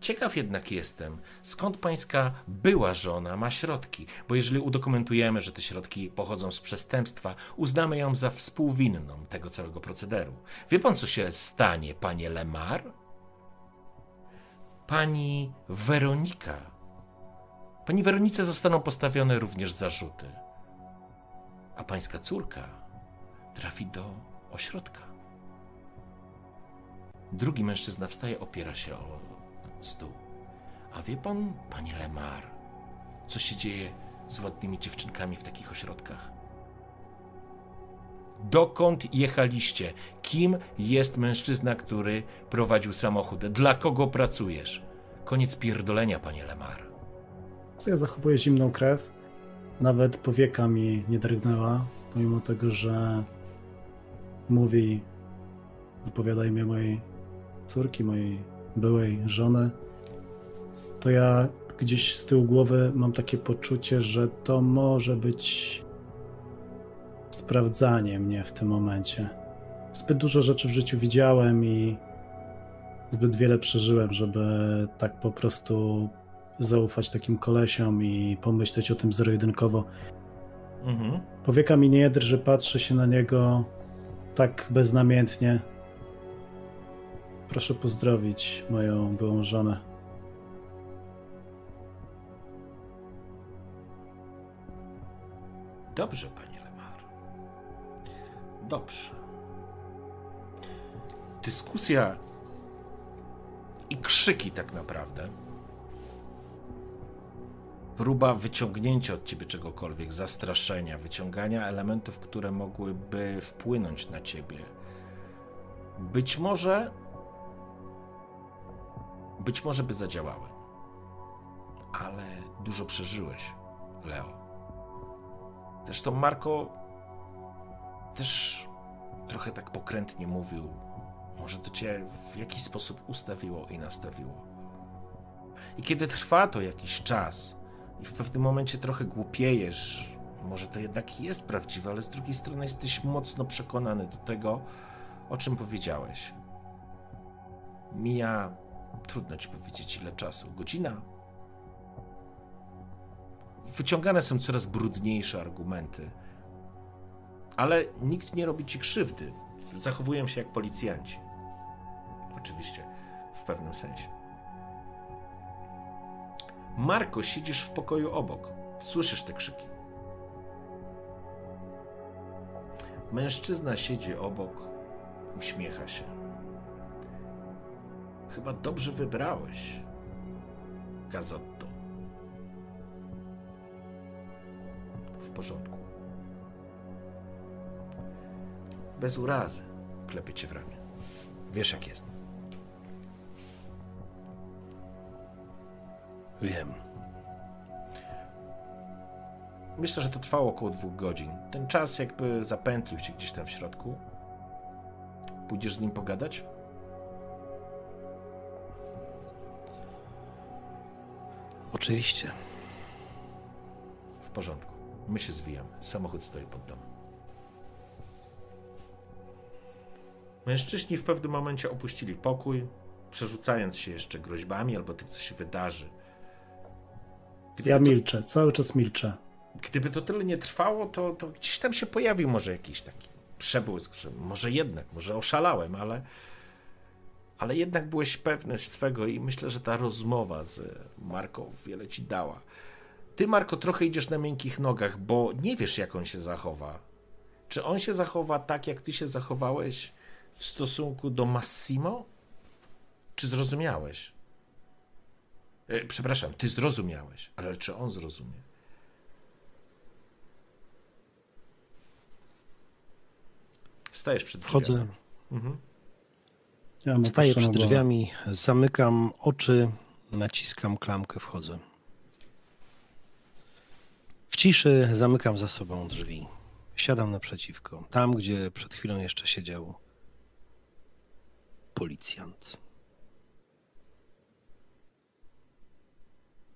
Ciekaw jednak jestem, skąd pańska była żona ma środki, bo jeżeli udokumentujemy, że te środki pochodzą z przestępstwa, uznamy ją za współwinną tego całego procederu. Wie pan, co się stanie, panie Lemar? Pani Weronika. Pani Weronice zostaną postawione również zarzuty, a pańska córka trafi do ośrodka. Drugi mężczyzna wstaje, opiera się o stół. A wie pan, panie Lemar, co się dzieje z ładnymi dziewczynkami w takich ośrodkach? Dokąd jechaliście? Kim jest mężczyzna, który prowadził samochód? Dla kogo pracujesz? Koniec pierdolenia, panie Lemar. Ja zachowuję zimną krew. Nawet powieka mi nie drgnęła, pomimo tego, że mówi, wypowiada imię mojej córki, mojej byłej żony. To ja gdzieś z tyłu głowy mam takie poczucie, że to może być sprawdzanie mnie w tym momencie. Zbyt dużo rzeczy w życiu widziałem i zbyt wiele przeżyłem, żeby tak po prostu zaufać takim kolesiom i pomyśleć o tym zero-jedynkowo. Mhm. Powieka mi nie drży, patrzę się na niego tak beznamiętnie. Proszę pozdrowić moją byłą żonę. Dobrze, panie Lemar. Dobrze. Dyskusja i krzyki tak naprawdę. Próba wyciągnięcia od ciebie czegokolwiek, zastraszenia, wyciągania elementów, które mogłyby wpłynąć na ciebie. Być może. Być może by zadziałały. Ale dużo przeżyłeś, Leo. Zresztą Marko też trochę tak pokrętnie mówił. Może to cię w jakiś sposób ustawiło i nastawiło. I kiedy trwa to jakiś czas i w pewnym momencie trochę głupiejesz, może to jednak jest prawdziwe, ale z drugiej strony jesteś mocno przekonany do tego, o czym powiedziałeś. Mija, trudno ci powiedzieć ile czasu, godzina, wyciągane są coraz brudniejsze argumenty. Ale nikt nie robi ci krzywdy. Zachowują się jak policjanci. Oczywiście, w pewnym sensie. Marko, siedzisz w pokoju obok. Słyszysz te krzyki. Mężczyzna siedzi obok, uśmiecha się. Chyba dobrze wybrałeś, Gazotto. w porządku. Bez urazy klepie cię w ramię. Wiesz jak jest. Wiem. Myślę, że to trwało około dwóch godzin. Ten czas jakby zapętlił cię gdzieś tam w środku. Pójdziesz z nim pogadać? Oczywiście. W porządku. My się zwijamy. Samochód stoi pod domem. Mężczyźni w pewnym momencie opuścili pokój, przerzucając się jeszcze groźbami albo tym, co się wydarzy. Gdyby Ja to- milczę, cały czas milczę. Gdyby to tyle nie trwało, to, to gdzieś tam się pojawił może jakiś taki przebłysk, że może jednak, może oszalałem, ale, ale jednak byłeś pewny swego i myślę, że ta rozmowa z Marką wiele ci dała. Ty, Marko, trochę idziesz na miękkich nogach, bo nie wiesz, jak on się zachowa. Czy on się zachowa tak, jak ty się zachowałeś w stosunku do Massimo? Czy zrozumiałeś? E, przepraszam, ty zrozumiałeś, ale czy on zrozumie? Stajesz przed drzwiami. Wchodzę, Mhm. Ja staję przed drzwiami, zamykam oczy, naciskam klamkę, wchodzę. W ciszy zamykam za sobą drzwi. Siadam naprzeciwko, tam gdzie przed chwilą jeszcze siedział policjant.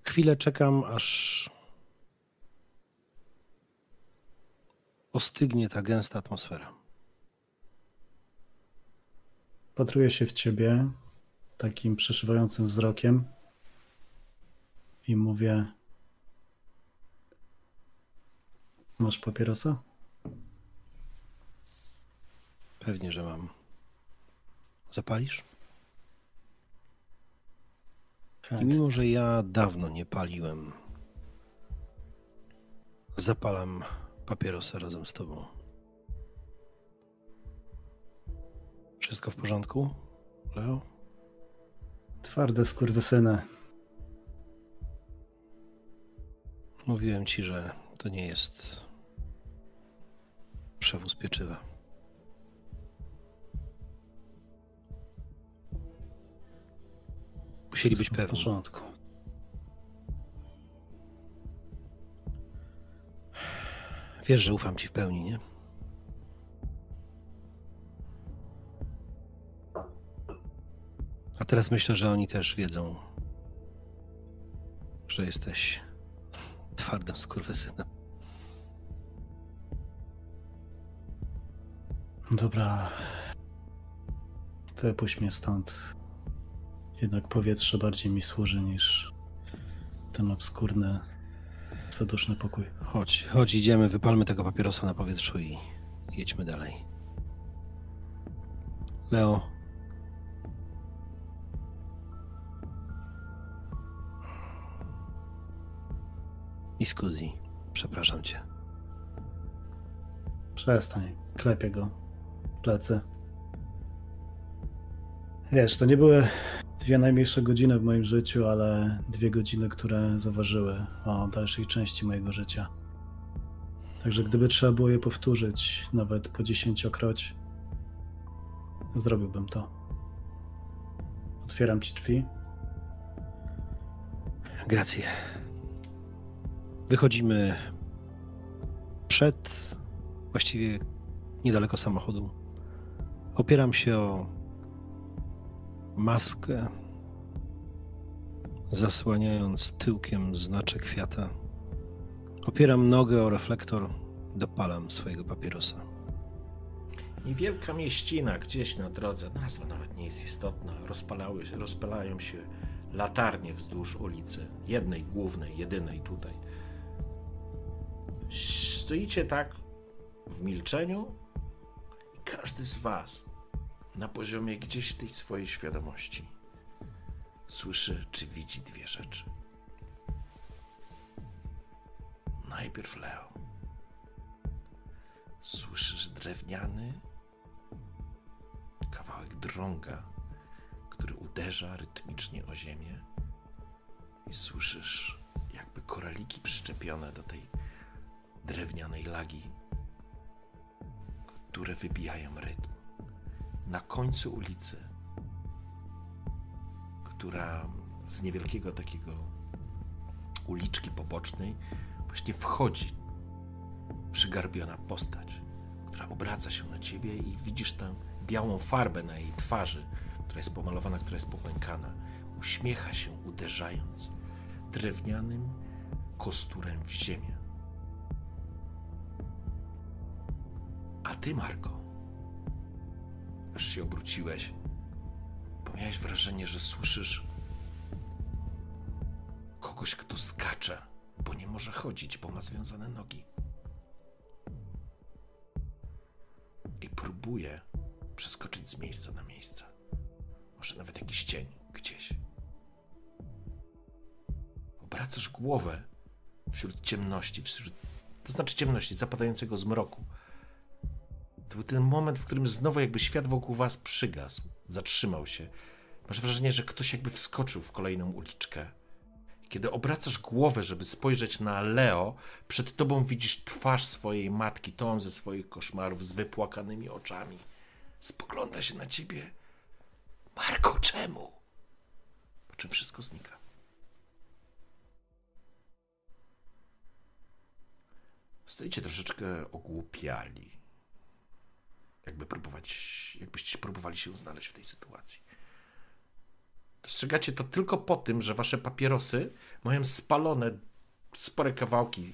Chwilę czekam, aż ostygnie ta gęsta atmosfera. Patruję się w ciebie takim przeszywającym wzrokiem i mówię: Masz papierosa? Pewnie, że mam. Zapalisz? I mimo, że ja dawno nie paliłem, zapalam papierosa razem z tobą. Wszystko w porządku, Leo? Twarde skurwysyny. Mówiłem ci, że to nie jest przewóz pieczywa. Musieli być Wszystko w pewni. porządku. Wiesz, że ufam ci w pełni, nie? Teraz myślę, że oni też wiedzą, że jesteś twardym skurwysynem. Dobra. Wypuść mnie stąd. Jednak powietrze bardziej mi służy niż ten obskurny, zaduszny pokój. Chodź, chodź, idziemy, wypalmy tego papierosa na powietrzu i jedźmy dalej. Leo. I Scusi, przepraszam cię. Przestań. Klepię go. Plecy. Wiesz, to nie były dwie najmniejsze godziny w moim życiu, ale dwie godziny, które zaważyły o dalszej części mojego życia. Także gdyby trzeba było je powtórzyć, nawet po dziesięciokroć, zrobiłbym to. Otwieram ci drzwi. Grację. Wychodzimy przed, właściwie niedaleko samochodu. Opieram się o maskę, zasłaniając tyłkiem znaczek kwiata. Opieram nogę o reflektor, dopalam swojego papierosa. Niewielka mieścina gdzieś na drodze, nazwa nawet nie jest istotna, rozpalały, rozpalają się latarnie wzdłuż ulicy, jednej głównej, jedynej tutaj. Stoicie tak w milczeniu i każdy z was na poziomie gdzieś tej swojej świadomości słyszy czy widzi dwie rzeczy. Najpierw Leo. Słyszysz drewniany kawałek drąga, który uderza rytmicznie o ziemię i słyszysz jakby koraliki przyczepione do tej drewnianej lagi, które wybijają rytm. Na końcu ulicy, która z niewielkiego takiego uliczki pobocznej właśnie wchodzi przygarbiona postać, która obraca się na ciebie i widzisz tę białą farbę na jej twarzy, która jest pomalowana, która jest popękana. Uśmiecha się, uderzając drewnianym kosturem w ziemię. A ty, Marko, aż się obróciłeś, bo miałeś wrażenie, że słyszysz kogoś, kto skacze, bo nie może chodzić, bo ma związane nogi. I próbuje przeskoczyć z miejsca na miejsce. Może nawet jakiś cień gdzieś. Obracasz głowę wśród ciemności, wśród, to znaczy ciemności, zapadającego zmroku. To był ten moment, w którym znowu jakby świat wokół was przygasł, zatrzymał się. Masz wrażenie, że ktoś jakby wskoczył w kolejną uliczkę. Kiedy obracasz głowę, żeby spojrzeć na Leo, przed tobą widzisz twarz swojej matki, tą ze swoich koszmarów, z wypłakanymi oczami. Spogląda się na ciebie. Marko, czemu? Po czym wszystko znika. Stoicie troszeczkę ogłupiali. Jakby próbować, jakbyście próbowali się znaleźć w tej sytuacji. Dostrzegacie to tylko po tym, że wasze papierosy mają spalone spore kawałki.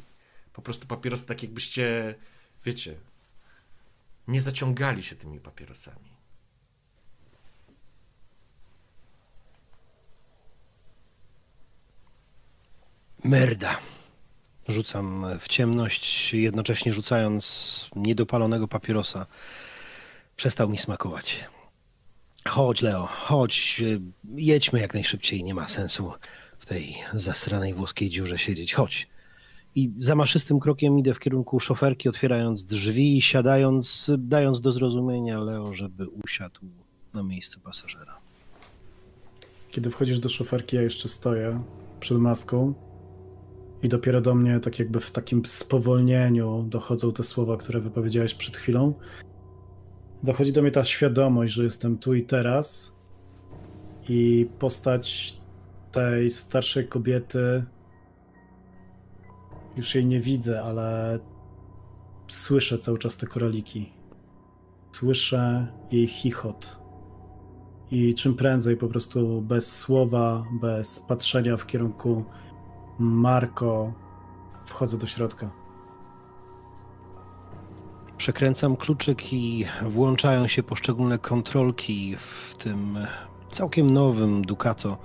Po prostu papierosy tak jakbyście, wiecie, nie zaciągali się tymi papierosami. Merda. Rzucam w ciemność, jednocześnie rzucając niedopalonego papierosa. Przestał mi smakować. Chodź, Leo, chodź. Jedźmy jak najszybciej. Nie ma sensu w tej zasranej włoskiej dziurze siedzieć. Chodź. I zamaszystym krokiem idę w kierunku szoferki, otwierając drzwi, siadając, dając do zrozumienia Leo, żeby usiadł na miejscu pasażera. Kiedy wchodzisz do szoferki, ja jeszcze stoję przed maską i dopiero do mnie, tak jakby w takim spowolnieniu, dochodzą te słowa, które wypowiedziałeś przed chwilą. Dochodzi do mnie ta świadomość, że jestem tu i teraz i postać tej starszej kobiety już jej nie widzę, ale słyszę cały czas te koraliki. Słyszę jej chichot. I czym prędzej, po prostu bez słowa, bez patrzenia w kierunku Marko, wchodzę do środka. Przekręcam kluczyk i włączają się poszczególne kontrolki w tym całkiem nowym Ducato.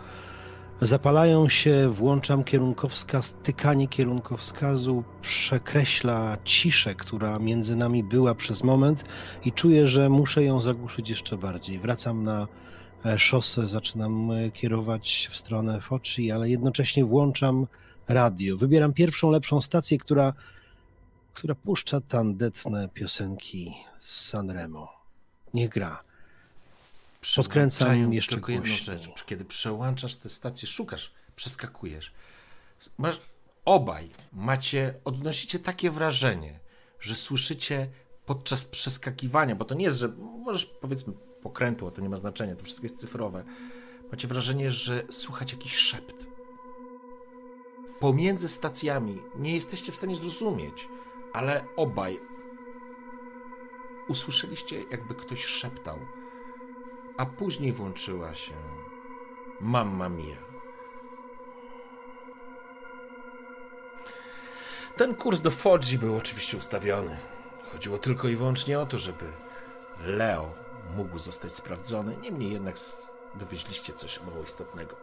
Zapalają się, włączam kierunkowskaz, tykanie kierunkowskazu przekreśla ciszę, która między nami była przez moment i czuję, że muszę ją zagłuszyć jeszcze bardziej. Wracam na e, szosę, zaczynam e, kierować w stronę Foczy, ale jednocześnie włączam radio. Wybieram pierwszą, lepszą stację, która, która puszcza tandetne piosenki z Sanremo. Niech gra. Przełączając jeszcze tylko jedną głośniej. rzecz. Kiedy przełączasz te stacje, szukasz, przeskakujesz. Masz, obaj macie, odnosicie takie wrażenie, że słyszycie podczas przeskakiwania, bo to nie jest, że możesz powiedzmy pokrętło, to nie ma znaczenia, to wszystko jest cyfrowe. Macie wrażenie, że słuchać jakiś szept. Pomiędzy stacjami nie jesteście w stanie zrozumieć, ale obaj usłyszeliście, jakby ktoś szeptał a później włączyła się Mamma Mia. Ten kurs do Foggi był oczywiście ustawiony. Chodziło tylko i wyłącznie o to, żeby Leo mógł zostać sprawdzony. Niemniej jednak dowieźliście coś mało istotnego.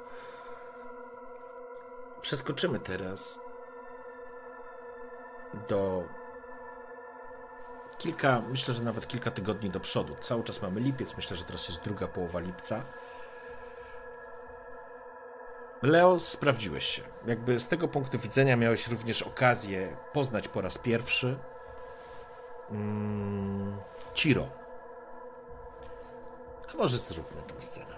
Przeskoczymy teraz do kilka, myślę, że nawet kilka tygodni do przodu. Cały czas mamy lipiec, myślę, że teraz jest druga połowa lipca. Leo, sprawdziłeś się. Jakby z tego punktu widzenia miałeś również okazję poznać po raz pierwszy mm, Ciro. A może zróbmy tę scenę.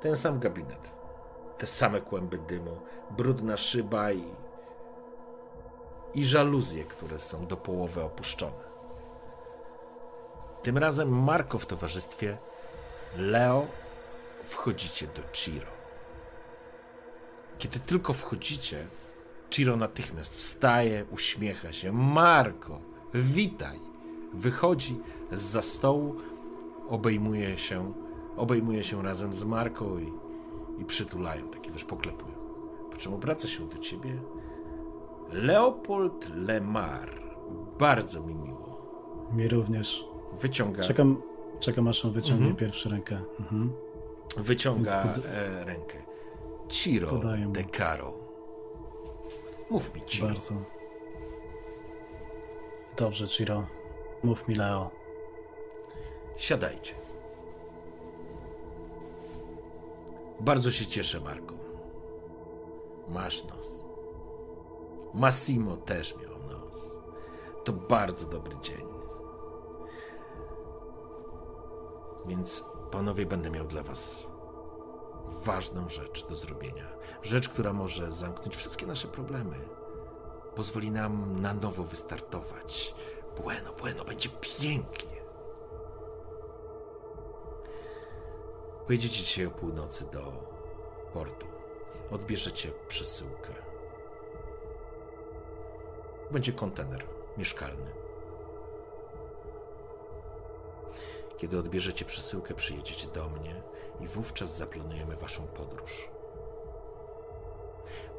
Ten sam gabinet. Te same kłęby dymu, brudna szyba i i żaluzje, które są do połowy opuszczone. Tym razem Marko w towarzystwie Leo wchodzicie do Ciro. Kiedy tylko wchodzicie, Ciro natychmiast wstaje, uśmiecha się. Marko, witaj! Wychodzi z stołu, obejmuje się, obejmuje się razem z Marko i, i przytulają, takie wiesz, poklepują. Po czym obraca się do ciebie Leopold Lemar. Bardzo mi miło. Mi również. Wyciąga, Czekam, czekam aż on wyciągnie Mhm. pierwszy rękę. Mhm. wyciąga pod- e, rękę. Ciro Podaję de Caro. Mów mi, Ciro. Bardzo. Dobrze, Ciro. Mów mi, Leo. Siadajcie. Bardzo się cieszę, Marko. Masz nos. Massimo też miał nos. To bardzo dobry dzień. Więc, panowie, będę miał dla was ważną rzecz do zrobienia. Rzecz, która może zamknąć wszystkie nasze problemy. Pozwoli nam na nowo wystartować. Bueno, bueno, będzie pięknie. Pojedziecie dzisiaj o północy do portu. Odbierzecie przesyłkę. Będzie kontener mieszkalny. Kiedy odbierzecie przesyłkę, przyjedziecie do mnie i wówczas zaplanujemy waszą podróż.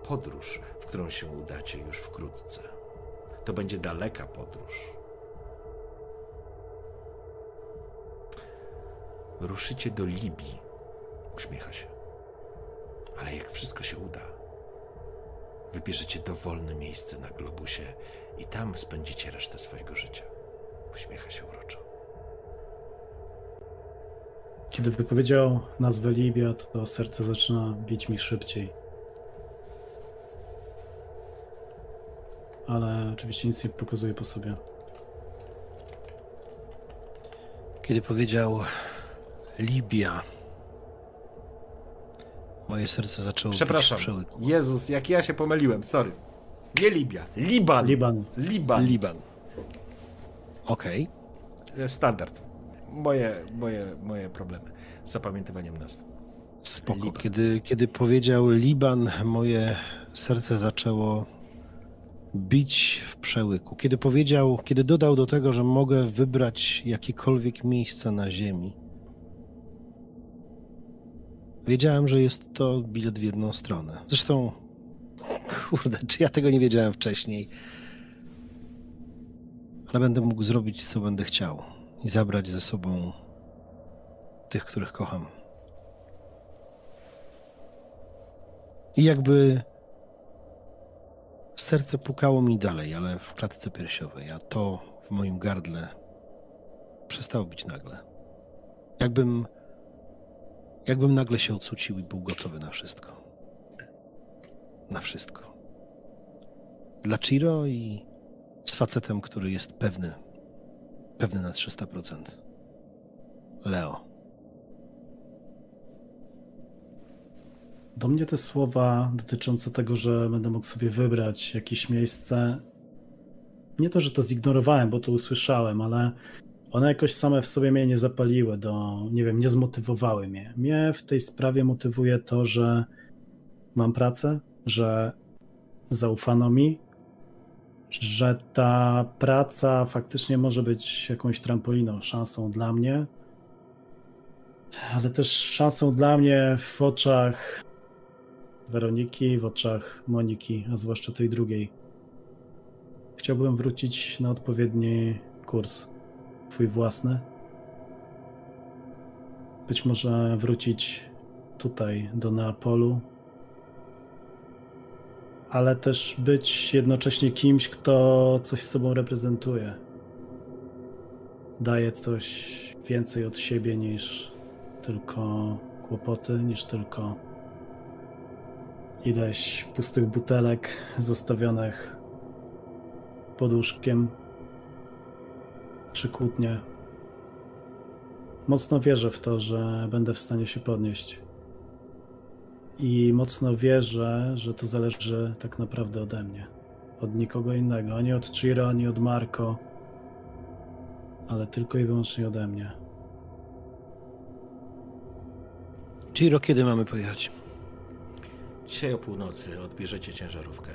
Podróż, w którą się udacie już wkrótce. To będzie daleka podróż. Ruszycie do Libii. Uśmiecha się. Ale jak wszystko się uda, wybierzecie dowolne miejsce na globusie i tam spędzicie resztę swojego życia. Uśmiecha się uroczo. Kiedy wypowiedział nazwę Libia, to serce zaczyna bić mi szybciej. Ale oczywiście nic nie pokazuje po sobie. Kiedy powiedział Libia, moje serce zaczęło Przepraszam. przełyku. Jezus, jak ja się pomyliłem, sorry. Nie Libia, Liban. Liban. Liban. Liban. Okej. E, Standard. Moje, moje, moje problemy z zapamiętywaniem nazw. Spoko. Liban. Kiedy, kiedy powiedział Liban, moje serce zaczęło bić w przełyku. Kiedy powiedział, kiedy dodał do tego, że mogę wybrać jakiekolwiek miejsce na ziemi, wiedziałem, że jest to bilet w jedną stronę. Zresztą, kurde, czy ja tego nie wiedziałem wcześniej? Ale będę mógł zrobić, co będę chciał i zabrać ze sobą tych, których kocham. I jakby serce pukało mi dalej, ale w klatce piersiowej, a to w moim gardle przestało bić nagle. Jakbym, jakbym nagle się ocucił i był gotowy na wszystko. Na wszystko. Dla Chiro i z facetem, który jest pewny, pewny na 300%. Leo. Do mnie te słowa dotyczące tego, że będę mógł sobie wybrać jakieś miejsce, nie to, że to zignorowałem, bo to usłyszałem, ale one jakoś same w sobie mnie nie zapaliły, do, nie wiem, nie zmotywowały mnie. Mnie w tej sprawie motywuje to, że mam pracę, że zaufano mi, że ta praca faktycznie może być jakąś trampoliną, szansą dla mnie, ale też szansą dla mnie w oczach Weroniki, w oczach Moniki, a zwłaszcza tej drugiej. Chciałbym wrócić na odpowiedni kurs, twój własny. Być może wrócić tutaj do Neapolu, ale też być jednocześnie kimś, kto coś sobą reprezentuje. Daje coś więcej od siebie niż tylko kłopoty, niż tylko ileś pustych butelek zostawionych pod łóżkiem czy kłótnie. Mocno wierzę w to, że będę w stanie się podnieść. I mocno wierzę, że to zależy tak naprawdę ode mnie. Od nikogo innego, ani od Chiro, ani od Marco, ale tylko i wyłącznie ode mnie. Chiro, kiedy mamy pojechać? Dzisiaj o północy odbierzecie ciężarówkę.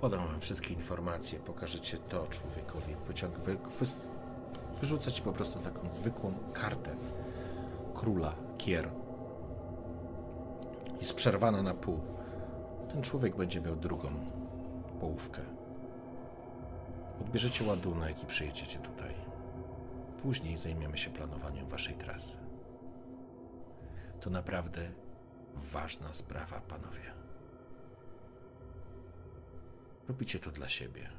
Podam wam wszystkie informacje, pokażecie to człowiekowi. Pociąg wy, wy, wyrzuca ci po prostu taką zwykłą kartę króla Kier. Jest przerwana na pół. Ten człowiek będzie miał drugą połówkę. Odbierzecie ładunek i przyjedziecie tutaj. Później zajmiemy się planowaniem waszej trasy. To naprawdę ważna sprawa, panowie. Robicie to dla siebie.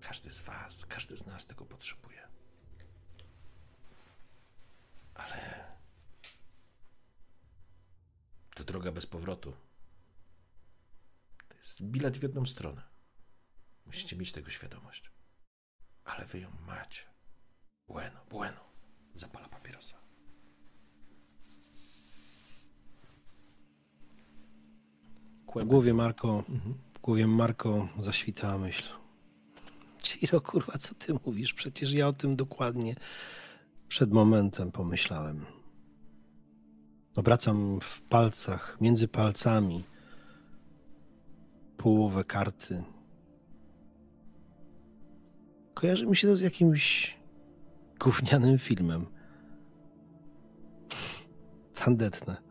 Każdy z was, każdy z nas tego potrzebuje. Ale to droga bez powrotu. To jest bilet w jedną stronę. Musicie mieć tego świadomość. Ale wy ją macie. Bueno, bueno. Zapala papierosa. W głowie Marko, w głowie Marko zaświtała myśl. Ciro, kurwa, co ty mówisz? Przecież ja o tym dokładnie przed momentem pomyślałem. Obracam w palcach, między palcami połowę karty. Kojarzy mi się to z jakimś gównianym filmem. Tandetne.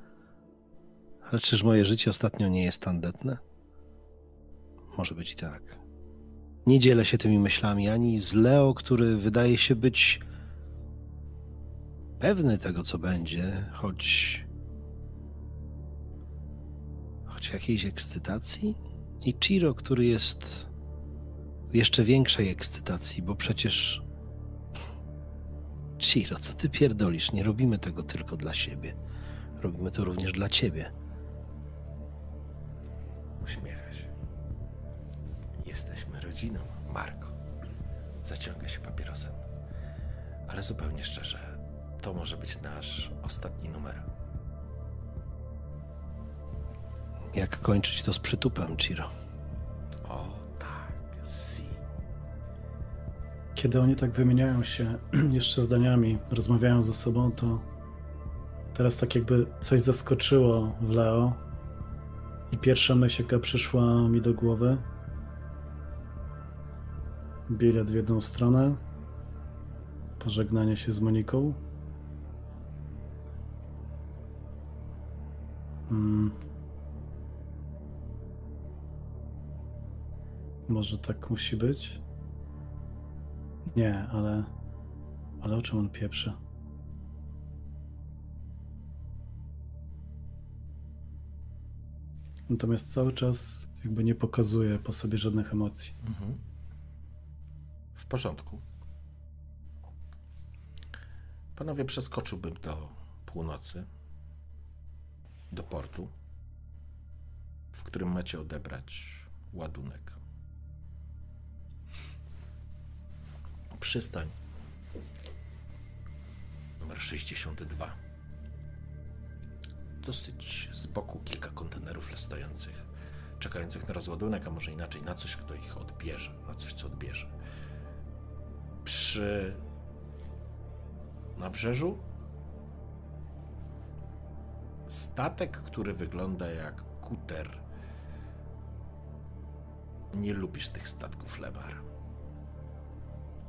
Ale czyż moje życie ostatnio nie jest tandetne? Może być i tak. Nie dzielę się tymi myślami ani z Leo, który wydaje się być pewny tego, co będzie, choć. choć w jakiejś ekscytacji. I Chiro, który jest w jeszcze większej ekscytacji, bo przecież. Chiro, co ty pierdolisz? Nie robimy tego tylko dla siebie. Robimy to również dla ciebie. Uśmiecha się. Jesteśmy rodziną, Marko. Zaciąga się papierosem. Ale zupełnie szczerze, to może być nasz ostatni numer. Jak kończyć to z przytupem, Chiro? O tak, si. Kiedy oni tak wymieniają się [clears throat] jeszcze zdaniami, rozmawiają ze sobą, to teraz tak jakby coś zaskoczyło w Leo. I pierwsza myśl, jaka przyszła mi do głowy, bilet w jedną stronę, pożegnanie się z Moniką. Mm. Może tak musi być? Nie, ale. Ale o czym on pieprzy? Natomiast cały czas jakby nie pokazuje po sobie żadnych emocji. Mhm. W porządku. Panowie, przeskoczyłbym do północy, do portu, w którym macie odebrać ładunek. Przystań numer 62. Dosyć z boku kilka kontenerów stojących, czekających na rozładunek, a może inaczej, na coś, kto ich odbierze, na coś, co odbierze. Przy nabrzeżu statek, który wygląda jak kuter. Nie lubisz tych statków, Lemar.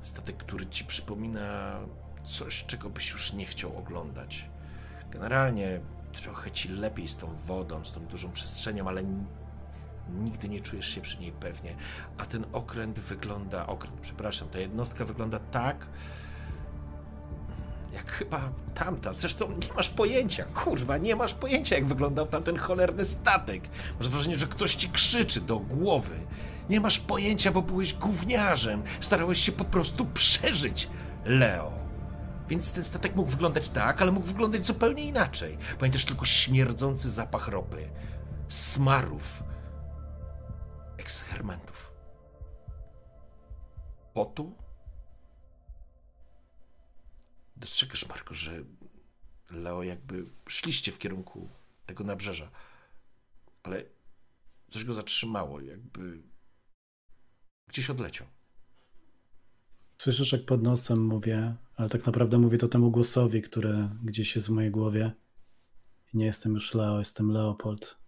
Statek, który ci przypomina coś, czego byś już nie chciał oglądać. Generalnie trochę ci lepiej z tą wodą, z tą dużą przestrzenią, ale nigdy nie czujesz się przy niej pewnie. A ten okręt wygląda, okręt, przepraszam, ta jednostka wygląda tak, jak chyba tamta. Zresztą nie masz pojęcia, kurwa, nie masz pojęcia, jak wyglądał tamten cholerny statek. Masz wrażenie, że ktoś ci krzyczy do głowy. Nie masz pojęcia, bo byłeś gówniarzem. Starałeś się po prostu przeżyć, Leo. Więc ten statek mógł wyglądać tak, ale mógł wyglądać zupełnie inaczej. Pamiętasz tylko śmierdzący zapach ropy, smarów, ekskermentów, potu dostrzegasz, Marko, że Leo jakby szliście w kierunku tego nabrzeża, ale coś go zatrzymało, jakby gdzieś odleciał. Słyszysz, jak pod nosem mówię, ale tak naprawdę mówię to temu głosowi, który gdzieś jest w mojej głowie. Nie jestem już Leo, jestem Leopold.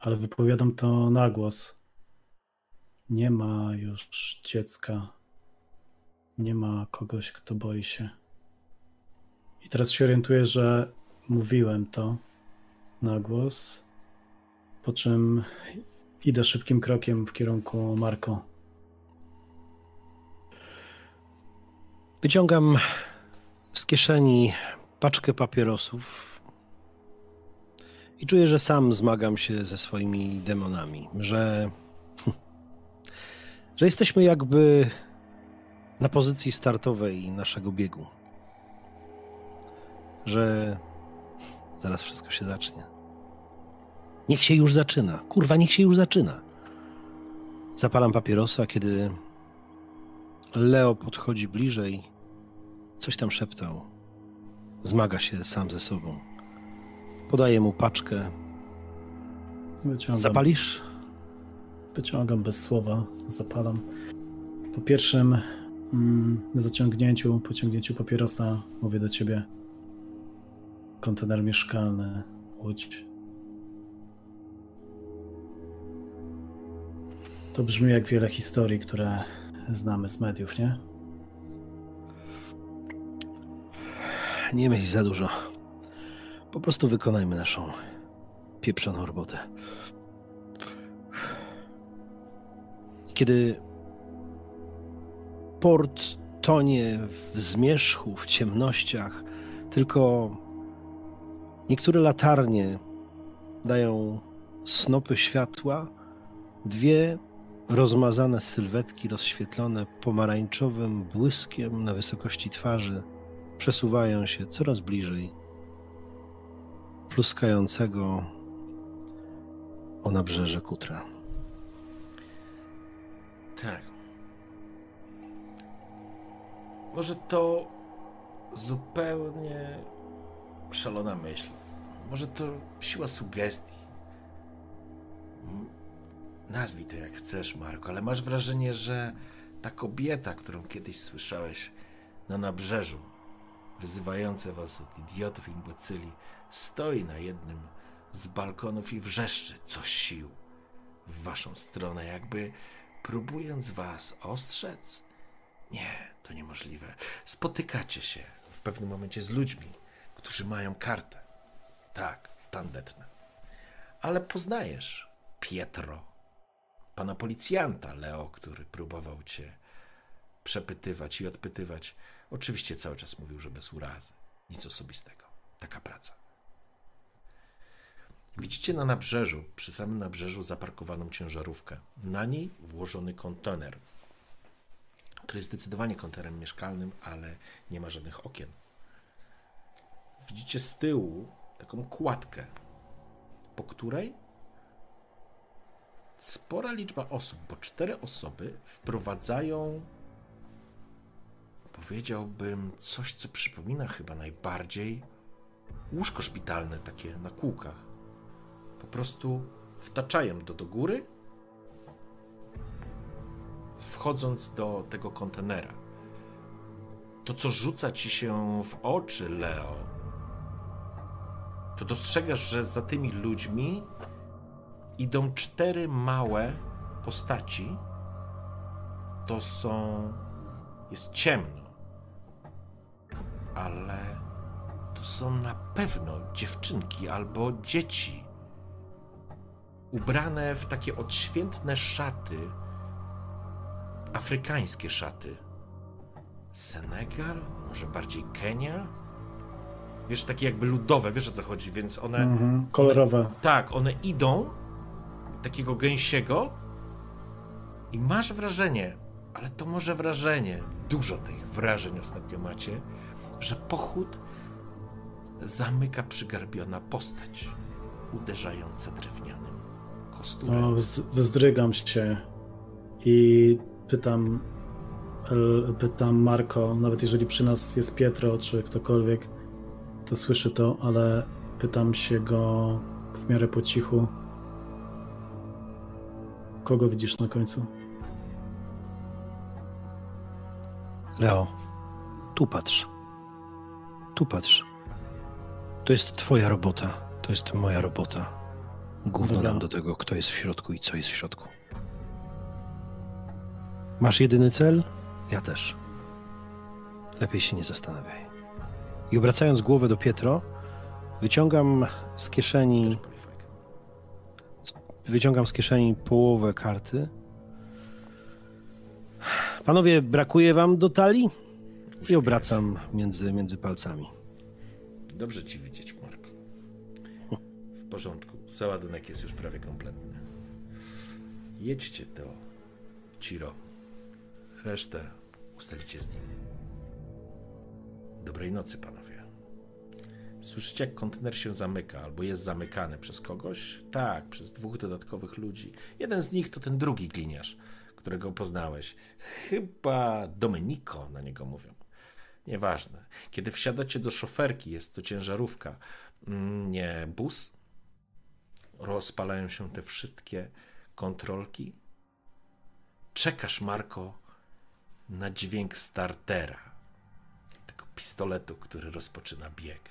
Ale wypowiadam to na głos. Nie ma już dziecka. Nie ma kogoś, kto boi się. I teraz się orientuję, że mówiłem to na głos, po czym Idę szybkim krokiem w kierunku Marko. Wyciągam z kieszeni paczkę papierosów i czuję, że sam zmagam się ze swoimi demonami, że, [laughs] że jesteśmy jakby na pozycji startowej naszego biegu. Że zaraz wszystko się zacznie. Niech się już zaczyna. Kurwa, niech się już zaczyna. Zapalam papierosa, kiedy Leo podchodzi bliżej. Coś tam szeptał. Zmaga się sam ze sobą. Podaję mu paczkę. Wyciągam, Zapalisz? wyciągam bez słowa, zapalam. Po pierwszym mm, zaciągnięciu, pociągnięciu papierosa mówię do ciebie. Kontener mieszkalny, Łódź. To brzmi jak wiele historii, które znamy z mediów, nie? Nie myśl za dużo. Po prostu wykonajmy naszą pieprzoną robotę. Kiedy port tonie w zmierzchu, w ciemnościach, tylko niektóre latarnie dają snopy światła, dwie rozmazane sylwetki rozświetlone pomarańczowym błyskiem na wysokości twarzy przesuwają się coraz bliżej pluskającego o nabrzeże kutra. Tak. Może to zupełnie szalona myśl. Może to siła sugestii. Nazwij to jak chcesz, Marko, ale masz wrażenie, że ta kobieta, którą kiedyś słyszałeś na nabrzeżu, wyzywająca was od idiotów i imbecyli, stoi na jednym z balkonów i wrzeszczy coś sił w waszą stronę, jakby próbując was ostrzec? Nie, to niemożliwe. Spotykacie się w pewnym momencie z ludźmi, którzy mają kartę. Tak, tandetne. Ale poznajesz Pietro, pana policjanta Leo, który próbował cię przepytywać i odpytywać. Oczywiście cały czas mówił, że bez urazy. Nic osobistego. Taka praca. Widzicie na nabrzeżu, przy samym nabrzeżu zaparkowaną ciężarówkę. Na niej włożony kontener, który jest zdecydowanie kontenerem mieszkalnym, ale nie ma żadnych okien. Widzicie z tyłu taką kładkę, po której spora liczba osób, bo cztery osoby wprowadzają, powiedziałbym, coś, co przypomina chyba najbardziej łóżko szpitalne, takie na kółkach. Po prostu wtaczają do, do góry, wchodząc do tego kontenera. To, co rzuca ci się w oczy, Leo, to dostrzegasz, że za tymi ludźmi idą cztery małe postaci. To są. Jest ciemno, ale to są na pewno dziewczynki albo dzieci. Ubrane w takie odświętne szaty, afrykańskie szaty. Senegal? Może bardziej Kenia? Wiesz, takie jakby ludowe, wiesz o co chodzi, więc one. Mhm, kolorowe. Tak, one idą takiego gęsiego i masz wrażenie, ale to może wrażenie, dużo tych wrażeń ostatnio macie, że pochód zamyka przygarbiona postać uderzająca drewnianym kosturem. O, wz- wzdrygam się i pytam, pytam Marko, nawet jeżeli przy nas jest Pietro czy ktokolwiek, to słyszy to, ale pytam się go w miarę po cichu. Kogo widzisz na końcu? Leo, tu patrz. Tu patrz. To jest twoja robota. To jest moja robota. Gówno Dobra. nam do tego, kto jest w środku i co jest w środku. Masz jedyny cel? Ja też. Lepiej się nie zastanawiaj. I obracając głowę do Pietro, wyciągam z kieszeni. Wyciągam z kieszeni połowę karty. Panowie, brakuje wam do talii? I obracam między, między palcami. Dobrze ci widzieć, Marko. W porządku. Załadunek jest już prawie kompletny. Jedźcie do Ciro. Resztę ustalicie z nim. Dobrej nocy, panowie. Słyszycie, jak kontener się zamyka, albo jest zamykany przez kogoś? Tak, przez dwóch dodatkowych ludzi. Jeden z nich to ten drugi gliniarz, którego poznałeś. Chyba Domenico na niego mówią. Nieważne. Kiedy wsiadacie do szoferki, jest to ciężarówka, mm, nie bus, rozpalają się te wszystkie kontrolki. Czekasz, Marko, na dźwięk startera, tego pistoletu, który rozpoczyna bieg.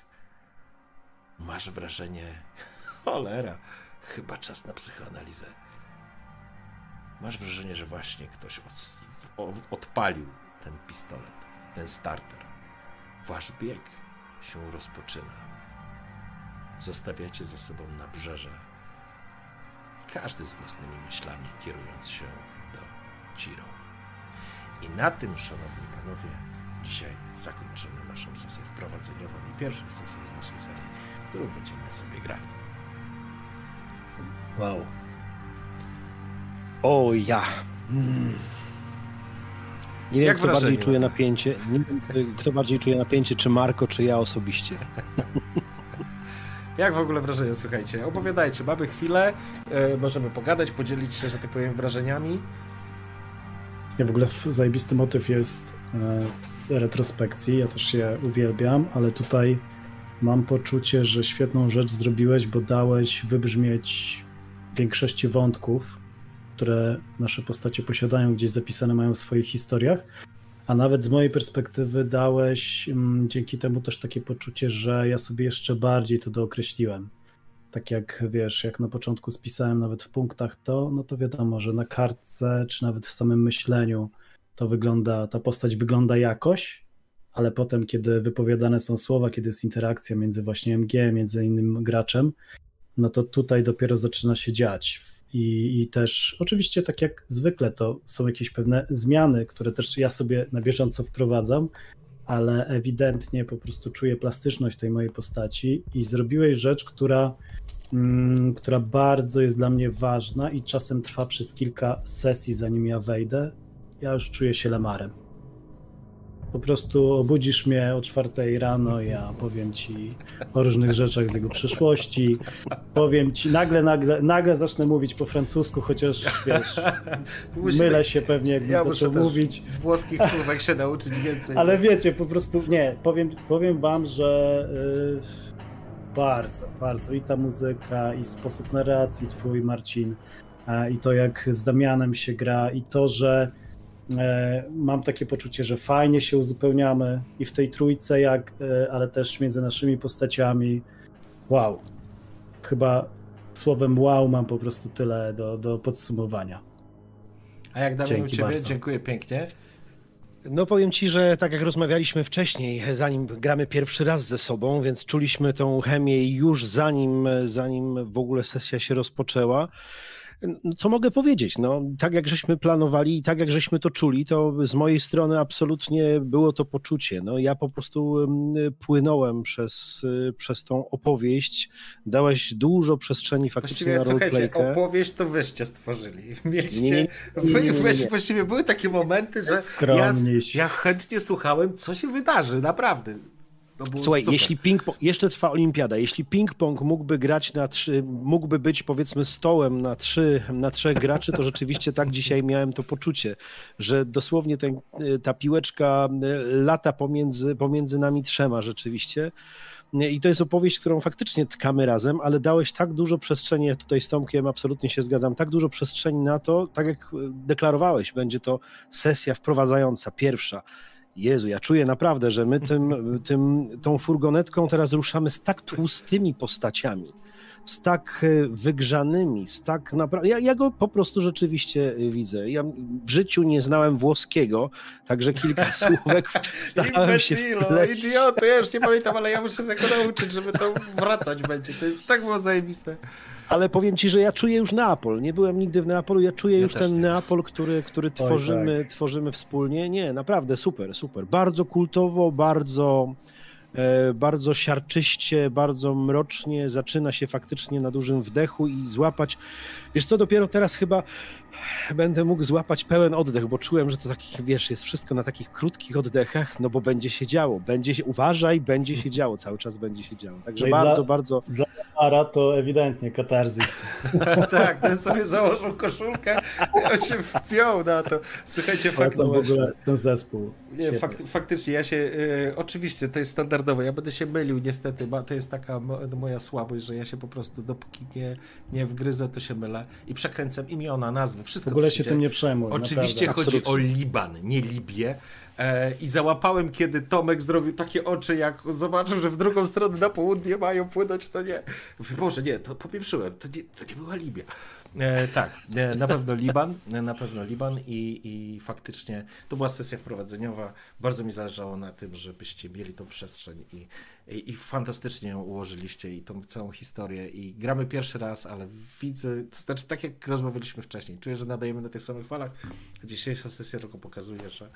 Masz wrażenie, [laughs] cholera, chyba czas na psychoanalizę. Masz wrażenie, że właśnie ktoś odpalił ten pistolet, ten starter. Wasz bieg się rozpoczyna. Zostawiacie za sobą nabrzeże. Każdy z własnymi myślami, kierując się do Ciro. I na tym, szanowni panowie, dzisiaj zakończymy naszą sesję wprowadzeniową i pierwszą sesję z naszej serii, którą będziemy sobie grali. Wow. O ja. Mm. Nie wiem, Jak kto wrażenie? bardziej czuje napięcie. Nie wiem, kto bardziej czuje napięcie, czy Marko, czy ja osobiście. Jak w ogóle wrażenie, słuchajcie? Opowiadajcie, mamy chwilę, e, możemy pogadać, podzielić się, że tak powiem, wrażeniami. Ja w ogóle zajebisty motyw jest e, retrospekcji, ja też je uwielbiam, ale tutaj mam poczucie, że świetną rzecz zrobiłeś, bo dałeś wybrzmieć większości wątków, które nasze postacie posiadają, gdzieś zapisane mają w swoich historiach, a nawet z mojej perspektywy dałeś mm, dzięki temu też takie poczucie, że ja sobie jeszcze bardziej to dookreśliłem. Tak jak wiesz, jak na początku spisałem nawet w punktach to, no to wiadomo, że na kartce, czy nawet w samym myśleniu to wygląda, ta postać wygląda jakoś, ale potem, kiedy wypowiadane są słowa, kiedy jest interakcja między właśnie MG, między innym graczem, no to tutaj dopiero zaczyna się dziać. I, I też oczywiście, tak jak zwykle, to są jakieś pewne zmiany, które też ja sobie na bieżąco wprowadzam, ale ewidentnie po prostu czuję plastyczność tej mojej postaci i zrobiłeś rzecz, która, mm, która bardzo jest dla mnie ważna i czasem trwa przez kilka sesji, zanim ja wejdę. Ja już czuję się lemarem. Po prostu obudzisz mnie o czwartej rano, ja powiem ci o różnych rzeczach z jego przyszłości. Powiem ci, nagle, nagle, nagle zacznę mówić po francusku, chociaż wiesz, [laughs] Musimy- mylę się pewnie, jakbym Ja muszę zaczął mówić. włoskich słówek się nauczyć więcej. Ale wiecie, po prostu nie, powiem, powiem wam, że y, bardzo, bardzo i ta muzyka, i sposób narracji twój, Marcin, i to jak z Damianem się gra, i to, że mam takie poczucie, że fajnie się uzupełniamy i w tej trójce, jak, e, ale też między naszymi postaciami. Wow. Chyba słowem wow mam po prostu tyle do, do podsumowania. A jak Damian u Dzięki ciebie? bardzo. Dziękuję pięknie. No powiem ci, że tak jak rozmawialiśmy wcześniej, zanim gramy pierwszy raz ze sobą, więc czuliśmy tą chemię już zanim, zanim w ogóle sesja się rozpoczęła. No, co mogę powiedzieć? No, tak jak żeśmy planowali i tak jak żeśmy to czuli, to z mojej strony absolutnie było to poczucie. No, ja po prostu płynąłem przez, y, przez tą opowieść. Dałeś dużo przestrzeni faktycznie Właściwie, na słuchajcie, opowieść to wyście stworzyli. [laughs] Mieliście... Nie, nie, nie, nie, Wy, nie, nie. właściwie- były takie momenty, że ja, ja chętnie słuchałem, co się wydarzy, naprawdę. Słuchaj, super. jeśli ping jeszcze trwa olimpiada, jeśli ping-pong mógłby grać na trzy, mógłby być powiedzmy stołem na trzy, na trzech graczy, to rzeczywiście tak dzisiaj miałem to poczucie, że dosłownie ten, ta piłeczka lata pomiędzy, pomiędzy nami trzema rzeczywiście. I to jest opowieść, którą faktycznie tkamy razem, ale dałeś tak dużo przestrzeni, ja tutaj z Tomkiem absolutnie się zgadzam, tak dużo przestrzeni na to, tak jak deklarowałeś, będzie to sesja wprowadzająca, pierwsza. Jezu, ja czuję naprawdę, że my tym, tym, tą furgonetką teraz ruszamy z tak tłustymi postaciami, z tak e, wygrzanymi, z tak naprawdę. Ja, ja go po prostu rzeczywiście e, widzę. Ja w życiu nie znałem włoskiego, także kilka [laughs] słówek starałem się wpleść. idioto, ja już nie pamiętam, ale ja muszę tego nauczyć, żeby to wracać będzie. To jest tak było zajebiste. Ale powiem ci, że ja czuję już Neapol. Nie byłem nigdy w Neapolu, ja czuję Ja już ten nie. Neapol, który, który tworzymy, tworzymy wspólnie. Nie, naprawdę super, super. Bardzo kultowo, bardzo, e, bardzo siarczyście, bardzo mrocznie. Zaczyna się faktycznie na dużym wdechu i złapać. Wiesz co, dopiero teraz chyba będę mógł złapać pełen oddech, bo czułem, że to takich, wiesz, jest wszystko na takich krótkich oddechach, no bo będzie się działo. Będzie się, uważaj, będzie się działo, cały czas będzie się działo. Także No bardzo, dla- bardzo. Ara to ewidentnie katarzis. [laughs] tak, ten sobie założył koszulkę i on się wpiął na to. Słuchajcie, fakt, Polecam w ogóle ten zespół. Nie, fak, faktycznie, ja się, e, oczywiście to jest standardowe, ja będę się mylił niestety, bo to jest taka mo, moja słabość, że ja się po prostu dopóki nie, nie wgryzę, to się mylę i przekręcam imiona, nazwy, W wszystko ogóle co się dzieje. tym nie przejmuj. Oczywiście naprawdę. chodzi Absolutnie. o Liban, nie Libię. E, I załapałem, kiedy Tomek zrobił takie oczy, jak zobaczył, że w drugą stronę na południe mają płynąć, to nie. Boże, nie, to popieprzyłem, to nie, to nie była Libia. E, tak, e, na pewno Liban, e, na pewno Liban i, i faktycznie to była sesja wprowadzeniowa. Bardzo mi zależało na tym, żebyście mieli tą przestrzeń i, i, i fantastycznie ułożyliście i tą całą historię i gramy pierwszy raz, ale widzę, to znaczy tak jak rozmawialiśmy wcześniej, czuję, że nadajemy na tych samych falach. Dzisiejsza sesja tylko pokazuje, że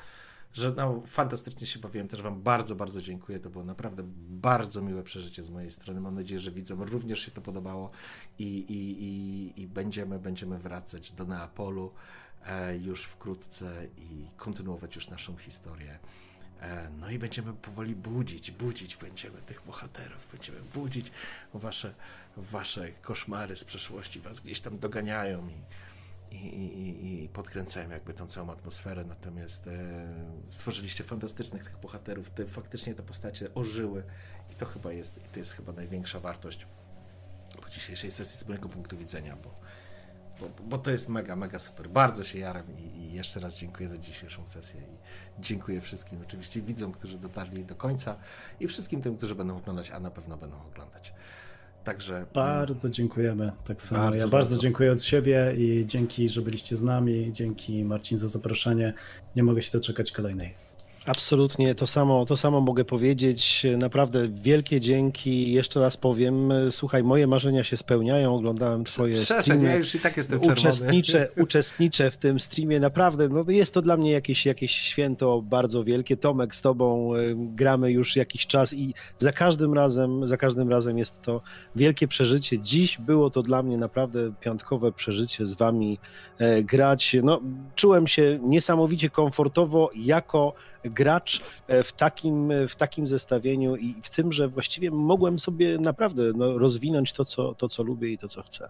że no, fantastycznie się bawiłem. Też Wam bardzo, bardzo dziękuję. To było naprawdę bardzo miłe przeżycie z mojej strony. Mam nadzieję, że widzom również się to podobało i, i, i, i będziemy, będziemy wracać do Neapolu e, już wkrótce i kontynuować już naszą historię. E, no i będziemy powoli budzić, budzić będziemy tych bohaterów, będziemy budzić wasze, wasze koszmary z przeszłości, was gdzieś tam doganiają i, i, i, i- podkręcałem jakby tą całą atmosferę, natomiast e, stworzyliście fantastycznych tych bohaterów, te, faktycznie te postacie ożyły i to chyba jest, i to jest chyba największa wartość po dzisiejszej sesji z mojego punktu widzenia, bo, bo, bo to jest mega, mega super. Bardzo się jaram i, i jeszcze raz dziękuję za dzisiejszą sesję i dziękuję wszystkim, oczywiście widzom, którzy dotarli do końca i wszystkim tym, którzy będą oglądać, a na pewno będą oglądać. Także Bardzo dziękujemy. Tak samo. Bardzo, ja bardzo, bardzo. dziękuję od siebie i dzięki, że byliście z nami. Dzięki Marcin za zaproszenie. Nie mogę się doczekać kolejnej. Absolutnie to samo, to samo mogę powiedzieć. Naprawdę wielkie dzięki. Jeszcze raz powiem, słuchaj, moje marzenia się spełniają. Oglądałem twoje przestań, streamy. ja już i tak jestem czerwony. Uczestniczę, uczestniczę w tym streamie, naprawdę, no jest to dla mnie jakieś, jakieś święto bardzo wielkie. Tomek, z tobą y, gramy już jakiś czas i za każdym razem, za każdym razem jest to wielkie przeżycie. Dziś było to dla mnie naprawdę piątkowe przeżycie z wami e, grać. No, czułem się niesamowicie komfortowo jako gracz e, w takim, w takim zestawieniu i w tym, że właściwie mogłem sobie naprawdę no, rozwinąć to co, to, co lubię i to, co chcę.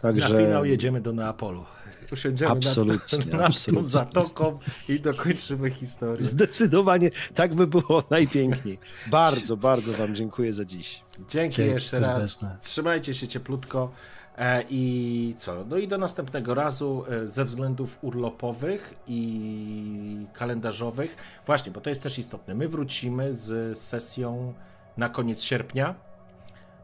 Także... Na finał jedziemy do Neapolu. Usiądziemy Absolutnie, nad, nad tą absolutnie. zatoką i dokończymy historię. Zdecydowanie tak by było [laughs] najpiękniej. Bardzo, bardzo Wam dziękuję za dziś. Dzięki, Dzięki jeszcze raz. Trzymajcie się cieplutko. E, I co? No i do następnego razu e, ze względów urlopowych i kalendarzowych. Właśnie, bo to jest też istotne. My wrócimy z sesją na koniec sierpnia.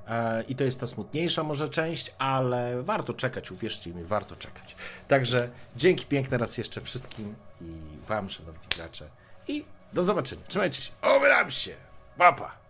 E, I to jest ta smutniejsza może część, ale warto czekać, uwierzcie mi, warto czekać. Także dzięki piękne raz jeszcze wszystkim i Wam, szanowni gracze. I do zobaczenia. Trzymajcie się. Obram się. Papa.